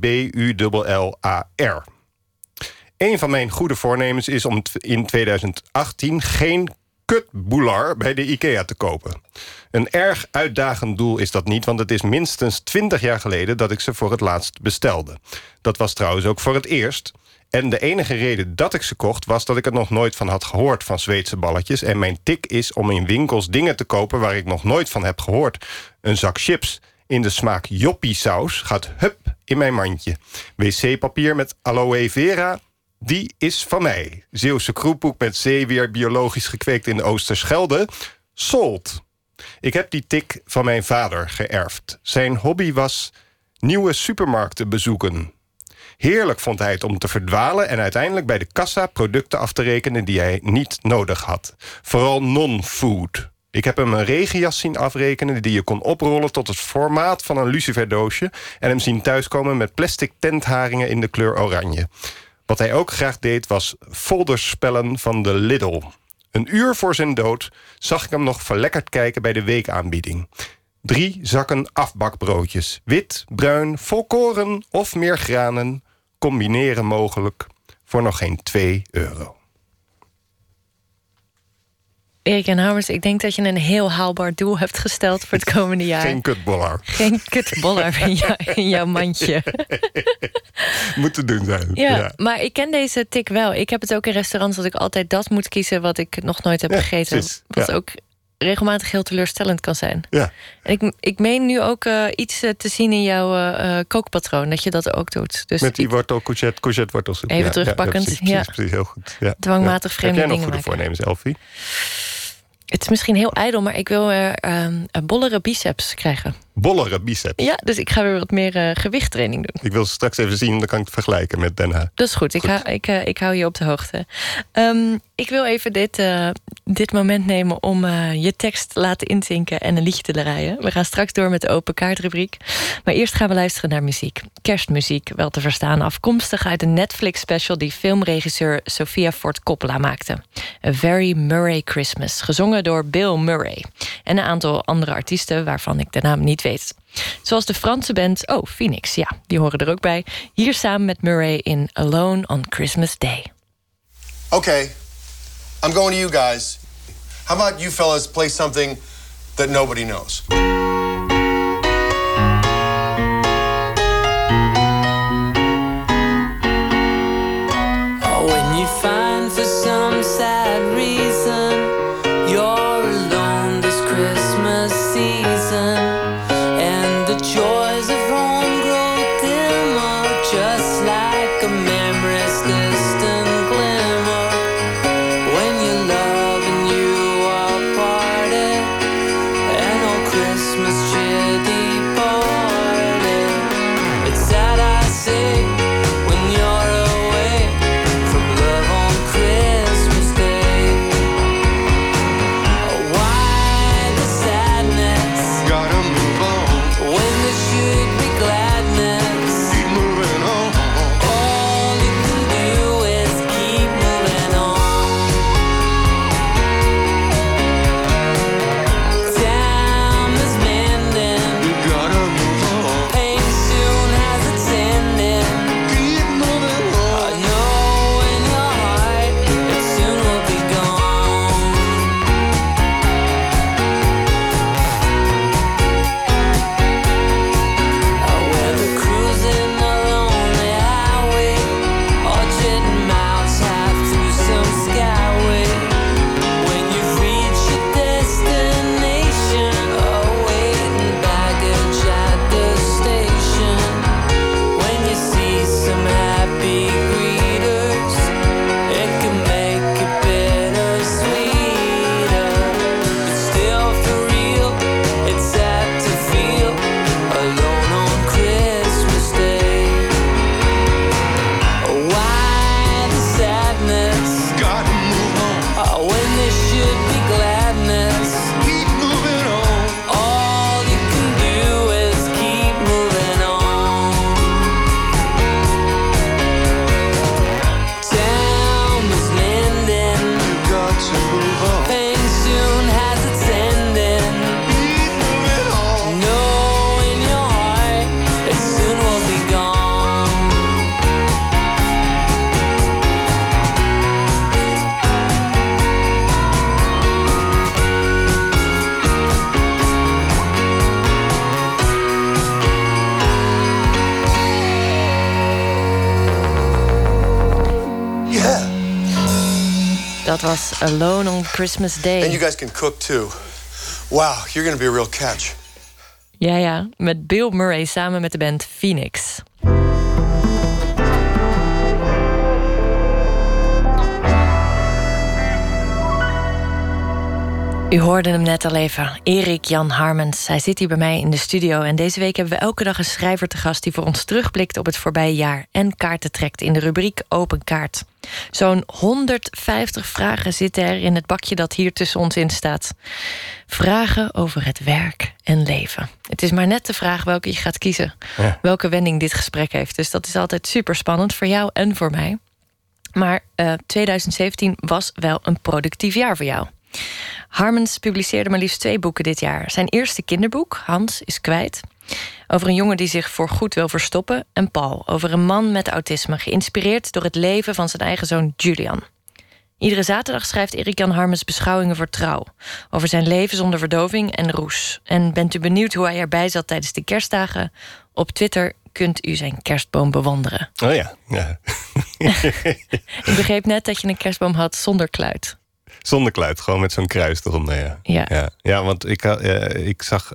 Een van mijn goede voornemens is om in 2018 geen kutboelar bij de IKEA te kopen. Een erg uitdagend doel is dat niet, want het is minstens 20 jaar geleden dat ik ze voor het laatst bestelde. Dat was trouwens ook voor het eerst. En de enige reden dat ik ze kocht... was dat ik er nog nooit van had gehoord van Zweedse balletjes. En mijn tik is om in winkels dingen te kopen... waar ik nog nooit van heb gehoord. Een zak chips in de smaak joppie saus gaat hup in mijn mandje. Wc-papier met aloe vera, die is van mij. Zeeuwse kroephoek met zeewier biologisch gekweekt in de Oosterschelde. Sold. Ik heb die tik van mijn vader geërfd. Zijn hobby was nieuwe supermarkten bezoeken. Heerlijk vond hij het om te verdwalen en uiteindelijk bij de kassa producten af te rekenen die hij niet nodig had. Vooral non-food. Ik heb hem een regenjas zien afrekenen die je kon oprollen tot het formaat van een luciferdoosje en hem zien thuiskomen met plastic tentharingen in de kleur oranje. Wat hij ook graag deed was folderspellen van de Lidl. Een uur voor zijn dood zag ik hem nog verlekkerd kijken bij de weekaanbieding. Drie zakken afbakbroodjes. Wit, bruin, volkoren of meer granen. Combineren mogelijk voor nog geen 2 euro. Erik en Hamers, ik denk dat je een heel haalbaar doel hebt gesteld voor het komende jaar. Geen kutboller. Geen kutboller in, jou, in jouw mandje. <laughs> moet te doen zijn. Ja, maar ik ken deze tik wel. Ik heb het ook in restaurants dat ik altijd dat moet kiezen wat ik nog nooit heb gegeten. precies. Wat Ja. ook regelmatig heel teleurstellend kan zijn. Ja. En ik, ik meen nu ook eh, iets eh, te zien in jouw eh, kookpatroon, dat je dat ook doet. Dus Met die wortel, courgette, courgette wortelsoep. Even Ja, terugpakkend, Ja, precies, heel goed. Ja. Dwangmatig vreemde Heb jij nog dingen goede maken. voornemens, Elfie? Het is misschien heel ijdel, maar ik wil ehm, bollere biceps krijgen. Bollere biceps. Ja, dus ik ga weer wat meer eh, gewichttraining doen. Ik wil ze straks even zien, dan kan ik het vergelijken met Den Haag. Dat is goed. Ik, hou, ik, eh, ik hou je op de hoogte. Ehm, ik wil even dit, eh, dit moment nemen om je tekst te laten inzinken en een liedje te draaien. We gaan straks door met de open kaartrubriek. Maar eerst gaan we luisteren naar muziek. Kerstmuziek, wel te verstaan, afkomstig uit een Netflix-special die filmregisseur Sofia Ford Coppola maakte. A Very Murray Christmas, gezongen door Bill Murray. En een aantal andere artiesten waarvan ik de naam niet weet. Zoals de Franse band Oh, Phoenix, ja, die horen er ook bij. Hier samen met Murray in Alone on Christmas Day. Okay, I'm going to you guys. How about you fellas play something that nobody knows? Alone on Christmas Day. And you guys can cook too. Wow, you're gonna be a real catch. Ja, ja, met Bill Murray samen met de band Phoenix. U hoorde hem net al even, Erik Jan Harmens. Hij zit hier bij mij in de studio. En deze week hebben we elke dag een schrijver te gast... die voor ons terugblikt op het voorbije jaar... en kaarten trekt in de rubriek Open Kaart. Zo'n 150 vragen zitten er in het bakje dat hier tussen ons in staat. Vragen over het werk en leven. Het is maar net de vraag welke je gaat kiezen. Welke wending dit gesprek heeft. Dus dat is altijd super spannend voor jou en voor mij. Maar uh, 2017 was wel een productief jaar voor jou. Harmens publiceerde maar liefst twee boeken dit jaar. Zijn eerste kinderboek, Hans, is kwijt. Over een jongen die zich voorgoed wil verstoppen. En Paul, over een man met autisme, geïnspireerd door het leven van zijn eigen zoon Julian. Iedere zaterdag schrijft Erik-Jan Harmens beschouwingen voor trouw. Over zijn leven zonder verdoving en roes. En bent u benieuwd hoe hij erbij zat tijdens de kerstdagen? Op Twitter kunt u zijn kerstboom bewonderen. Oh ja, ja. <laughs> Ik begreep net dat je een kerstboom had zonder kluit. Zonder kluit, gewoon met zo'n kruis eronder. Ja. Ja. ja. Ja, want ik, uh, ik zag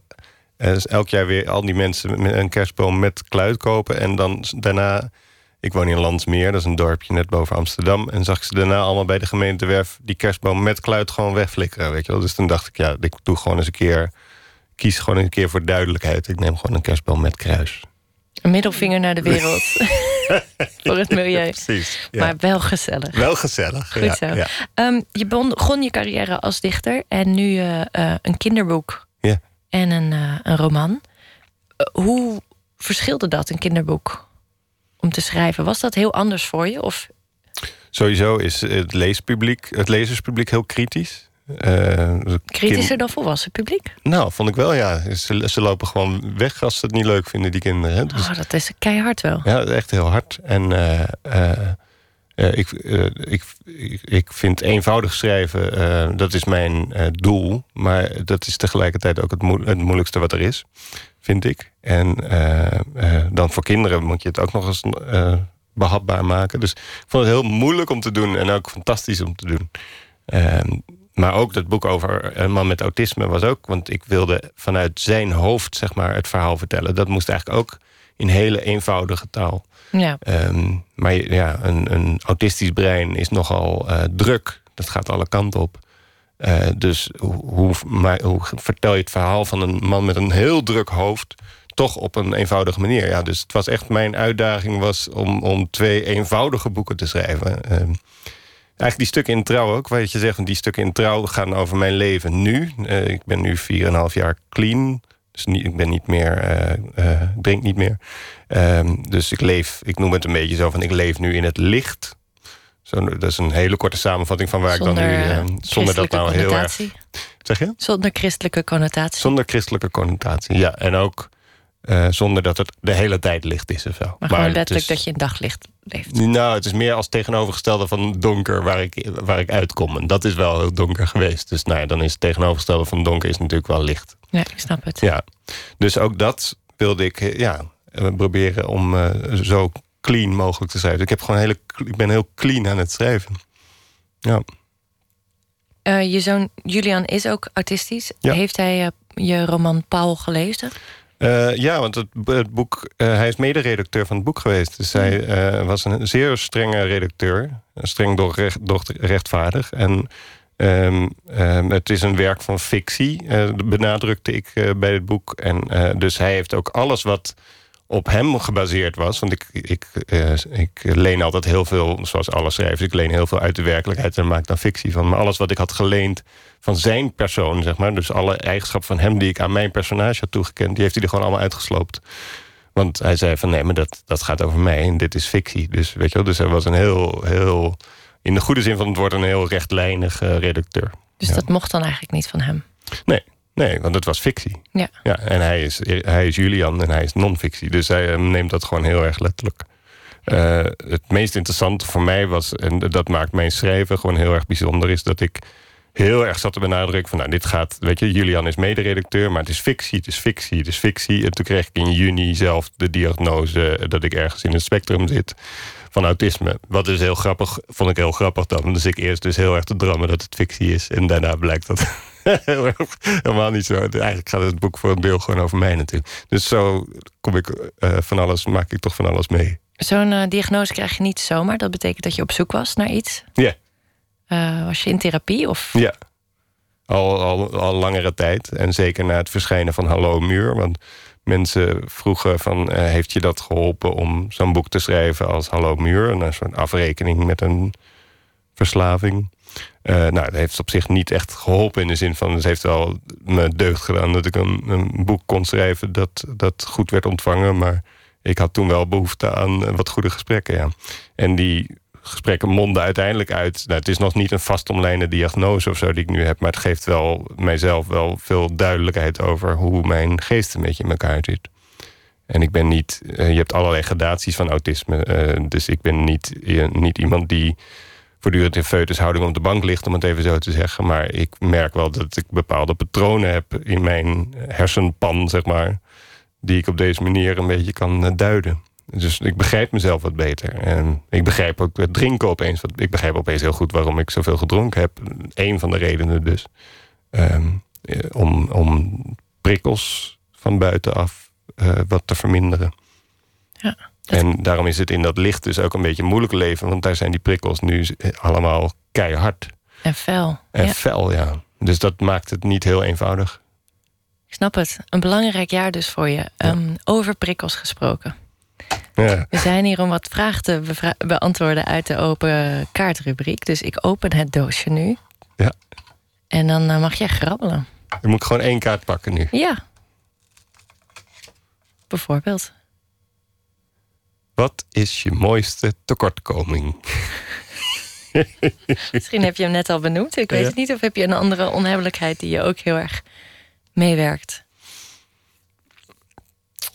uh, elk jaar weer al die mensen met een kerstboom met kluit kopen. En dan daarna, ik woon in Landsmeer, dat is een dorpje net boven Amsterdam. En zag ik ze daarna allemaal bij de gemeentewerf die kerstboom met kluit gewoon wegflikkeren. Weet je wel? Dus toen dacht ik, ja, ik doe gewoon eens een keer, kies gewoon een keer voor duidelijkheid. Ik neem gewoon een kerstboom met kruis. Een middelvinger naar de wereld. <laughs> voor het milieu. precies. Ja. Maar wel gezellig. Wel gezellig. Goed zo. Um, je begon je carrière als dichter en nu uh, uh, een kinderboek ja. en een, uh, een roman. hoe verschilde dat, een kinderboek, om te schrijven? Was dat heel anders voor je? Of? Sowieso is het leespubliek, het lezerspubliek heel kritisch. Uh, Kritischer kind... dan volwassen publiek? Nou, vond ik wel, ja. Ze, ze, lopen gewoon weg als ze het niet leuk vinden, die kinderen. Hè? Dus, oh, dat is keihard wel. Ja, echt heel hard. En uh, uh, ik, ik, ik vind eenvoudig schrijven, dat is mijn doel. Maar dat is tegelijkertijd ook het, mo het, moeilijkste wat er is, vind ik. En dan voor kinderen moet je het ook nog eens behapbaar maken. Dus ik vond het heel moeilijk om te doen en ook fantastisch om te doen. Ehm, maar ook dat boek over een man met autisme was ook... want ik wilde vanuit zijn hoofd zeg maar, het verhaal vertellen. Dat moest eigenlijk ook in hele eenvoudige taal. Ja. Um, maar ja, een, een, autistisch brein is nogal uh, druk. Dat gaat alle kanten op. Uh, dus hoe, maar, hoe vertel je het verhaal van een man met een heel druk hoofd... toch op een eenvoudige manier? Ja, dus het was echt mijn uitdaging was om, om twee eenvoudige boeken te schrijven... Uh, Eigenlijk die stukken in trouw ook, wat je zegt, die stukken in trouw gaan over mijn leven nu. Uh, ik ben nu 4,5 jaar clean. Dus niet, ik ben niet meer, uh, uh, drink niet meer. Um, dus ik leef, ik noem het een beetje zo van ik leef nu in het licht. Zo, dat is een hele korte samenvatting van waar zonder, ik dan nu... zonder dat nou heel erg... Zeg je? Zonder christelijke connotatie. Zonder christelijke connotatie, ja. En ook zonder dat het de hele tijd licht is of zo. Maar, maar gewoon letterlijk is, dat je in daglicht leeft. Nou, het is meer als tegenovergestelde van donker waar ik, waar ik uitkom. En dat is wel heel donker geweest. Dus nou ja, dan is het tegenovergestelde van donker is natuurlijk wel licht. Ja, ik snap het. Ja, dus ook dat wilde ik ja, proberen om uh, zo clean mogelijk te schrijven. Ik, heb gewoon hele, ik ben heel clean aan het schrijven. Ja. Uh, je zoon Julian is ook autistisch. Ja. Heeft hij je roman Paul gelezen? Uh, ja, want het, het boek, uh, hij is mederedacteur van het boek geweest. Dus hij uh, was een zeer strenge redacteur. Streng doch, recht, doch rechtvaardig. En um, um, het is een werk van fictie, benadrukte ik bij het boek. En dus hij heeft ook alles wat op hem gebaseerd was. Want ik, ik, uh, ik leen altijd heel veel, zoals alle schrijvers... ik leen heel veel uit de werkelijkheid en maak dan fictie van. Maar alles wat ik had geleend van zijn persoon, zeg maar... dus alle eigenschappen van hem die ik aan mijn personage had toegekend... die heeft hij er gewoon allemaal uitgesloopt. Want hij zei van nee, maar dat, dat gaat over mij en dit is fictie. Dus weet je wel, dus hij was een heel, heel... in de goede zin van het woord een heel rechtlijnig uh, redacteur. Dus ja. dat mocht dan eigenlijk niet van hem? Nee, Nee, want het was fictie. Ja. ja en hij is, hij is Julian en hij is non-fictie. Dus hij neemt dat gewoon heel erg letterlijk. Uh, het meest interessante voor mij was, en dat maakt mijn schrijven gewoon heel erg bijzonder, is dat ik heel erg zat te benadrukken van... nou, dit gaat, weet je, Julian is mederedacteur... maar het is fictie, het is fictie, het is fictie. En toen kreeg ik in juni zelf de diagnose... dat ik ergens in het spectrum zit van autisme. Wat dus heel grappig, vond ik heel grappig dan. Dus ik eerst dus heel erg te drammen dat het fictie is. En daarna blijkt dat <laughs> helemaal niet zo. Eigenlijk gaat het boek voor een deel gewoon over mij natuurlijk. Dus zo kom ik uh, van alles, maak ik toch van alles mee. Zo'n uh, diagnose krijg je niet zomaar. Dat betekent dat je op zoek was naar iets. Ja. Uh, was je in therapie? Of? Ja. Al, al, al langere tijd. En zeker na het verschijnen van Hallo Muur. Want mensen vroegen van... Uh, heeft je dat geholpen om zo'n boek te schrijven als Hallo Muur? Een soort afrekening met een verslaving. Uh, nou, dat heeft op zich niet echt geholpen in de zin van... het heeft wel me deugd gedaan dat ik een, een boek kon schrijven... Dat, dat goed werd ontvangen, maar ik had toen wel behoefte aan wat goede gesprekken. Ja. En die gesprekken monden uiteindelijk uit... Nou, het is nog niet een vastomlijnde diagnose of zo die ik nu heb... maar het geeft wel mijzelf wel veel duidelijkheid over... hoe mijn geest een beetje in elkaar zit. En ik ben niet... Uh, je hebt allerlei gradaties van autisme. Uh, dus ik ben niet, niet iemand die voortdurend in feutushouding op de bank ligt... om het even zo te zeggen. Maar ik merk wel dat ik bepaalde patronen heb... in mijn hersenpan, zeg maar... die ik op deze manier een beetje kan duiden. Dus ik begrijp mezelf wat beter. En ik begrijp ook het drinken opeens. Wat, ik begrijp opeens heel goed waarom ik zoveel gedronken heb. Eén van de redenen dus. Um, om, om prikkels van buitenaf uh, wat te verminderen. Ja, en daarom is het in dat licht dus ook een beetje moeilijk leven. Want daar zijn die prikkels nu allemaal keihard. En fel. En ja. fel, ja. Dus dat maakt het niet heel eenvoudig. Ik snap het. Een belangrijk jaar dus voor je. Ja. Um, over prikkels gesproken. Ja. We zijn hier om wat vragen te beantwoorden uit de open kaartrubriek. Dus ik open het doosje nu. Ja. En dan uh, mag jij grabbelen. Dan moet ik gewoon één kaart pakken nu. Ja. Bijvoorbeeld. Wat is je mooiste tekortkoming? Misschien heb je hem net al benoemd. Ik weet ja. het niet. Of heb je een andere onhebbelijkheid die je ook heel erg meewerkt?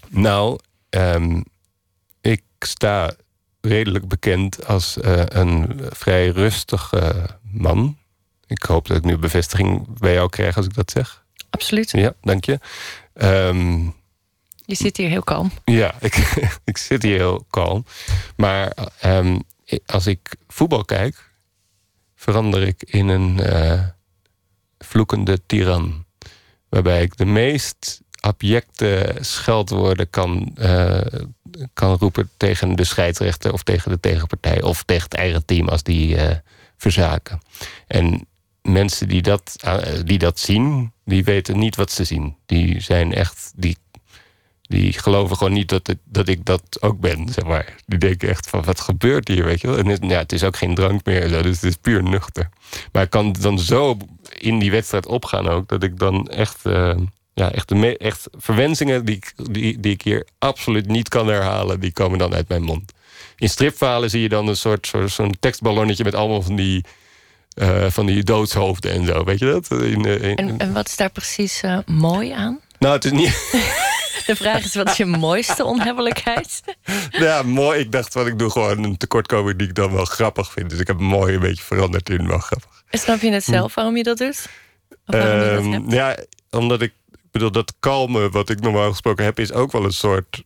Nou, um, ik sta redelijk bekend als uh, een vrij rustige man. Ik hoop dat ik nu bevestiging bij jou krijg als ik dat zeg. Absoluut. Ja, dank je. Um, je zit hier heel kalm. Ja, ik, <laughs> ik zit hier heel kalm. Maar um, als ik voetbal kijk, verander ik in een uh, vloekende tiran. Waarbij ik de meest abjecte scheldwoorden kan, uh, kan roepen tegen de scheidsrechter of tegen de tegenpartij of tegen het eigen team als die uh, verzaken. En mensen die dat, die dat zien, die weten niet wat ze zien. Die zijn echt, die, die geloven gewoon niet dat, het, dat ik dat ook ben, zeg maar. Die denken echt van, wat gebeurt hier, weet je wel? En het, ja, het is ook geen drank meer, dus het is puur nuchter. Maar ik kan dan zo in die wedstrijd opgaan ook, dat ik dan echt ja, echt, de echt verwensingen die, die, die ik hier absoluut niet kan herhalen, die komen dan uit mijn mond. In stripverhalen zie je dan een soort, zo'n tekstballonnetje met allemaal van die, uh, van die doodshoofden en zo. Weet je dat? In, uh, in, en, en, wat is daar precies uh, mooi aan? Nou, het is niet. <laughs> De vraag is: wat is je mooiste onhebbelijkheid? Ja, mooi. Ik dacht, wat ik doe gewoon een tekortkoming die ik dan wel grappig vind. Dus ik heb mooi een beetje veranderd in wel grappig. Snap je het zelf waarom je dat doet? Of je dat hebt? ja, omdat ik ik bedoel, dat kalme wat ik normaal gesproken heb... is ook wel een soort...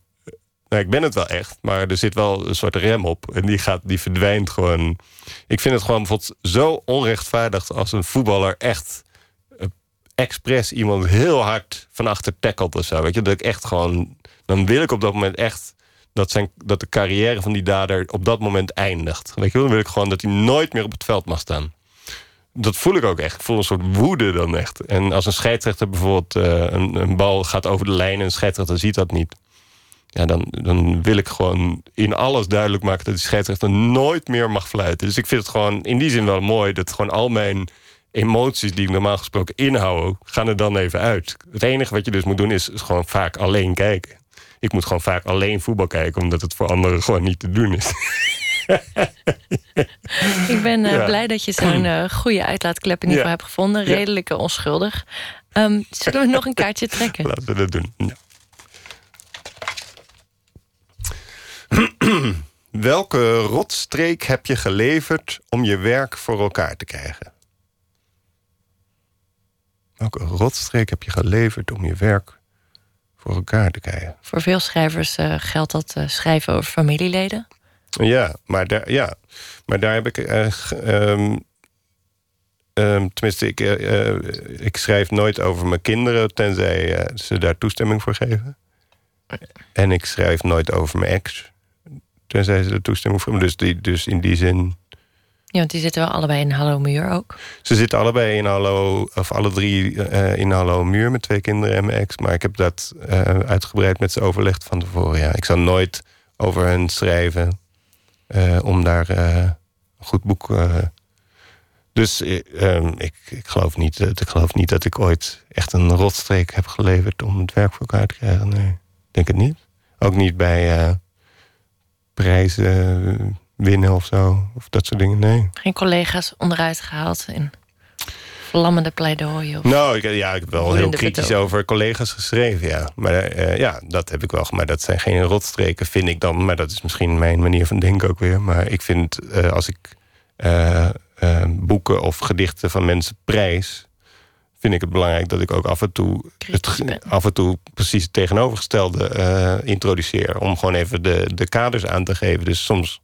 Nou, ik ben het wel echt, maar er zit wel een soort rem op. En die, gaat, die verdwijnt gewoon. Ik vind het gewoon bijvoorbeeld zo onrechtvaardig... als een voetballer echt expres iemand heel hard van achter tackelt of zo. Weet je, dat ik echt gewoon... Dan wil ik op dat moment echt... Dat, zijn, dat de carrière van die dader op dat moment eindigt. Weet je, dan wil ik gewoon dat hij nooit meer op het veld mag staan dat voel ik ook echt. Ik voel een soort woede dan echt. En als een scheidsrechter bijvoorbeeld uh, een, een, bal gaat over de lijn... en een scheidsrechter ziet dat niet... Ja, dan, dan wil ik gewoon in alles duidelijk maken... dat die scheidsrechter nooit meer mag fluiten. Dus ik vind het gewoon in die zin wel mooi... dat gewoon al mijn emoties die ik normaal gesproken inhoud... gaan er dan even uit. Het enige wat je dus moet doen is, is gewoon vaak alleen kijken. Ik moet gewoon vaak alleen voetbal kijken... omdat het voor anderen gewoon niet te doen is. <laughs> ik ben uh, ja. blij dat je zo'n uh, goede uitlaatklep in ieder geval ja. hebt gevonden. Redelijk ja. onschuldig. Um, zullen we nog een kaartje trekken? Laten we dat doen. <clears throat> Welke rotstreek heb je geleverd om je werk voor elkaar te krijgen? Welke rotstreek heb je geleverd om je werk voor elkaar te krijgen? Voor veel schrijvers uh, geldt dat uh, schrijven over familieleden. Ja, maar daar, ja, maar daar heb ik. Uh, um, um, tenminste, ik, ik schrijf nooit over mijn kinderen, tenzij ze daar toestemming voor geven. En ik schrijf nooit over mijn ex, tenzij ze er toestemming voor geven. Dus, die, dus in die zin ja, want die zitten wel allebei in Hallo Muur ook. Ze zitten allebei in Hallo, of alle drie uh, in Hallo Muur met twee kinderen en mijn ex. Maar ik heb dat uh, uitgebreid met ze overlegd van tevoren. Ja. Ik zou nooit over hen schrijven uh, om daar een goed boek. dus ehm, ik, ik, geloof niet, ik geloof niet dat ik ooit echt een rotstreek heb geleverd om het werk voor elkaar te krijgen. Nee, denk het niet. Ook niet bij prijzen winnen of zo. Of dat soort dingen, nee. Geen collega's onderuit gehaald in vlammende pleidooien? Of nou, ik, ja, ik heb wel heel kritisch over collega's geschreven, ja. Maar uh, ja, dat heb ik wel. Maar dat zijn geen rotstreken, vind ik dan. Maar dat is misschien mijn manier van denken ook weer. Maar ik vind, uh, als ik uh, boeken of gedichten van mensen prijs vind ik het belangrijk dat ik ook af en toe, het, af en toe precies het tegenovergestelde introduceer. Om gewoon even de, de kaders aan te geven. Dus soms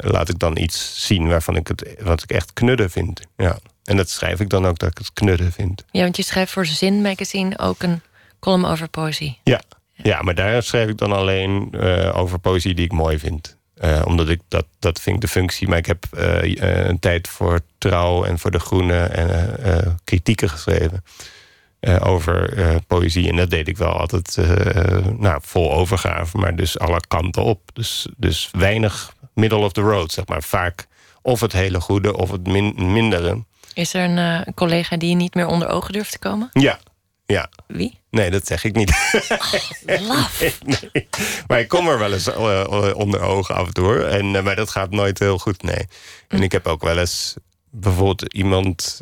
laat ik dan iets zien waarvan ik het wat ik echt knudden vind. Ja. En dat schrijf ik dan ook dat ik het knudden vind. Ja, want je schrijft voor Zin Magazine ook een column over poëzie. Ja, ja maar daar schrijf ik dan alleen uh, over poëzie die ik mooi vind. Uh, omdat ik dat, dat vind ik de functie. Maar ik heb uh, een tijd voor Trouw en voor De Groene en kritieken geschreven. over poëzie. En dat deed ik wel altijd nou, vol overgave, maar dus alle kanten op. Dus, dus weinig middle of the road, zeg maar. Vaak of het hele goede of het min mindere. Is er een uh, collega die je niet meer onder ogen durft te komen? Ja. Ja. Wie? Nee, dat zeg ik niet. Oh, laf. <laughs> nee, Maar ik kom er wel eens uh, onder ogen af en toe. En, uh, maar dat gaat nooit heel goed, nee. En hm. ik heb ook wel eens bijvoorbeeld iemand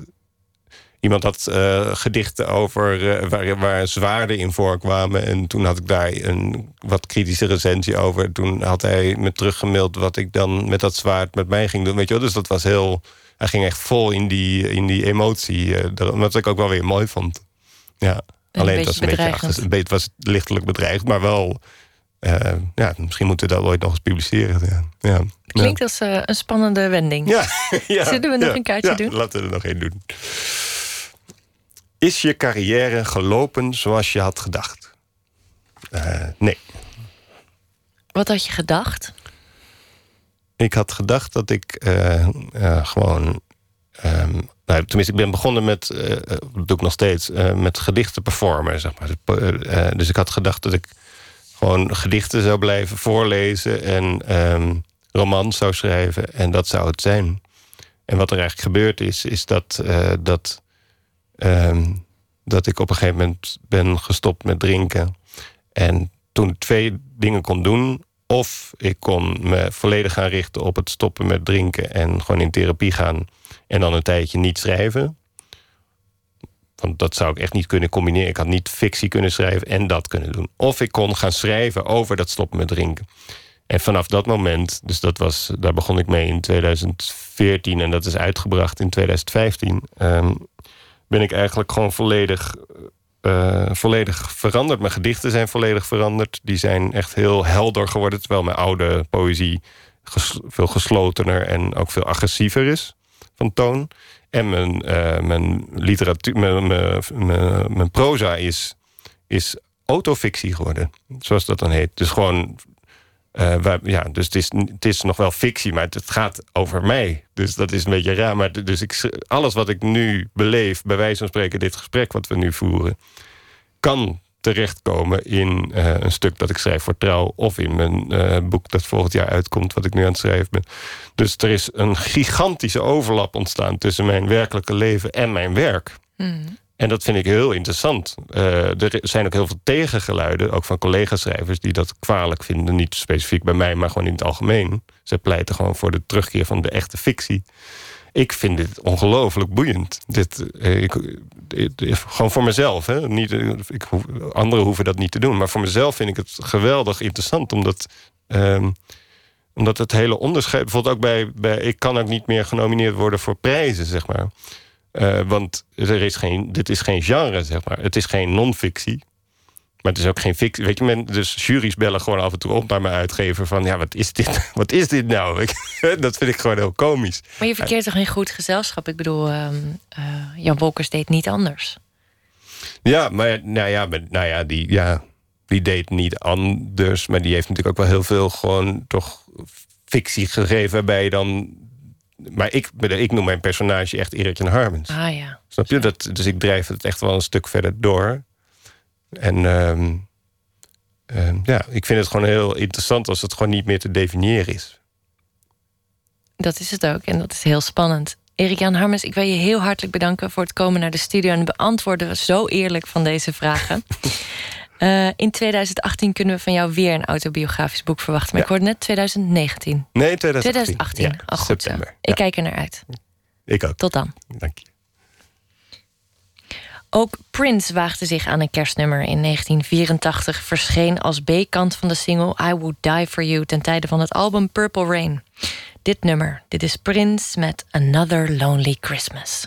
Iemand had uh, gedichten over uh, waar, waar zwaarden in voorkwamen. En toen had ik daar een wat kritische recensie over. Toen had hij me teruggemaild wat ik dan met dat zwaard met mij ging doen. Weet je wel? Dus dat was heel. Hij ging echt vol in die, in die emotie. Uh, wat ik ook wel weer mooi vond. Ja. Alleen het was een beetje achter, beetje was lichtelijk bedreigd, maar wel. ja, misschien moeten we dat ooit nog eens publiceren. Ja. Ja. Klinkt als een spannende wending. Ja, <laughs> ja, Zullen we nog een kaartje doen? Laten we er nog één doen. Is je carrière gelopen zoals je had gedacht? Uh, nee. Wat had je gedacht? Ik had gedacht dat ik uh, uh, gewoon. Um, nou, tenminste, ik ben begonnen met, dat doe ik nog steeds, met gedichten performen. Zeg maar. dus ik had gedacht dat ik gewoon gedichten zou blijven voorlezen en um, romans zou schrijven. En dat zou het zijn. En wat er eigenlijk gebeurd is, is dat, dat Um, dat ik op een gegeven moment ben gestopt met drinken. En toen ik twee dingen kon doen. Of ik kon me volledig gaan richten op het stoppen met drinken en gewoon in therapie gaan. En dan een tijdje niet schrijven. Want dat zou ik echt niet kunnen combineren. Ik had niet fictie kunnen schrijven en dat kunnen doen. Of ik kon gaan schrijven over dat stoppen met drinken. En vanaf dat moment, dus dat was, daar begon ik mee in 2014 en dat is uitgebracht in 2015 ben ik eigenlijk gewoon volledig, uh, volledig veranderd. Mijn gedichten zijn volledig veranderd. Die zijn echt heel helder geworden. Terwijl mijn oude poëzie veel geslotener en ook veel agressiever is van toon. En mijn, uh, mijn literatuur, mijn, mijn, mijn, mijn proza is, is autofictie geworden. Zoals dat dan heet. Dus gewoon uh, ja, dus het is, het is nog wel fictie, maar het, gaat over mij. Dus dat is een beetje raar. Maar dus ik, alles wat ik nu beleef, bij wijze van spreken, dit gesprek wat we nu voeren, kan terechtkomen in uh, een stuk dat ik schrijf voor trouw. of in mijn uh, boek dat volgend jaar uitkomt, wat ik nu aan het schrijven ben. Dus er is een gigantische overlap ontstaan tussen mijn werkelijke leven en mijn werk. Mm. En dat vind ik heel interessant. Uh, er zijn ook heel veel tegengeluiden, ook van collega-schrijvers... die dat kwalijk vinden, niet specifiek bij mij, maar gewoon in het algemeen. Ze pleiten gewoon voor de terugkeer van de echte fictie. Ik vind dit ongelooflijk boeiend. Dit, ik, gewoon voor mezelf. Hè? Niet, ik, anderen hoeven dat niet te doen. Maar voor mezelf vind ik het geweldig interessant. Omdat, um, omdat het hele onderscheid... bijvoorbeeld ook bij, bij... ik kan ook niet meer genomineerd worden voor prijzen, zeg maar... Uh, want er is geen, dit is geen genre, zeg maar. Het is geen non-fictie. Maar het is ook geen fictie. Weet je, men, dus juries bellen gewoon af en toe op naar mijn uitgever van ja, wat is dit? <laughs> Wat is dit nou? <laughs> dat vind ik gewoon heel komisch. Maar je verkeert toch in goed gezelschap? Ik bedoel, uh, uh, Jan Wolkers deed niet anders. Ja, maar nou ja, maar, nou ja, die, ja, die deed niet anders. Maar die heeft natuurlijk ook wel heel veel gewoon toch fictie gegeven waarbij je dan maar ik, ik noem mijn personage echt Erik Jan Harmens. Ah ja. Snap je? Dat, dus ik drijf het echt wel een stuk verder door. En ehm, ehm, ja, ik vind het gewoon heel interessant als het gewoon niet meer te definiëren is. Dat is het ook en dat is heel spannend. Erik-Jan Harmens, ik wil je heel hartelijk bedanken voor het komen naar de studio en beantwoorden zo eerlijk van deze vragen. <laughs> Uh, in 2018 kunnen we van jou weer een autobiografisch boek verwachten. Maar ik hoorde net 2019. Nee, 2018. 2018. Ja, oh, goed september. Zo. Ik kijk er naar uit. Ik ook. Tot dan. Dank je. Ook Prince waagde zich aan een kerstnummer in 1984. Verscheen als B-kant van de single I Would Die For You... ten tijde van het album Purple Rain. Dit nummer, dit is Prince met Another Lonely Christmas.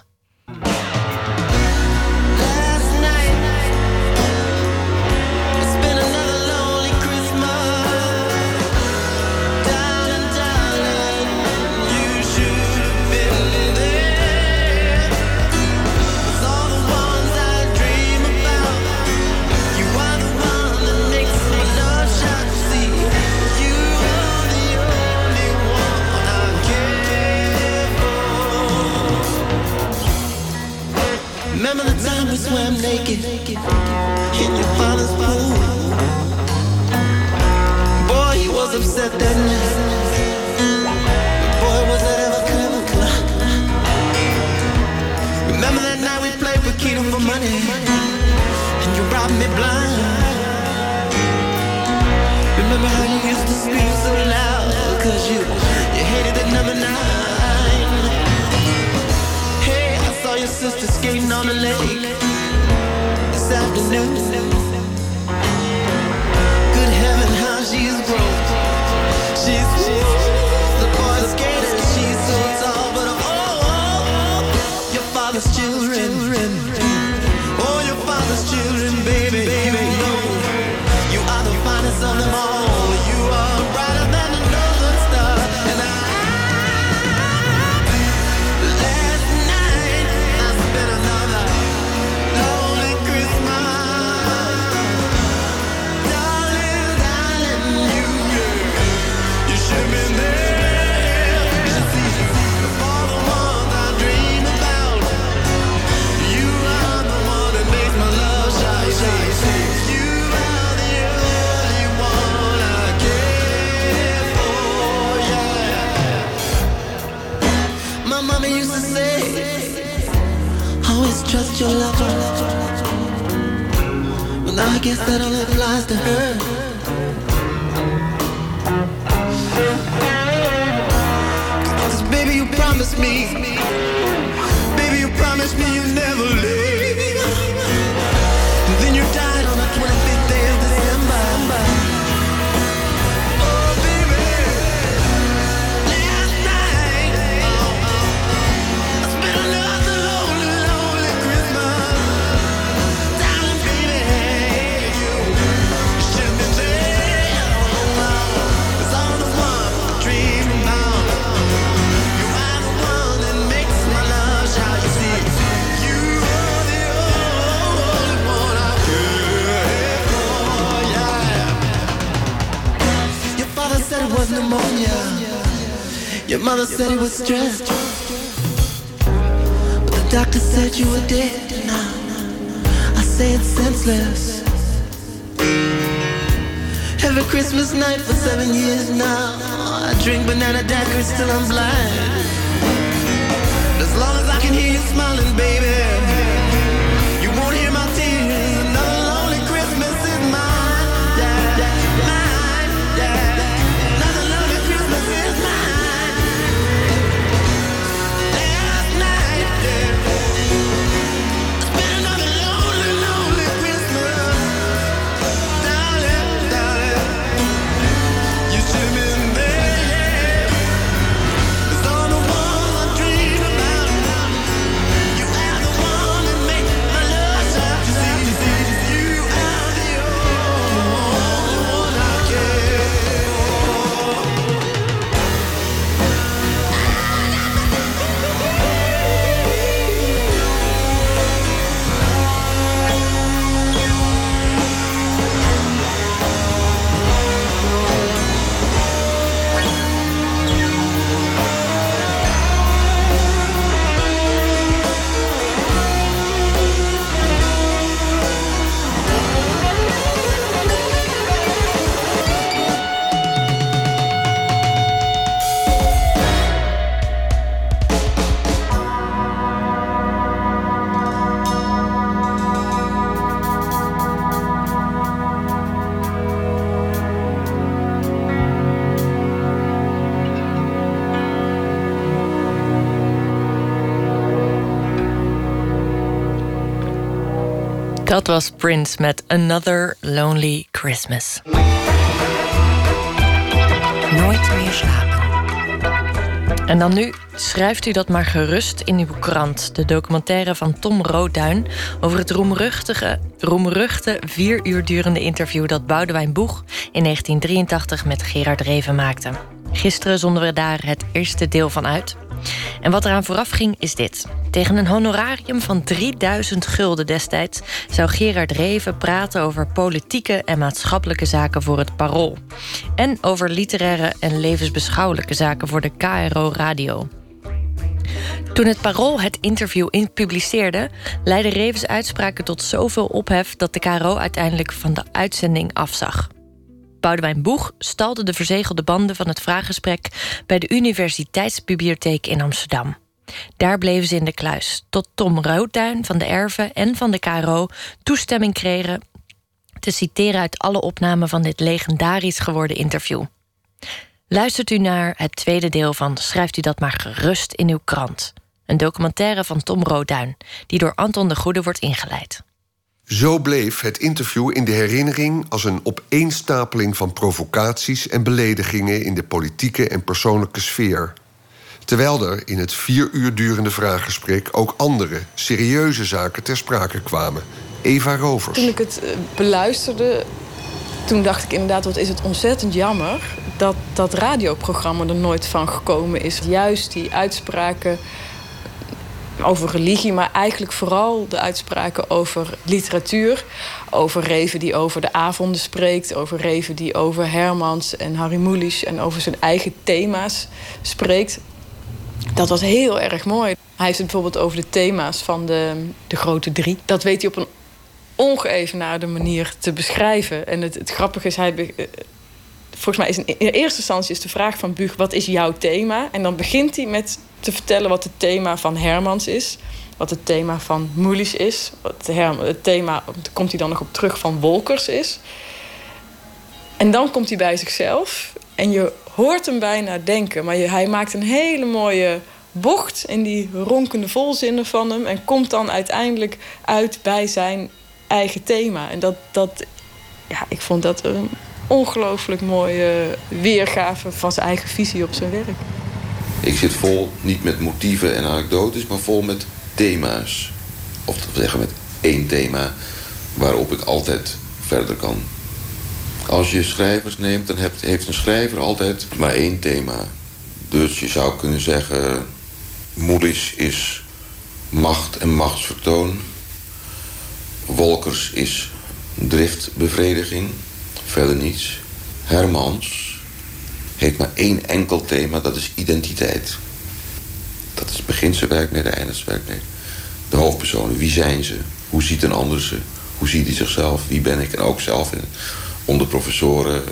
Dat was Prince met Another Lonely Christmas. Nooit meer slapen. En dan nu, schrijft u dat maar gerust in uw krant. De documentaire van Tom Roodduin over het roemruchtige, roemruchte vier uur durende interview dat Boudewijn Boeg in 1983 met Gerard Reven maakte. Gisteren zonden we daar het eerste deel van uit. En wat eraan vooraf ging is dit. Tegen een honorarium van 3000 gulden destijds zou Gerard Reven praten over politieke en maatschappelijke zaken voor het Parool. En over literaire en levensbeschouwelijke zaken voor de KRO Radio. Toen het Parool het interview in publiceerde, leidde Revens uitspraken tot zoveel ophef dat de KRO uiteindelijk van de uitzending afzag. Boudewijn Boeg stalde de verzegelde banden van het vraaggesprek bij de Universiteitsbibliotheek in Amsterdam. Daar bleven ze in de kluis, tot Tom Roodduin van de Erven en van de KRO toestemming kregen te citeren uit alle opnamen van dit legendarisch geworden interview. Luistert u naar het tweede deel van Schrijft u dat maar gerust in uw krant. Een documentaire van Tom Roodduin, die door Anton de Goede wordt ingeleid. Zo bleef het interview in de herinnering als een opeenstapeling van provocaties en beledigingen in de politieke en persoonlijke sfeer. Terwijl er in het vier uur durende vraaggesprek ook andere, serieuze zaken ter sprake kwamen. Eva Rovers. Toen ik het eh, beluisterde, toen dacht ik inderdaad, wat is het ontzettend jammer dat dat radioprogramma er nooit van gekomen is. Juist die uitspraken over religie, maar eigenlijk vooral de uitspraken over literatuur. Over Reven die over de avonden spreekt, over Reven die over Hermans en Harry Mulisch en over zijn eigen thema's spreekt. Dat was heel erg mooi. Hij heeft bijvoorbeeld over de thema's van de, de grote drie. Dat weet hij op een ongeëvenaarde manier te beschrijven. En het, het grappige is, hij, volgens mij is in, eerste instantie is de vraag van Bug: wat is jouw thema? En dan begint hij met te vertellen wat het thema van Hermans is. Wat het thema van Moelis is. Wat het thema, komt hij dan nog op terug, van Wolkers is. En dan komt hij bij zichzelf. En je hoort hem bijna denken. Maar hij maakt een hele mooie bocht in die ronkende volzinnen van hem. En komt dan uiteindelijk uit bij zijn eigen thema. En dat, dat ja, ik vond dat een ongelooflijk mooie weergave van zijn eigen visie op zijn werk. Ik zit vol, niet met motieven en anekdotes, maar vol met thema's. Of te zeggen met één thema waarop ik altijd verder kan. Als je schrijvers neemt, dan heeft een schrijver altijd maar één thema. Dus je zou kunnen zeggen... Moelis is macht en machtsvertoon. Wolkers is driftbevrediging. Verder niets. Hermans heeft maar één enkel thema, dat is identiteit. Dat is begint zijn werk mee, de zijn werk mee. De hoofdpersonen, wie zijn ze? Hoe ziet een ander ze? Hoe ziet hij zichzelf? Wie ben ik? En ook zelf in, onder professoren,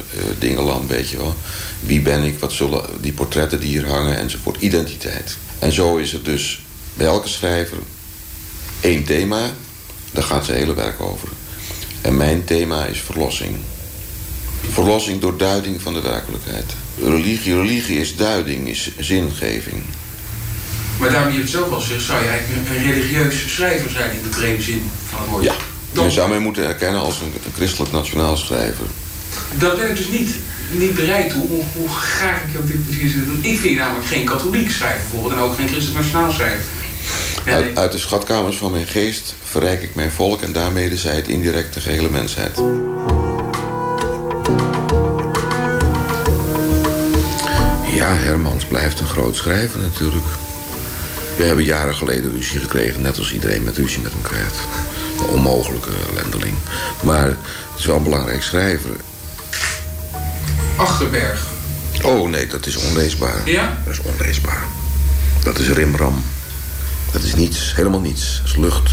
uh, weet je wel. Wie ben ik? Wat zullen die portretten die hier hangen? Enzovoort. Identiteit. En zo is het dus bij elke schrijver één thema. Daar gaat zijn hele werk over. En mijn thema is verlossing. Verlossing door duiding van de werkelijkheid. Religie, religie is duiding, is zingeving. Maar daarom je het zelf al zegt, zou je eigenlijk een religieus schrijver zijn in de brede zin van het woord. Ja, je zou mij moeten erkennen als een, christelijk nationaal schrijver. Dat ben ik dus niet, niet bereid toe, hoe, hoe graag ik op dit precies doen. Ik vind namelijk geen katholiek schrijver bijvoorbeeld en ook geen christelijk nationaal schrijver. Uit, uit, de schatkamers van mijn geest verrijk ik mijn volk en daarmee zij het indirect de gehele mensheid. Ja, Hermans blijft een groot schrijver natuurlijk. We hebben jaren geleden ruzie gekregen, net als iedereen met ruzie met hem krijgt. Een onmogelijke lendeling. Maar het is wel een belangrijk schrijver. Achterberg. Oh nee, dat is onleesbaar. Ja? Dat is onleesbaar. Dat is rimram. Dat is niets, helemaal niets. Dat is lucht.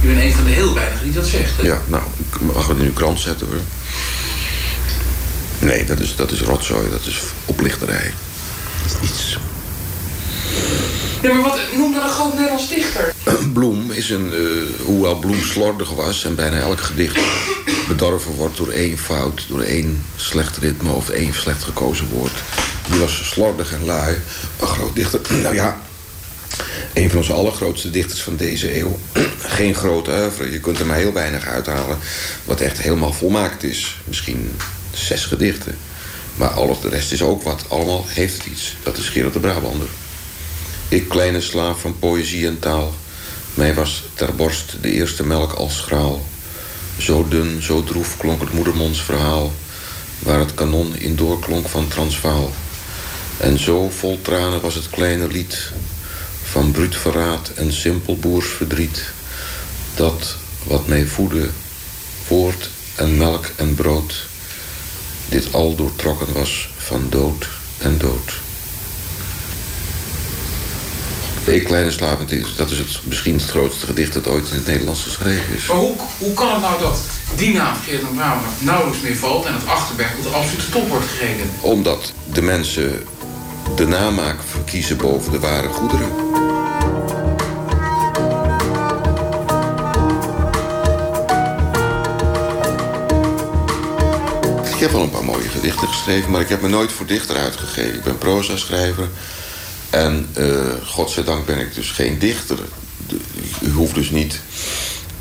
Je bent een van de heel weinigen die dat zegt, hè? Ja, nou, mag het in uw krant zetten hoor. Nee, dat is, dat is rotzooi, dat is oplichterij. Iets. Ja, maar wat, noem dan een groot Nederlands dichter. <clears throat> Bloem is een, uh, hoewel Bloem slordig was... en bijna elk gedicht <coughs> bedorven wordt door één fout... door één slecht ritme of één slecht gekozen woord. Die was slordig en lui. Een groot dichter, <clears throat> nou ja... Een van onze allergrootste dichters van deze eeuw. <clears throat> Geen grote oeuvre. Je kunt er maar heel weinig uithalen. Wat echt helemaal volmaakt is. Misschien zes gedichten. Maar alles de rest is ook wat. Allemaal heeft het iets. Dat is Gerard de Brabander. Ik, kleine slaaf van poëzie en taal. Mij was ter borst de eerste melk als schraal. Zo dun, zo droef klonk het moedermonds verhaal. Waar het kanon in doorklonk van Transvaal. En zo vol tranen was het kleine lied van bruut verraad en simpel boersverdriet. Dat wat mij voedde, woord en melk en brood, dit al doortrokken was van dood en dood. Ik, Kleine Slavend, dat is het, misschien het grootste gedicht dat ooit in het Nederlands geschreven is. Maar hoe, hoe kan het nou dat die naam, Geert van Braber, nauwelijks meer valt... en het Achterberg tot de absolute top wordt gerekend? Omdat de mensen de namaak verkiezen boven de ware goederen. Heb wel een paar mooie gedichten geschreven, maar ik heb me nooit voor dichter uitgegeven. Ik ben proza-schrijver. En uh, godzijdank ben ik dus geen dichter. Ik hoef dus niet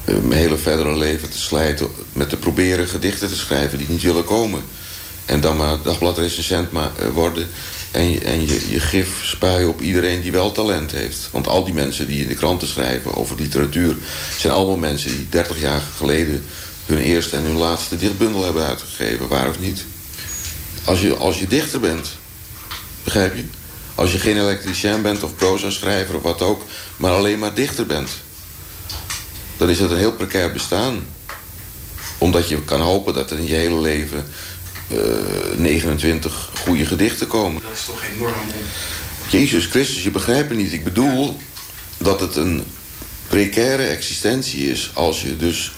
uh, mijn hele verdere leven te slijten... met te proberen gedichten te schrijven die niet willen komen. En dan maar dagbladrecensent maar, uh, worden... en, je, en je, je gif spuien op iedereen die wel talent heeft. Want al die mensen die in de kranten schrijven over literatuur... zijn allemaal mensen die 30 jaar geleden... hun eerste en hun laatste dichtbundel hebben uitgegeven, waar of niet. Als je, als je dichter bent, begrijp je... Als je geen elektricien bent of proza-schrijver of wat ook... maar alleen maar dichter bent... dan is het een heel precair bestaan. Omdat je kan hopen dat er in je hele leven... Uh, 29 goede gedichten komen. Dat is toch enorm. Jezus Christus, je begrijpt het niet. Ik bedoel dat het een precaire existentie is... als je dus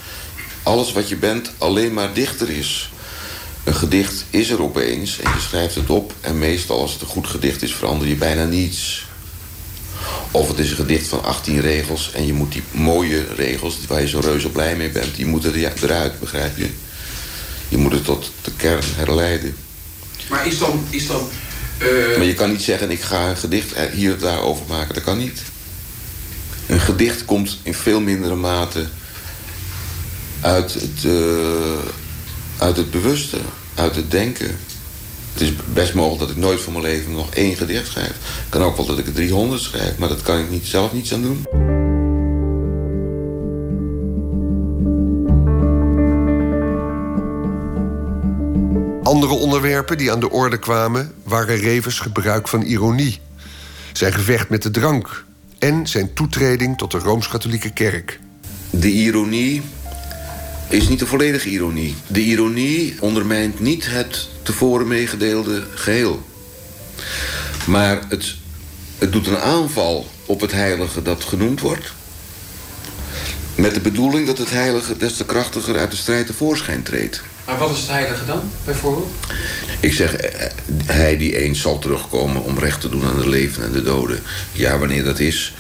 alles wat je bent alleen maar dichter is... Een gedicht is er opeens en je schrijft het op... en meestal als het een goed gedicht is verander je bijna niets. Of het is een gedicht van 18 regels... en je moet die mooie regels waar je zo reuze blij mee bent... die moeten eruit, begrijp je? Je moet het tot de kern herleiden. Maar is dan... Is dan uh... Maar je kan niet zeggen, ik ga een gedicht hier of daar over maken. Dat kan niet. Een gedicht komt in veel mindere mate uit het... Uh uit het bewuste, uit het denken. Het is best mogelijk dat ik nooit van mijn leven nog één gedicht schrijf. Het kan ook wel dat ik er 300 schrijf, maar dat kan ik niet, zelf niets aan doen. Andere onderwerpen die aan de orde kwamen waren Revers gebruik van ironie, zijn gevecht met de drank en zijn toetreding tot de Rooms-Katholieke Kerk. De ironie is niet de volledige ironie. De ironie ondermijnt niet het tevoren meegedeelde geheel. Maar het, het doet een aanval op het heilige dat genoemd wordt... met de bedoeling dat het heilige des te krachtiger uit de strijd tevoorschijn treedt. Maar wat is het heilige dan, bijvoorbeeld? Ik zeg, eh, hij die eens zal terugkomen om recht te doen aan de leven en de doden. Ja, wanneer dat is,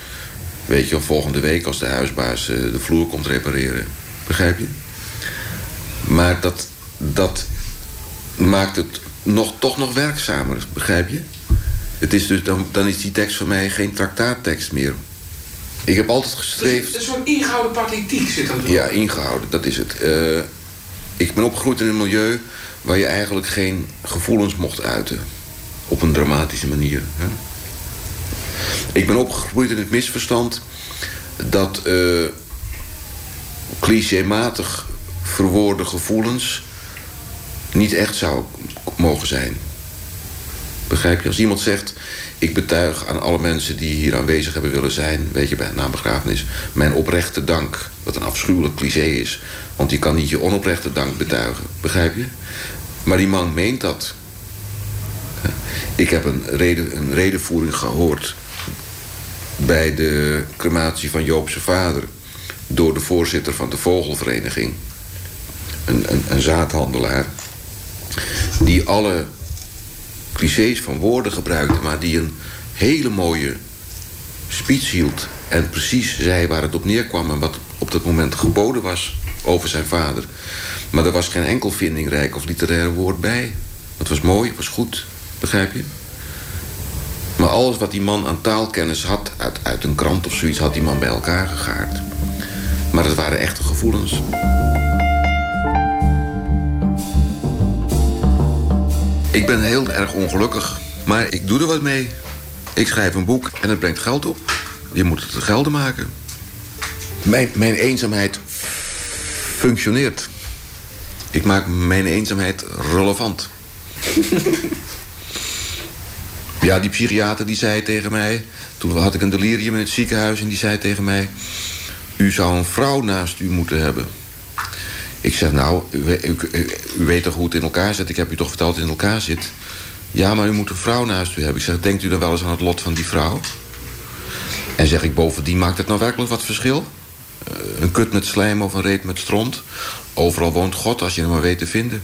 weet je, of volgende week als de huisbaas eh, de vloer komt repareren. Begrijp je? Maar dat, dat maakt het nog, toch nog werkzamer, begrijp je? Het is dus, dan, dan is die tekst voor mij geen traktaattekst meer. Ik heb altijd gestreefd... Dus een soort ingehouden pathetiek zit er Ja, ingehouden, dat is het. Uh, ik ben opgegroeid in een milieu waar je eigenlijk geen gevoelens mocht uiten. Op een dramatische manier. Hè? Ik ben opgegroeid in het misverstand dat uh, clichématig verwoorde gevoelens niet echt zou mogen zijn. Begrijp je? Als iemand zegt... ik betuig aan alle mensen die hier aanwezig hebben willen zijn... weet je, bij een mijn oprechte dank, wat een afschuwelijk cliché is... want je kan niet je onoprechte dank betuigen. Begrijp je? Maar die man meent dat. Ik heb een, reden, een redenvoering gehoord... bij de crematie van Joopse vader... door de voorzitter van de Vogelvereniging een, een, zaadhandelaar... die alle clichés van woorden gebruikte... maar die een hele mooie speech hield... en precies zei waar het op neerkwam... en wat op dat moment geboden was over zijn vader. Maar er was geen enkel vindingrijk of literair woord bij. Het was mooi, het was goed, begrijp je? Maar alles wat die man aan taalkennis had... Uit, uit een krant of zoiets, had die man bij elkaar gegaard. Maar het waren echte gevoelens. Ik ben heel erg ongelukkig, maar ik doe er wat mee. Ik schrijf een boek en het brengt geld op. Je moet het gelden maken. Mijn, mijn eenzaamheid functioneert. Ik maak mijn eenzaamheid relevant. <laughs> ja, die psychiater die zei tegen mij... toen had ik een delirium in het ziekenhuis en die zei tegen mij... u zou een vrouw naast u moeten hebben. Ik zeg, nou, u, weet toch hoe het in elkaar zit? Ik heb u toch verteld het in elkaar zit? Ja, maar u moet een vrouw naast u hebben. Ik zeg, denkt u dan wel eens aan het lot van die vrouw? En zeg ik, bovendien maakt het nou werkelijk wat verschil? Uh, een kut met slijm of een reet met stront. Overal woont God als je hem maar weet te vinden.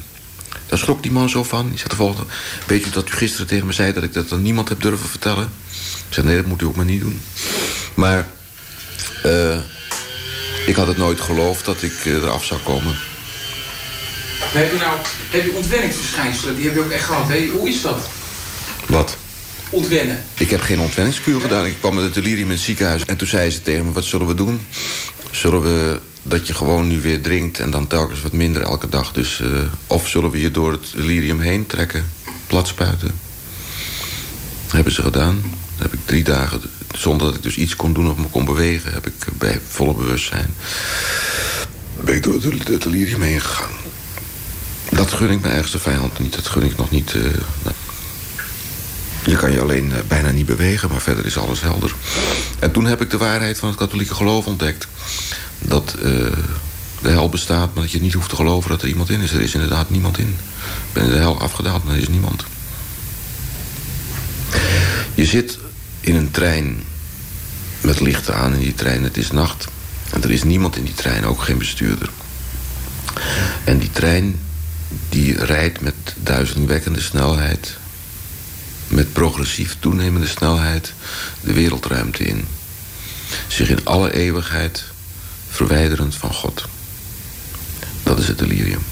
Daar schrok die man zo van. Die zegt de volgende, weet u dat u gisteren tegen me zei... dat ik dat aan niemand heb durven vertellen? Ik zeg, nee, dat moet u ook maar niet doen. Maar uh, ik had het nooit geloofd dat ik uh, eraf zou komen. Heb je nou heb je ontwenningsverschijnselen? Die heb je ook echt gehad. Hè? Hoe is dat? Wat? Ontwennen. Ik heb geen ontwenningskuur gedaan. Ik kwam met het delirium in het ziekenhuis. En toen zei ze tegen me, wat zullen we doen? Zullen we dat je gewoon nu weer drinkt en dan telkens wat minder elke dag. Dus, uh, of zullen we je door het delirium heen trekken, plat spuiten. Dat hebben ze gedaan. Dan heb ik drie dagen, zonder dat ik dus iets kon doen of me kon bewegen... heb ik bij volle bewustzijn... ben ik door het delirium heen gegaan. Dat gun ik mijn ergste vijand niet. Dat gun ik nog niet... Uh, je kan je alleen uh, bijna niet bewegen, maar verder is alles helder. En toen heb ik de waarheid van het katholieke geloof ontdekt. Dat uh, de hel bestaat, maar dat je niet hoeft te geloven dat er iemand in is. Er is inderdaad niemand in. Ik ben in de hel afgedaald, maar er is niemand. Je zit in een trein met lichten aan in die trein. Het is nacht. En er is niemand in die trein, ook geen bestuurder. En die trein die rijdt met duizendwekkende snelheid... met progressief toenemende snelheid de wereldruimte in. Zich in alle eeuwigheid verwijderend van God. Dat is het delirium.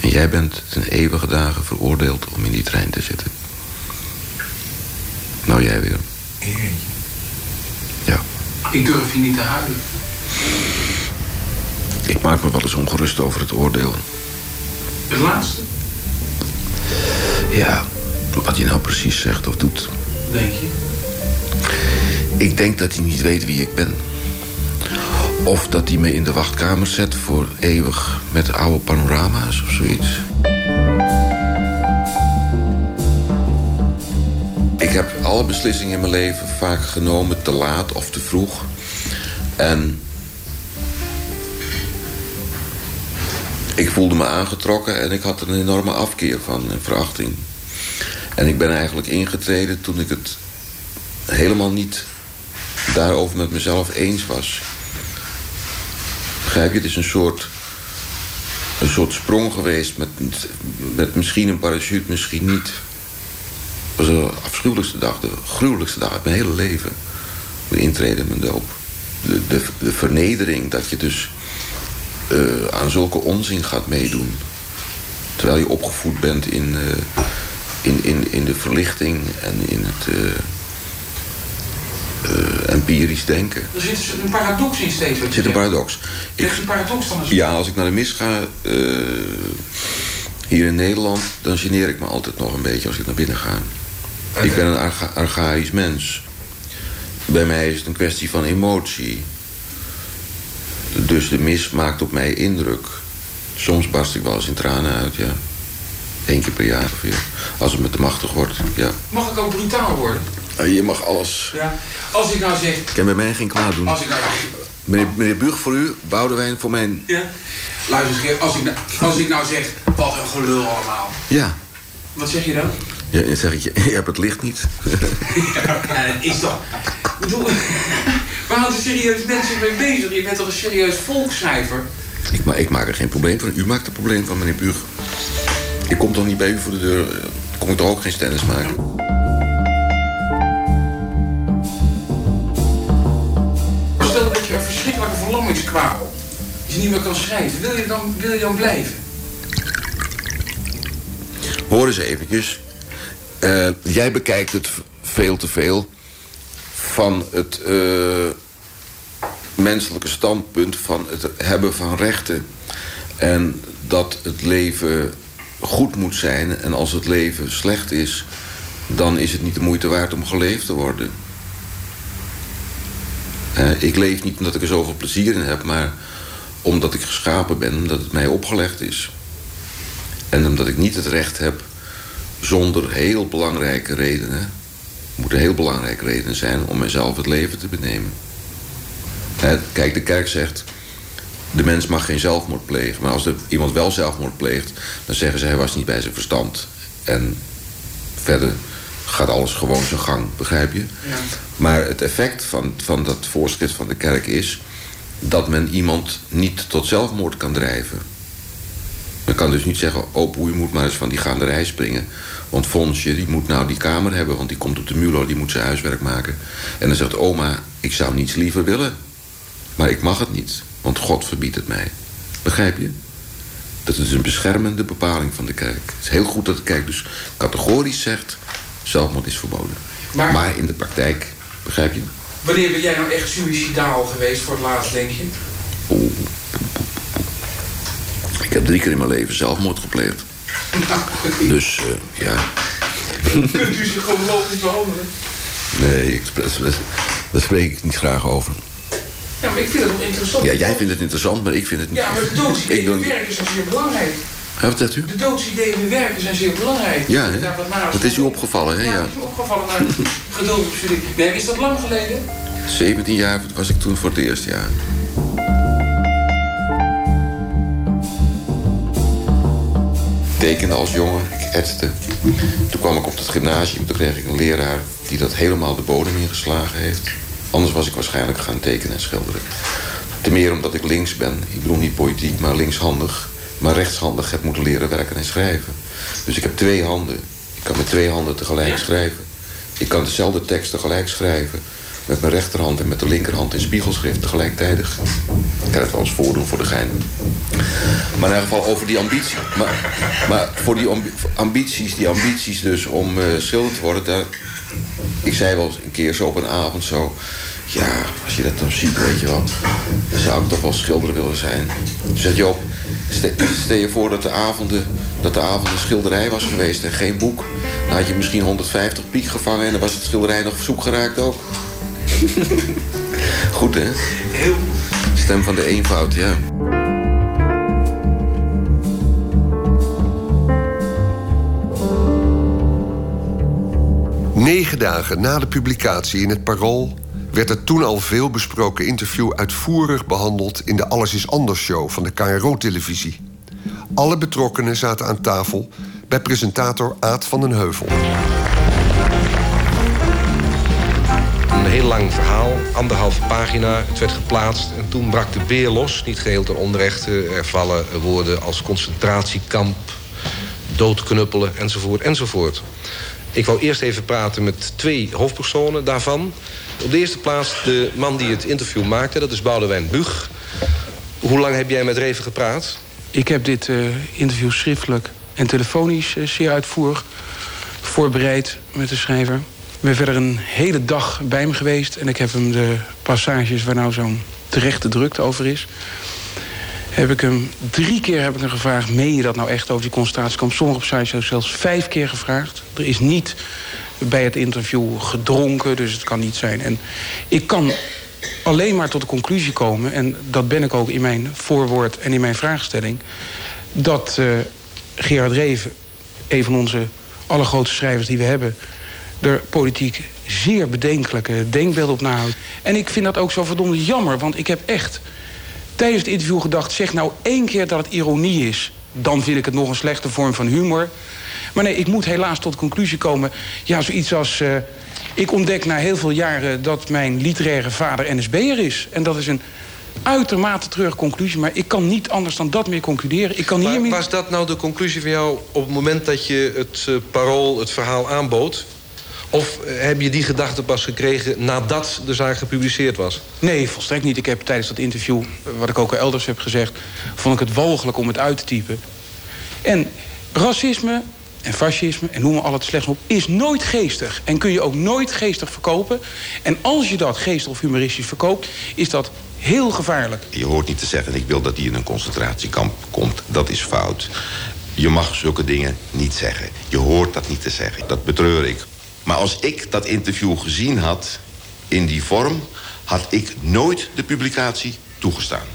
En jij bent ten eeuwige dagen veroordeeld om in die trein te zitten. Nou, jij weer. Ja. Ik durf je niet te huilen. Ik maak me wel eens ongerust over het oordeel. Het laatste? Ja, wat je nou precies zegt of doet. Denk je? Ik denk dat hij niet weet wie ik ben. Of dat hij me in de wachtkamer zet voor eeuwig met oude panorama's of zoiets. Ik heb alle beslissingen in mijn leven vaak genomen te laat of te vroeg. En ik voelde me aangetrokken en ik had een enorme afkeer van en verachting. En ik ben eigenlijk ingetreden toen ik het helemaal niet daarover met mezelf eens was. Begrijp je? Het is een soort, een soort sprong geweest met, met misschien een parachute, misschien niet. Het was de afschuwelijkste dag, de gruwelijkste dag uit mijn hele leven. Mijn intrede in mijn doop. De, de vernedering dat je dus uh, aan zulke onzin gaat meedoen. Terwijl je opgevoed bent in, uh, in, in, in de verlichting en in het uh, empirisch denken. Er zit een paradox in steeds. Er zit een paradox. Ik, een paradox dan ja, als ik naar de mis ga hier in Nederland... dan geneer ik me altijd nog een beetje als ik naar binnen ga. Okay. Ik ben een archa archaïsch mens. Bij mij is het een kwestie van emotie. Dus de mis maakt op mij indruk. Soms barst ik wel eens in tranen uit, ja. Eén keer per jaar ongeveer. Als het me te machtig wordt, ja. Mag ik ook brutaal worden? Je mag alles. Ja. Als ik nou zeg... Ik kan bij mij geen kwaad doen. Als ik nou... Meneer, meneer Bug voor u, Boudewijn voor mijn... Ja. Luister eens, als ik, nou, als ik nou zeg... Wat een gelul allemaal. Ja. Wat zeg je dan? Ja, dan zeg ik, je, <laughs> je hebt het licht niet. <laughs> ja, dat is toch... Ik bedoel... Waar houden serieus mensen mee bezig? Je bent toch een serieus volksschrijver? Ik, ma ik maak er geen probleem van. U maakt er probleem van, meneer Bug. Ik kom toch niet bij u voor de deur. Kom ik toch ook geen stennis maken? Stel dat je een verschrikkelijke verlammingskwaal... als je niet meer kan schrijven. Wil je dan, wil je dan blijven? Hoor eens eventjes. Uh, jij bekijkt het veel te veel van het uh, menselijke standpunt van het hebben van rechten. En dat het leven goed moet zijn. En als het leven slecht is, dan is het niet de moeite waard om geleefd te worden. Uh, ik leef niet omdat ik er zoveel plezier in heb, maar omdat ik geschapen ben, omdat het mij opgelegd is. En omdat ik niet het recht heb, zonder heel belangrijke redenen, moeten heel belangrijke redenen zijn om mezelf het leven te benemen. Kijk, de kerk zegt, de mens mag geen zelfmoord plegen. Maar als er iemand wel zelfmoord pleegt, dan zeggen ze hij was niet bij zijn verstand. En verder gaat alles gewoon zijn gang, begrijp je? Ja. Maar het effect van, van dat voorschrift van de kerk is dat men iemand niet tot zelfmoord kan drijven. Men kan dus niet zeggen, oh je moet maar eens van die gaanderij springen. Want Fonsje, die moet nou die kamer hebben, want die komt op de Mulo, die moet zijn huiswerk maken. En dan zegt oma, ik zou niets liever willen. Maar ik mag het niet, want God verbiedt het mij. Begrijp je? Dat is een beschermende bepaling van de kerk. Het is heel goed dat de kerk dus categorisch zegt... zelfmoord is verboden. Maar, maar in de praktijk, begrijp je? Wanneer ben jij nou echt suicidaal geweest voor het laatst, denk je? Oeh. Ik heb drie keer in mijn leven zelfmoord gepleegd. Nou, dus, uh, ja. Kunt u zich gewoon logisch behandelen? Nee, ik, daar spreek ik niet graag over. Ja, maar ik vind het wel interessant. Ja, jij vindt het interessant, maar ik vind het niet. Ja, maar de doodsideeën in het werken zijn zeer belangrijk. Ja, wat zegt u? De doodsideeën in werken zijn zeer belangrijk. Ja, hè? dat is u opgevallen, hè? Ja, ja. dat is u opgevallen, maar <laughs> geduld op studie. Nee, is dat lang geleden? 17 jaar was ik toen voor het eerst, ja. tekende als jongen, ik etste. Toen kwam ik op het gymnasium, toen kreeg ik een leraar... die dat helemaal de bodem ingeslagen heeft. Anders was ik waarschijnlijk gaan tekenen en schilderen. Ten meer omdat ik links ben. Ik bedoel niet politiek, maar linkshandig. Maar rechtshandig heb moeten leren werken en schrijven. Dus ik heb twee handen. Ik kan met twee handen tegelijk schrijven. Ik kan dezelfde tekst tegelijk schrijven. Met mijn rechterhand en met de linkerhand in spiegelschrift tegelijkertijd. Ik kan het wel eens voordoen voor de gein. Maar in ieder geval over die ambitie. Maar, maar voor die ambities, die ambities dus om uh, schilder te worden... Daar, ik zei wel eens een keer zo op een avond zo... Ja, als je dat dan ziet, weet je wel... dan zou ik toch wel schilder willen zijn. Toen zei Joop, stel je voor dat de avonden... dat de avond een schilderij was geweest en geen boek... dan had je misschien 150 piek gevangen... en dan was het schilderij nog op zoek geraakt ook. <laughs> Goed, hè? Heel Stem van de eenvoud, ja. Negen dagen na de publicatie in het Parool werd het toen al veel besproken interview uitvoerig behandeld in de Alles is Anders show van de KRO-televisie. Alle betrokkenen zaten aan tafel bij presentator Aad van den Heuvel. Een heel lang verhaal, anderhalve pagina. Het werd geplaatst en toen brak de beer los. Niet geheel ten onrechte. Er vallen woorden als concentratiekamp, doodknuppelen enzovoort enzovoort. Ik wou eerst even praten met twee hoofdpersonen daarvan. Op de eerste plaats de man die het interview maakte, dat is Boudewijn Bug. Hoe lang heb jij met Reven gepraat? Ik heb dit uh, interview schriftelijk en telefonisch uh, zeer uitvoerig voorbereid met de schrijver. Ik ben verder een hele dag bij hem geweest en ik heb hem de passages waar nou zo'n terechte drukte over is. Heb ik hem drie keer heb ik hem gevraagd: meen je dat nou echt over die concentratiekamp? Sommige passages zelfs vijf keer gevraagd. Er is niet bij het interview gedronken, dus het kan niet zijn. En ik kan alleen maar tot de conclusie komen, en dat ben ik ook in mijn voorwoord en in mijn vraagstelling, dat uh, Gerard Reven, een van onze allergrootste schrijvers die we hebben, er politiek zeer bedenkelijke denkbeelden op nahoudt. En ik vind dat ook zo verdomd jammer, want ik heb echt tijdens het interview gedacht... zeg nou één keer dat het ironie is. Dan vind ik het nog een slechte vorm van humor. Maar nee, ik moet helaas tot de conclusie komen... ja, zoiets als... Uh, ik ontdek na heel veel jaren dat mijn literaire vader NSB'er is. En dat is een uitermate treurige conclusie. Maar ik kan niet anders dan dat meer concluderen. Ik kan maar meer... was dat nou de conclusie van jou op het moment dat je het uh, parool, het verhaal aanbood? Of eh, heb je die gedachte pas gekregen nadat de zaak gepubliceerd was? Nee, volstrekt niet. Ik heb tijdens dat interview, wat ik ook al elders heb gezegd... vond ik het walgelijk om het uit te typen. En racisme en fascisme en noem maar al het slechts op, is nooit geestig. En kun je ook nooit geestig verkopen. En als je dat geestig of humoristisch verkoopt, is dat heel gevaarlijk. Je hoort niet te zeggen, ik wil dat hij in een concentratiekamp komt. Dat is fout. Je mag zulke dingen niet zeggen. Je hoort dat niet te zeggen. Dat betreur ik. Maar als ik dat interview gezien had in die vorm... had ik nooit de publicatie toegestaan.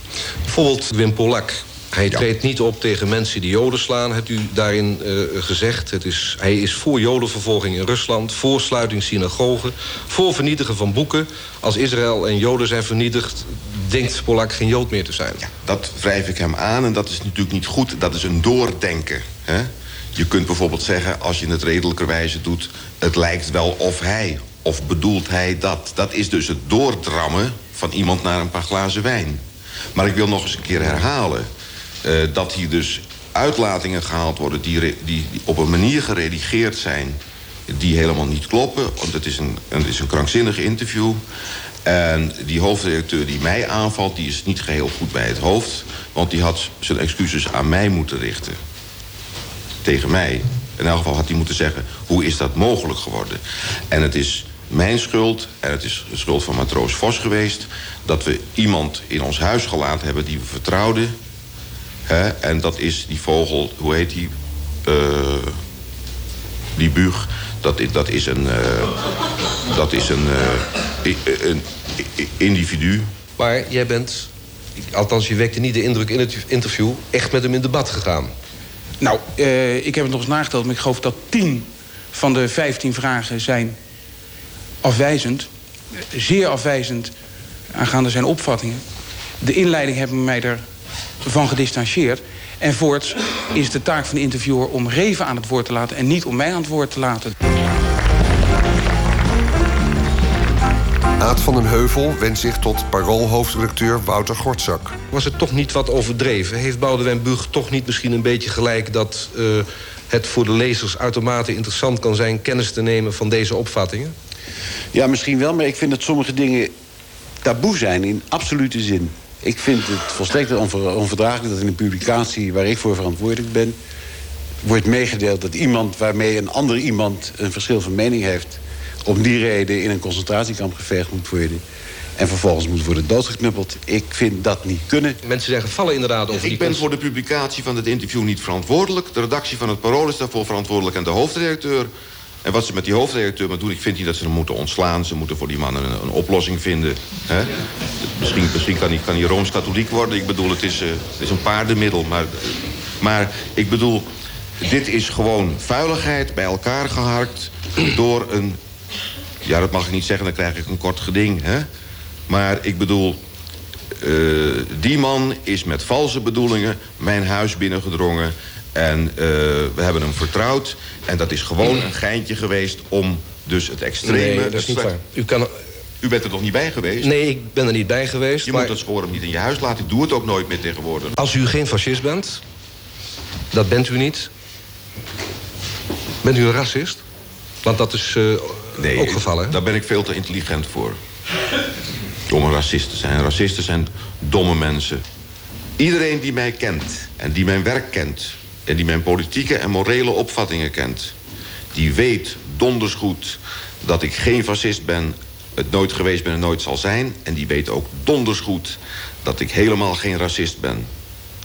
Bijvoorbeeld Wim Polak. Hij treedt niet op tegen mensen die joden slaan, hebt u daarin uh, gezegd. Het is, hij is voor jodenvervolging in Rusland, voor sluiting synagogen... voor vernietigen van boeken. Als Israël en joden zijn vernietigd, denkt Polak geen jood meer te zijn. Ja, dat wrijf ik hem aan en dat is natuurlijk niet goed. Dat is een doordenken. Hè? Je kunt bijvoorbeeld zeggen, als je het redelijkerwijze doet... het lijkt wel of hij, of bedoelt hij dat. Dat is dus het doordrammen van iemand naar een paar glazen wijn. Maar ik wil nog eens een keer herhalen... Uh, dat hier dus uitlatingen gehaald worden... Die, die, die, op een manier geredigeerd zijn die helemaal niet kloppen. Want het is een, het is een krankzinnig interview. En die hoofdredacteur die mij aanvalt, die is niet geheel goed bij het hoofd. Want die had zijn excuses aan mij moeten richten. Tegen mij. In elk geval had hij moeten zeggen, hoe is dat mogelijk geworden? En het is mijn schuld, en het is de schuld van matroos Vos geweest... dat we iemand in ons huis gelaten hebben die we vertrouwden. Hè? En dat is die vogel, hoe heet die? Uh, die bug. Dat, is, dat is een... Uh, dat is een, uh, een individu. Maar jij bent, althans je wekte niet de indruk in het interview... echt met hem in debat gegaan. Nou, uh, ik heb het nog eens nageteld, maar ik geloof dat tien van de vijftien vragen zijn afwijzend. Zeer afwijzend aangaande zijn opvattingen. De inleiding hebben mij ervan gedistanceerd. En voorts is de taak van de interviewer om Reven aan het woord te laten... en niet om mij aan het woord te laten. Aad van den Heuvel wendt zich tot paroolhoofdredacteur Wouter Gortzak. Was het toch niet wat overdreven? Heeft Boudewijn Bug toch niet misschien een beetje gelijk... dat uh, het voor de lezers uitermate interessant kan zijn... kennis te nemen van deze opvattingen? Ja, misschien wel, maar ik vind dat sommige dingen taboe zijn in absolute zin. Ik vind het volstrekt onverdraaglijk dat in een publicatie waar ik voor verantwoordelijk ben... wordt meegedeeld dat iemand waarmee een ander iemand een verschil van mening heeft... om die reden in een concentratiekamp gevergd moet worden... en vervolgens moet worden doodgeknuppeld. Ik vind dat niet kunnen. Mensen zeggen vallen inderdaad over Ik die ben voor de publicatie van het interview niet verantwoordelijk. De redactie van het Parool is daarvoor verantwoordelijk en de hoofdredacteur... En wat ze met die hoofdredacteur maar doen... ik vind niet dat ze hem moeten ontslaan. Ze moeten voor die man een, een oplossing vinden. Hè? Misschien, misschien kan hij, kan hij Rooms-katholiek worden. Ik bedoel, het is, uh, het is een paardenmiddel. Maar, maar ik bedoel, dit is gewoon vuiligheid bij elkaar geharkt... door een... Ja, dat mag ik niet zeggen, dan krijg ik een kort geding. Hè? Maar ik bedoel... Uh, die man is met valse bedoelingen mijn huis binnengedrongen... En uh, we hebben hem vertrouwd. En dat is gewoon een geintje geweest om dus het extreme... Nee, dat is niet waar. U, kan... U bent er toch niet bij geweest? Nee, ik ben er niet bij geweest. Je maar... moet dat sporen niet in je huis laten. Ik doe het ook nooit meer tegenwoordig. Als u geen fascist bent, dat bent u niet. Bent u een racist? Want dat is uh, nee, ook gevallen. Daar ben ik veel te intelligent voor. Om een racist te zijn. Racisten zijn domme mensen. Iedereen die mij kent en die mijn werk kent en die mijn politieke en morele opvattingen kent... die weet donders goed dat ik geen fascist ben... het nooit geweest ben en nooit zal zijn... en die weet ook donders goed dat ik helemaal geen racist ben...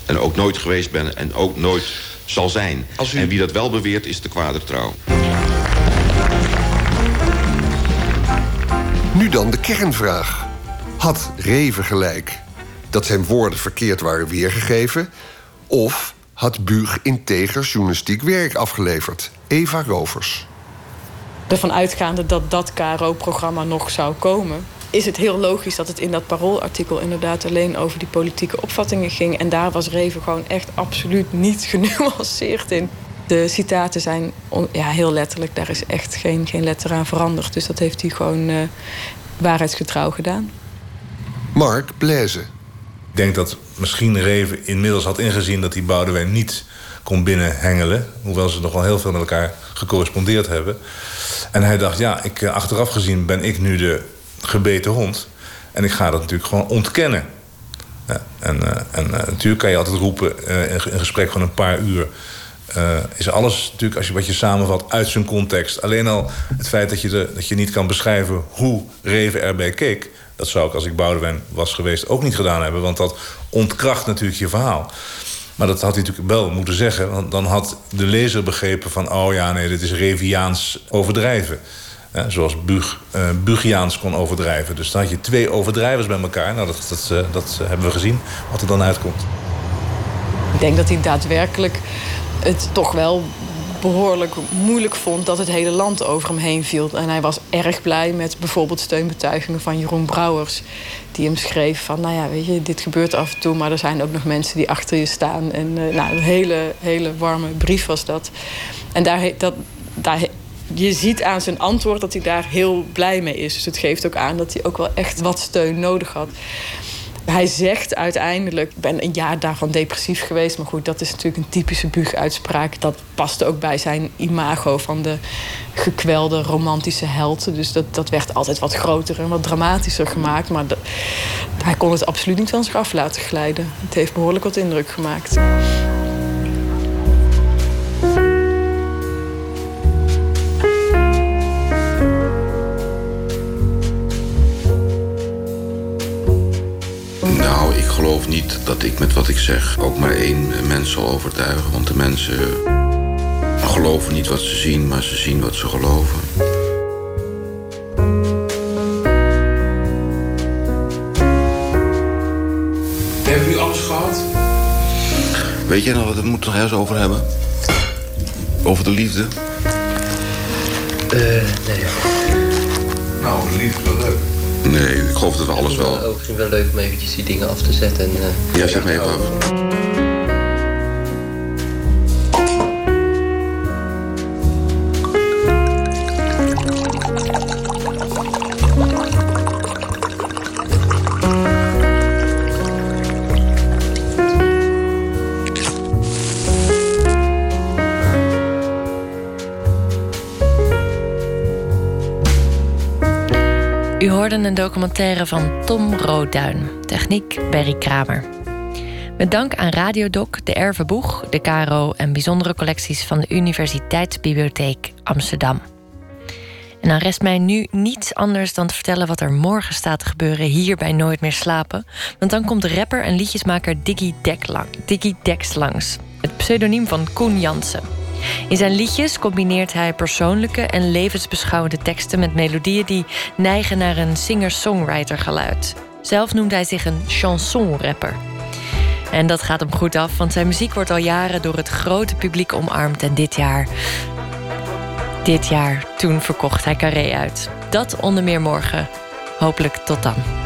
en ook nooit geweest ben en ook nooit zal zijn. U... En wie dat wel beweert is de kwadertrouw. Nu dan de kernvraag. Had Reven gelijk dat zijn woorden verkeerd waren weergegeven... of had Buug integer journalistiek werk afgeleverd. Eva Rovers. Ervan uitgaande dat dat KRO-programma nog zou komen... is het heel logisch dat het in dat paroolartikel inderdaad alleen over die politieke opvattingen ging. En daar was Reven gewoon echt absoluut niet <laughs> genuanceerd in. De citaten zijn ja, heel letterlijk, daar is echt geen, geen letter aan veranderd. Dus dat heeft hij gewoon uh, waarheidsgetrouw gedaan. Mark Blaise. Ik denk dat misschien Reven inmiddels had ingezien dat die Boudewijn niet kon binnenhengelen. Hoewel ze nog wel heel veel met elkaar gecorrespondeerd hebben. En hij dacht, ja, ik, achteraf gezien ben ik nu de gebeten hond. En ik ga dat natuurlijk gewoon ontkennen. Ja, en uh, en uh, natuurlijk kan je altijd roepen uh, in, in gesprek van een paar uur... uh, is alles natuurlijk, als je wat je samenvat, uit zijn context. Alleen al het feit dat je, dat je niet kan beschrijven hoe Reven erbij keek... dat zou ik, als ik Boudewijn was geweest, ook niet gedaan hebben. Want dat ontkracht natuurlijk je verhaal. Maar dat had hij natuurlijk wel moeten zeggen. Want dan had de lezer begrepen van... oh ja, nee, dit is Reviaans overdrijven. zoals Bug, uh, Bugiaans kon overdrijven. Dus dan had je twee overdrijvers bij elkaar. Nou, dat, dat, dat hebben we gezien, wat er dan uitkomt. Ik denk dat hij daadwerkelijk het toch wel behoorlijk moeilijk vond dat het hele land over hem heen viel. En hij was erg blij met bijvoorbeeld steunbetuigingen van Jeroen Brouwers. Die hem schreef van, nou ja, weet je, dit gebeurt af en toe... maar er zijn ook nog mensen die achter je staan. En uh, nou, een hele, hele warme brief was dat. En daar, dat, daar, je ziet aan zijn antwoord dat hij daar heel blij mee is. Dus het geeft ook aan dat hij ook wel echt wat steun nodig had. Hij zegt uiteindelijk, ik ben een jaar daarvan depressief geweest. Maar goed, dat is natuurlijk een typische Bug-uitspraak. Dat past ook bij zijn imago van de gekwelde romantische held. Dus dat, dat werd altijd wat groter en wat dramatischer gemaakt. Maar hij kon het absoluut niet van zich af laten glijden. Het heeft behoorlijk wat indruk gemaakt. Geloof niet dat ik met wat ik zeg ook maar één mens zal overtuigen. Want de mensen geloven niet wat ze zien, maar ze zien wat ze geloven. Hebben jullie alles gehad? Weet jij nog wat we het moeten nog eens over hebben? Over de liefde? Uh, nee. Nou, de liefde is wel leuk. Nee, ik geloof dat we alles wel... Ook misschien wel leuk om eventjes die dingen af te zetten. En, uh, ja, zet me even af. U hoorde een documentaire van Tom Roodduin. Techniek Berry Kramer. Met dank aan Radiodoc, de Ervenboeg, de KRO en bijzondere collecties van de Universiteitsbibliotheek Amsterdam. En dan rest mij nu niets anders dan te vertellen wat er morgen staat te gebeuren hier bij Nooit meer slapen. Want dan komt rapper en liedjesmaker Diggy, Diggy Dex langs. Het pseudoniem van Koen Jansen. In zijn liedjes combineert hij persoonlijke en levensbeschouwende teksten met melodieën die neigen naar een singer-songwriter geluid. Zelf noemt hij zich een chanson-rapper. En dat gaat hem goed af, want zijn muziek wordt al jaren door het grote publiek omarmd. En dit jaar. Dit jaar, toen verkocht hij Carré uit. Dat onder meer morgen. Hopelijk tot dan.